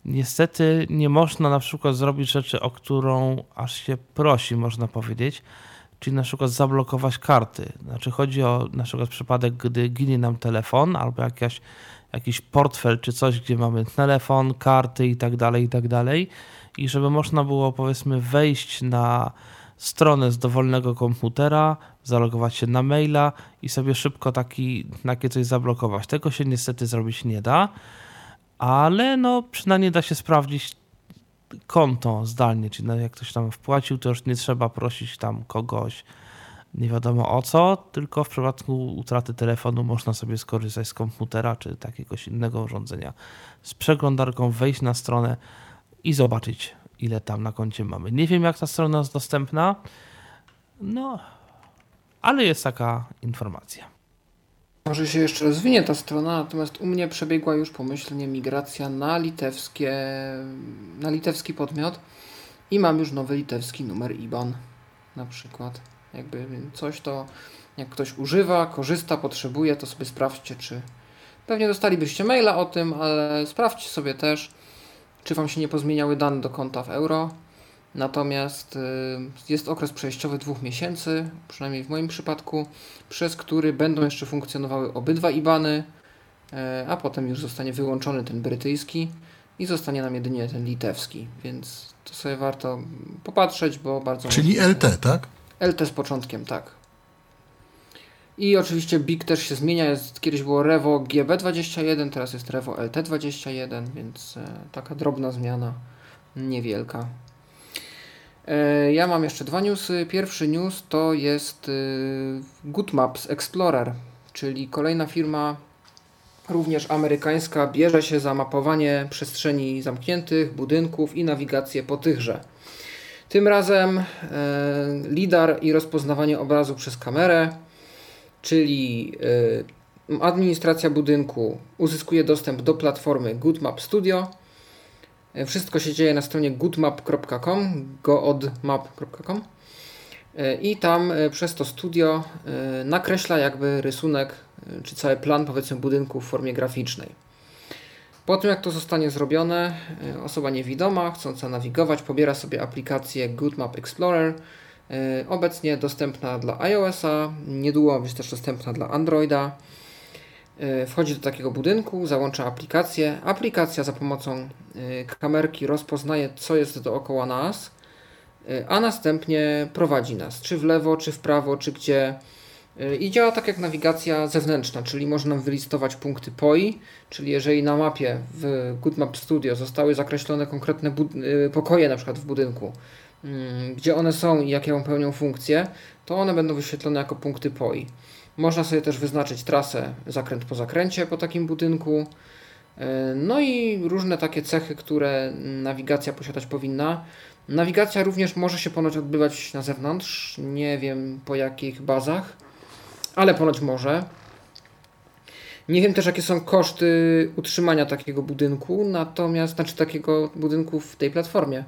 Niestety nie można na przykład zrobić rzeczy, o którą aż się prosi, można powiedzieć, czyli na przykład zablokować karty. Znaczy chodzi o na przykład przypadek, gdy ginie nam telefon albo jakaś, jakiś portfel czy coś, gdzie mamy telefon, karty i tak dalej, i tak dalej. i żeby można było powiedzmy wejść na stronę z dowolnego komputera, zalogować się na maila i sobie szybko taki, takie coś zablokować. Tego się niestety zrobić nie da, ale no przynajmniej da się sprawdzić konto zdalnie, czyli jak ktoś tam wpłacił, to już nie trzeba prosić tam kogoś nie wiadomo o co, tylko w przypadku utraty telefonu można sobie skorzystać z komputera czy jakiegoś innego urządzenia z przeglądarką, wejść na stronę i zobaczyć, ile tam na koncie mamy. Nie wiem, jak ta strona jest dostępna, no, ale jest taka informacja. Może się jeszcze rozwinie ta strona, natomiast u mnie przebiegła już pomyślnie migracja na litewskie, na litewski podmiot i mam już nowy litewski numer IBAN na przykład. Jakby coś to, jak ktoś używa, korzysta, potrzebuje, to sobie sprawdźcie, czy pewnie dostalibyście maila o tym, ale sprawdźcie sobie też, czy Wam się nie pozmieniały dane do konta w euro. Natomiast y, jest okres przejściowy dwóch miesięcy, przynajmniej w moim przypadku, przez który będą jeszcze funkcjonowały obydwa IBANy, e, a potem już zostanie wyłączony ten brytyjski i zostanie nam jedynie ten litewski, więc to sobie warto popatrzeć, bo bardzo. Czyli LT, tak? LT z początkiem, tak. I oczywiście BIG też się zmienia. Jest, kiedyś było Revo GB21, teraz jest Revo LT21, więc e, taka drobna zmiana, niewielka. E, ja mam jeszcze dwa newsy. Pierwszy news to jest e, GoodMaps Explorer, czyli kolejna firma, również amerykańska, bierze się za mapowanie przestrzeni zamkniętych, budynków i nawigację po tychże. Tym razem e, lidar i rozpoznawanie obrazu przez kamerę, czyli administracja budynku uzyskuje dostęp do platformy GoodMap Studio. E, wszystko się dzieje na stronie goodmap.com, goodmap.com i tam przez to studio nakreśla jakby rysunek czy cały plan powiedzmy budynku w formie graficznej. Po tym jak to zostanie zrobione, e, osoba niewidoma, chcąca nawigować, pobiera sobie aplikację GoodMap Explorer, e, obecnie dostępna dla iOS-a, niedługo być też dostępna dla Androida. E, wchodzi do takiego budynku, załącza aplikację. Aplikacja za pomocą kamerki rozpoznaje, co jest dookoła nas, a następnie prowadzi nas, czy w lewo, czy w prawo, czy gdzie I działa tak jak nawigacja zewnętrzna, czyli można wylistować punkty POI, czyli jeżeli na mapie w GoodMap Studio zostały zakreślone konkretne pokoje na przykład w budynku, mm, gdzie one są i jakie pełnią funkcje, to one będą wyświetlone jako punkty POI. Można sobie też wyznaczyć trasę zakręt po zakręcie po takim budynku. Y, no i różne takie cechy, które nawigacja posiadać powinna. Nawigacja również może się ponoć odbywać na zewnątrz, nie wiem po jakich bazach ale ponoć może. Nie wiem też, jakie są koszty utrzymania takiego budynku, natomiast, znaczy takiego budynku w tej platformie.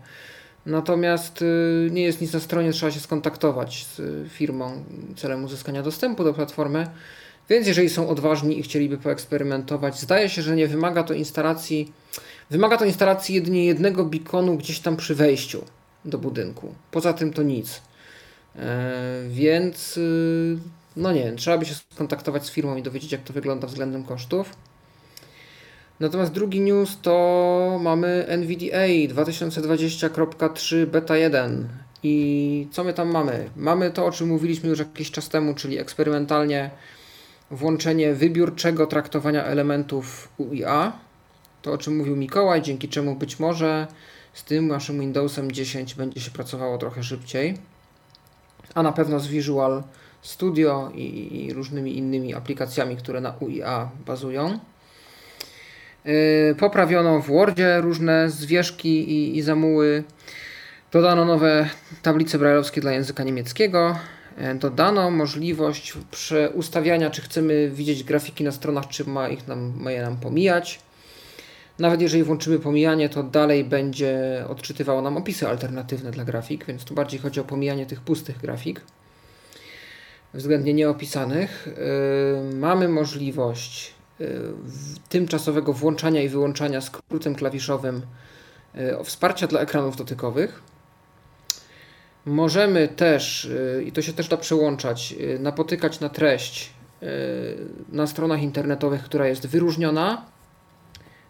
Natomiast y, nie jest nic na stronie, trzeba się skontaktować z firmą celem uzyskania dostępu do platformy. Więc jeżeli są odważni i chcieliby poeksperymentować, zdaje się, że nie wymaga to instalacji, wymaga to instalacji jedynie jednego beaconu gdzieś tam przy wejściu do budynku. Poza tym to nic. E, więc y, no nie trzeba by się skontaktować z firmą i dowiedzieć, jak to wygląda względem kosztów. Natomiast drugi news to mamy NVDA 2020.3 beta 1. I co my tam mamy? Mamy to, o czym mówiliśmy już jakiś czas temu, czyli eksperymentalnie włączenie wybiórczego traktowania elementów UIA. To, o czym mówił Mikołaj, dzięki czemu być może z tym naszym Windowsem 10 będzie się pracowało trochę szybciej. A na pewno z Visual Studio i, i różnymi innymi aplikacjami, które na UIA bazują. Yy, poprawiono w Wordzie różne zwierzki i, i zamuły. Dodano nowe tablice brajlowskie dla języka niemieckiego. Yy, dodano możliwość przeustawiania, czy chcemy widzieć grafiki na stronach, czy ma ich nam, ma je nam pomijać. Nawet jeżeli włączymy pomijanie, to dalej będzie odczytywało nam opisy alternatywne dla grafik, więc tu bardziej chodzi o pomijanie tych pustych grafik względnie nieopisanych, y, mamy możliwość y, tymczasowego włączania i wyłączania skrótem klawiszowym y, wsparcia dla ekranów dotykowych. Możemy też, i to się też da przełączać, napotykać na treść na stronach internetowych, która jest wyróżniona.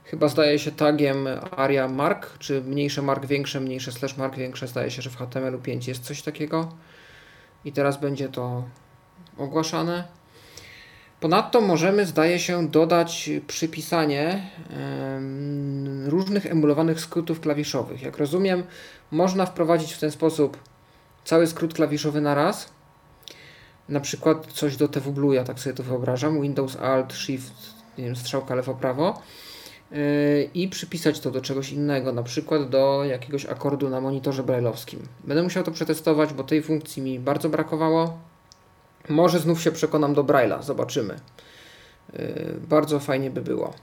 chyba zdaje się tagiem aria mark, czy mniejsze mark większe, mniejsze slash mark większe, zdaje się, że w HTML 5 jest coś takiego i teraz będzie to ogłaszane. Ponadto możemy, zdaje się, dodać przypisanie różnych emulowanych skrótów klawiszowych. Jak rozumiem, można wprowadzić w ten sposób cały skrót klawiszowy na raz. Na przykład coś do TW ja tak sobie to wyobrażam. Windows Alt Shift, nie wiem, strzałka lewo-prawo. Yy, I przypisać to do czegoś innego, na przykład do jakiegoś akordu na monitorze brailleowskim. Będę musiał to przetestować, bo tej funkcji mi bardzo brakowało. Może znów się przekonam do Braille'a, zobaczymy. Yy, bardzo fajnie by było.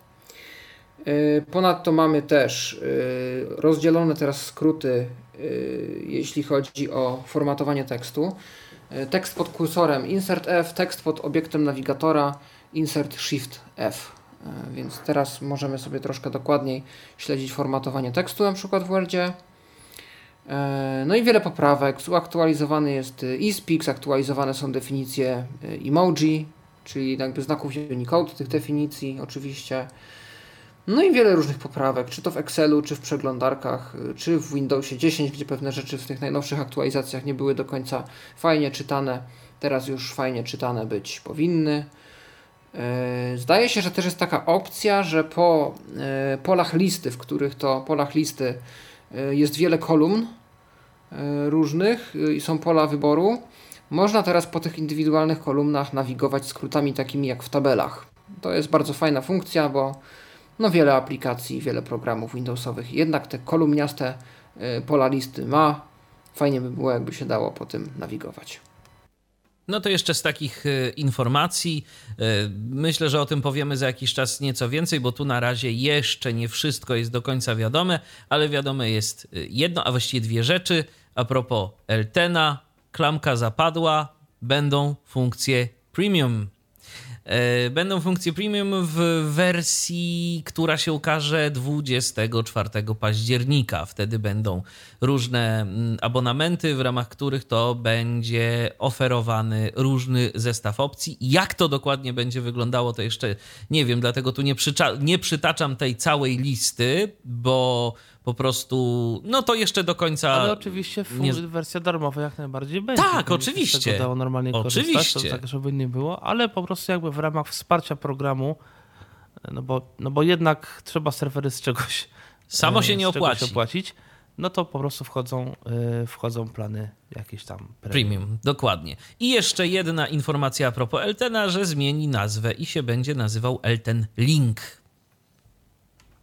Yy, ponadto mamy też rozdzielone teraz skróty, jeśli chodzi o formatowanie tekstu. Tekst pod kursorem Insert F, tekst pod obiektem nawigatora Insert Shift F. Więc teraz możemy sobie troszkę dokładniej śledzić formatowanie tekstu, na przykład w Wordzie. E, no i wiele poprawek. Zaktualizowany jest eSpeak, zaktualizowane są definicje e, emoji, czyli jakby znaków Unicode tych definicji oczywiście. No i wiele różnych poprawek, czy to w Excelu, czy w przeglądarkach, e, czy w Windowsie 10, gdzie pewne rzeczy w tych najnowszych aktualizacjach nie były do końca fajnie czytane. Teraz już fajnie czytane być powinny. Zdaje się, że też jest taka opcja, że po polach listy, w których to polach listy E, jest wiele kolumn e, różnych e, i są pola wyboru. Można teraz po tych indywidualnych kolumnach nawigować skrótami takimi jak w tabelach. To jest bardzo fajna funkcja, bo no wiele aplikacji, wiele programów Windowsowych jednak te kolumniaste pola listy ma. Fajnie by było, jakby się dało po tym nawigować. No to jeszcze z takich e, informacji, e, myślę, że o tym powiemy za jakiś czas nieco więcej, bo tu na razie jeszcze nie wszystko jest do końca wiadome, ale wiadome jest e, jedno, a właściwie dwie rzeczy. A propos Eltena, klamka zapadła, będą funkcje premium. E, będą funkcje premium w wersji, która się ukaże 24 października. Wtedy będą różne mm, abonamenty, w ramach których to będzie oferowany różny zestaw opcji. Jak to dokładnie będzie wyglądało, to jeszcze nie wiem, dlatego tu nie, nie przytaczam tej całej listy, bo po prostu, no to jeszcze do końca. Ale oczywiście nie... wersja darmowa jak najbardziej będzie. Tak, oczywiście. dało normalnie oczywiście. tak, żeby nie było, ale po prostu jakby w ramach wsparcia programu, no bo, no bo jednak trzeba serwery z czegoś. Samo się nie opłaci. opłacić. No to po prostu wchodzą, yy, wchodzą plany jakieś tam premium. premium. Dokładnie. I jeszcze jedna informacja a propos Eltena, że zmieni nazwę i się będzie nazywał Elten Link.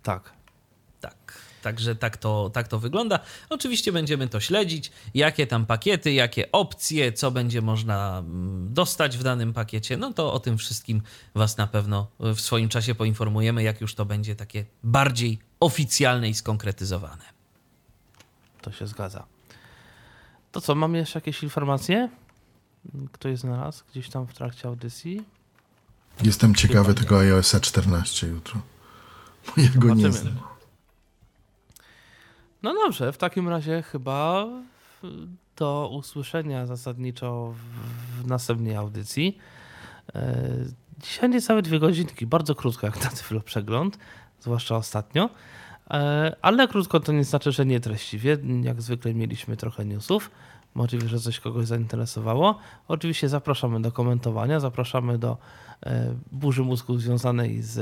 Tak. Także tak to, tak to wygląda. Oczywiście będziemy to śledzić, jakie tam pakiety, jakie opcje, co będzie można mm, dostać w danym pakiecie. No to o tym wszystkim Was na pewno w swoim czasie poinformujemy, jak już to będzie takie bardziej oficjalne i skonkretyzowane. To się zgadza. To co, mamy jeszcze jakieś informacje? Ktoś znalazł gdzieś tam w trakcie audycji? Jestem ciekawy tego iOS 14 jutro. Bo ja go nie znam. No dobrze, w takim razie chyba do usłyszenia zasadniczo w, następnej audycji. E, dzisiaj niecałe dwie godzinki, bardzo krótko jak na Tyflo Przegląd, zwłaszcza ostatnio. E, ale krótko to nie znaczy, że nie treściwie. Jak zwykle mieliśmy trochę newsów. Możliwe, że coś kogoś zainteresowało. Oczywiście zapraszamy do komentowania, zapraszamy do e, burzy mózgu związanej z,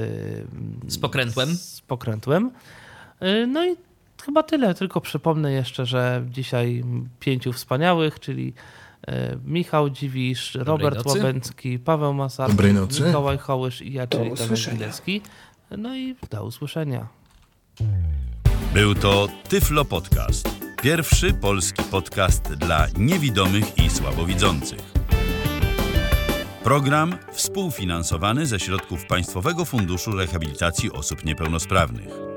z pokrętłem. Z pokrętłem. No i chyba tyle. Tylko przypomnę jeszcze, że dzisiaj pięciu wspaniałych, czyli e, Michał Dziwisz, Dobrej Robert nocy. Łabęcki, Paweł Masarski, Mikołaj Hołysz i ja, czyli Tomek. No i do usłyszenia. Był to Tyflo Podcast. Pierwszy polski podcast dla niewidomych i słabowidzących. Program współfinansowany ze środków Państwowego Funduszu Rehabilitacji Osób Niepełnosprawnych.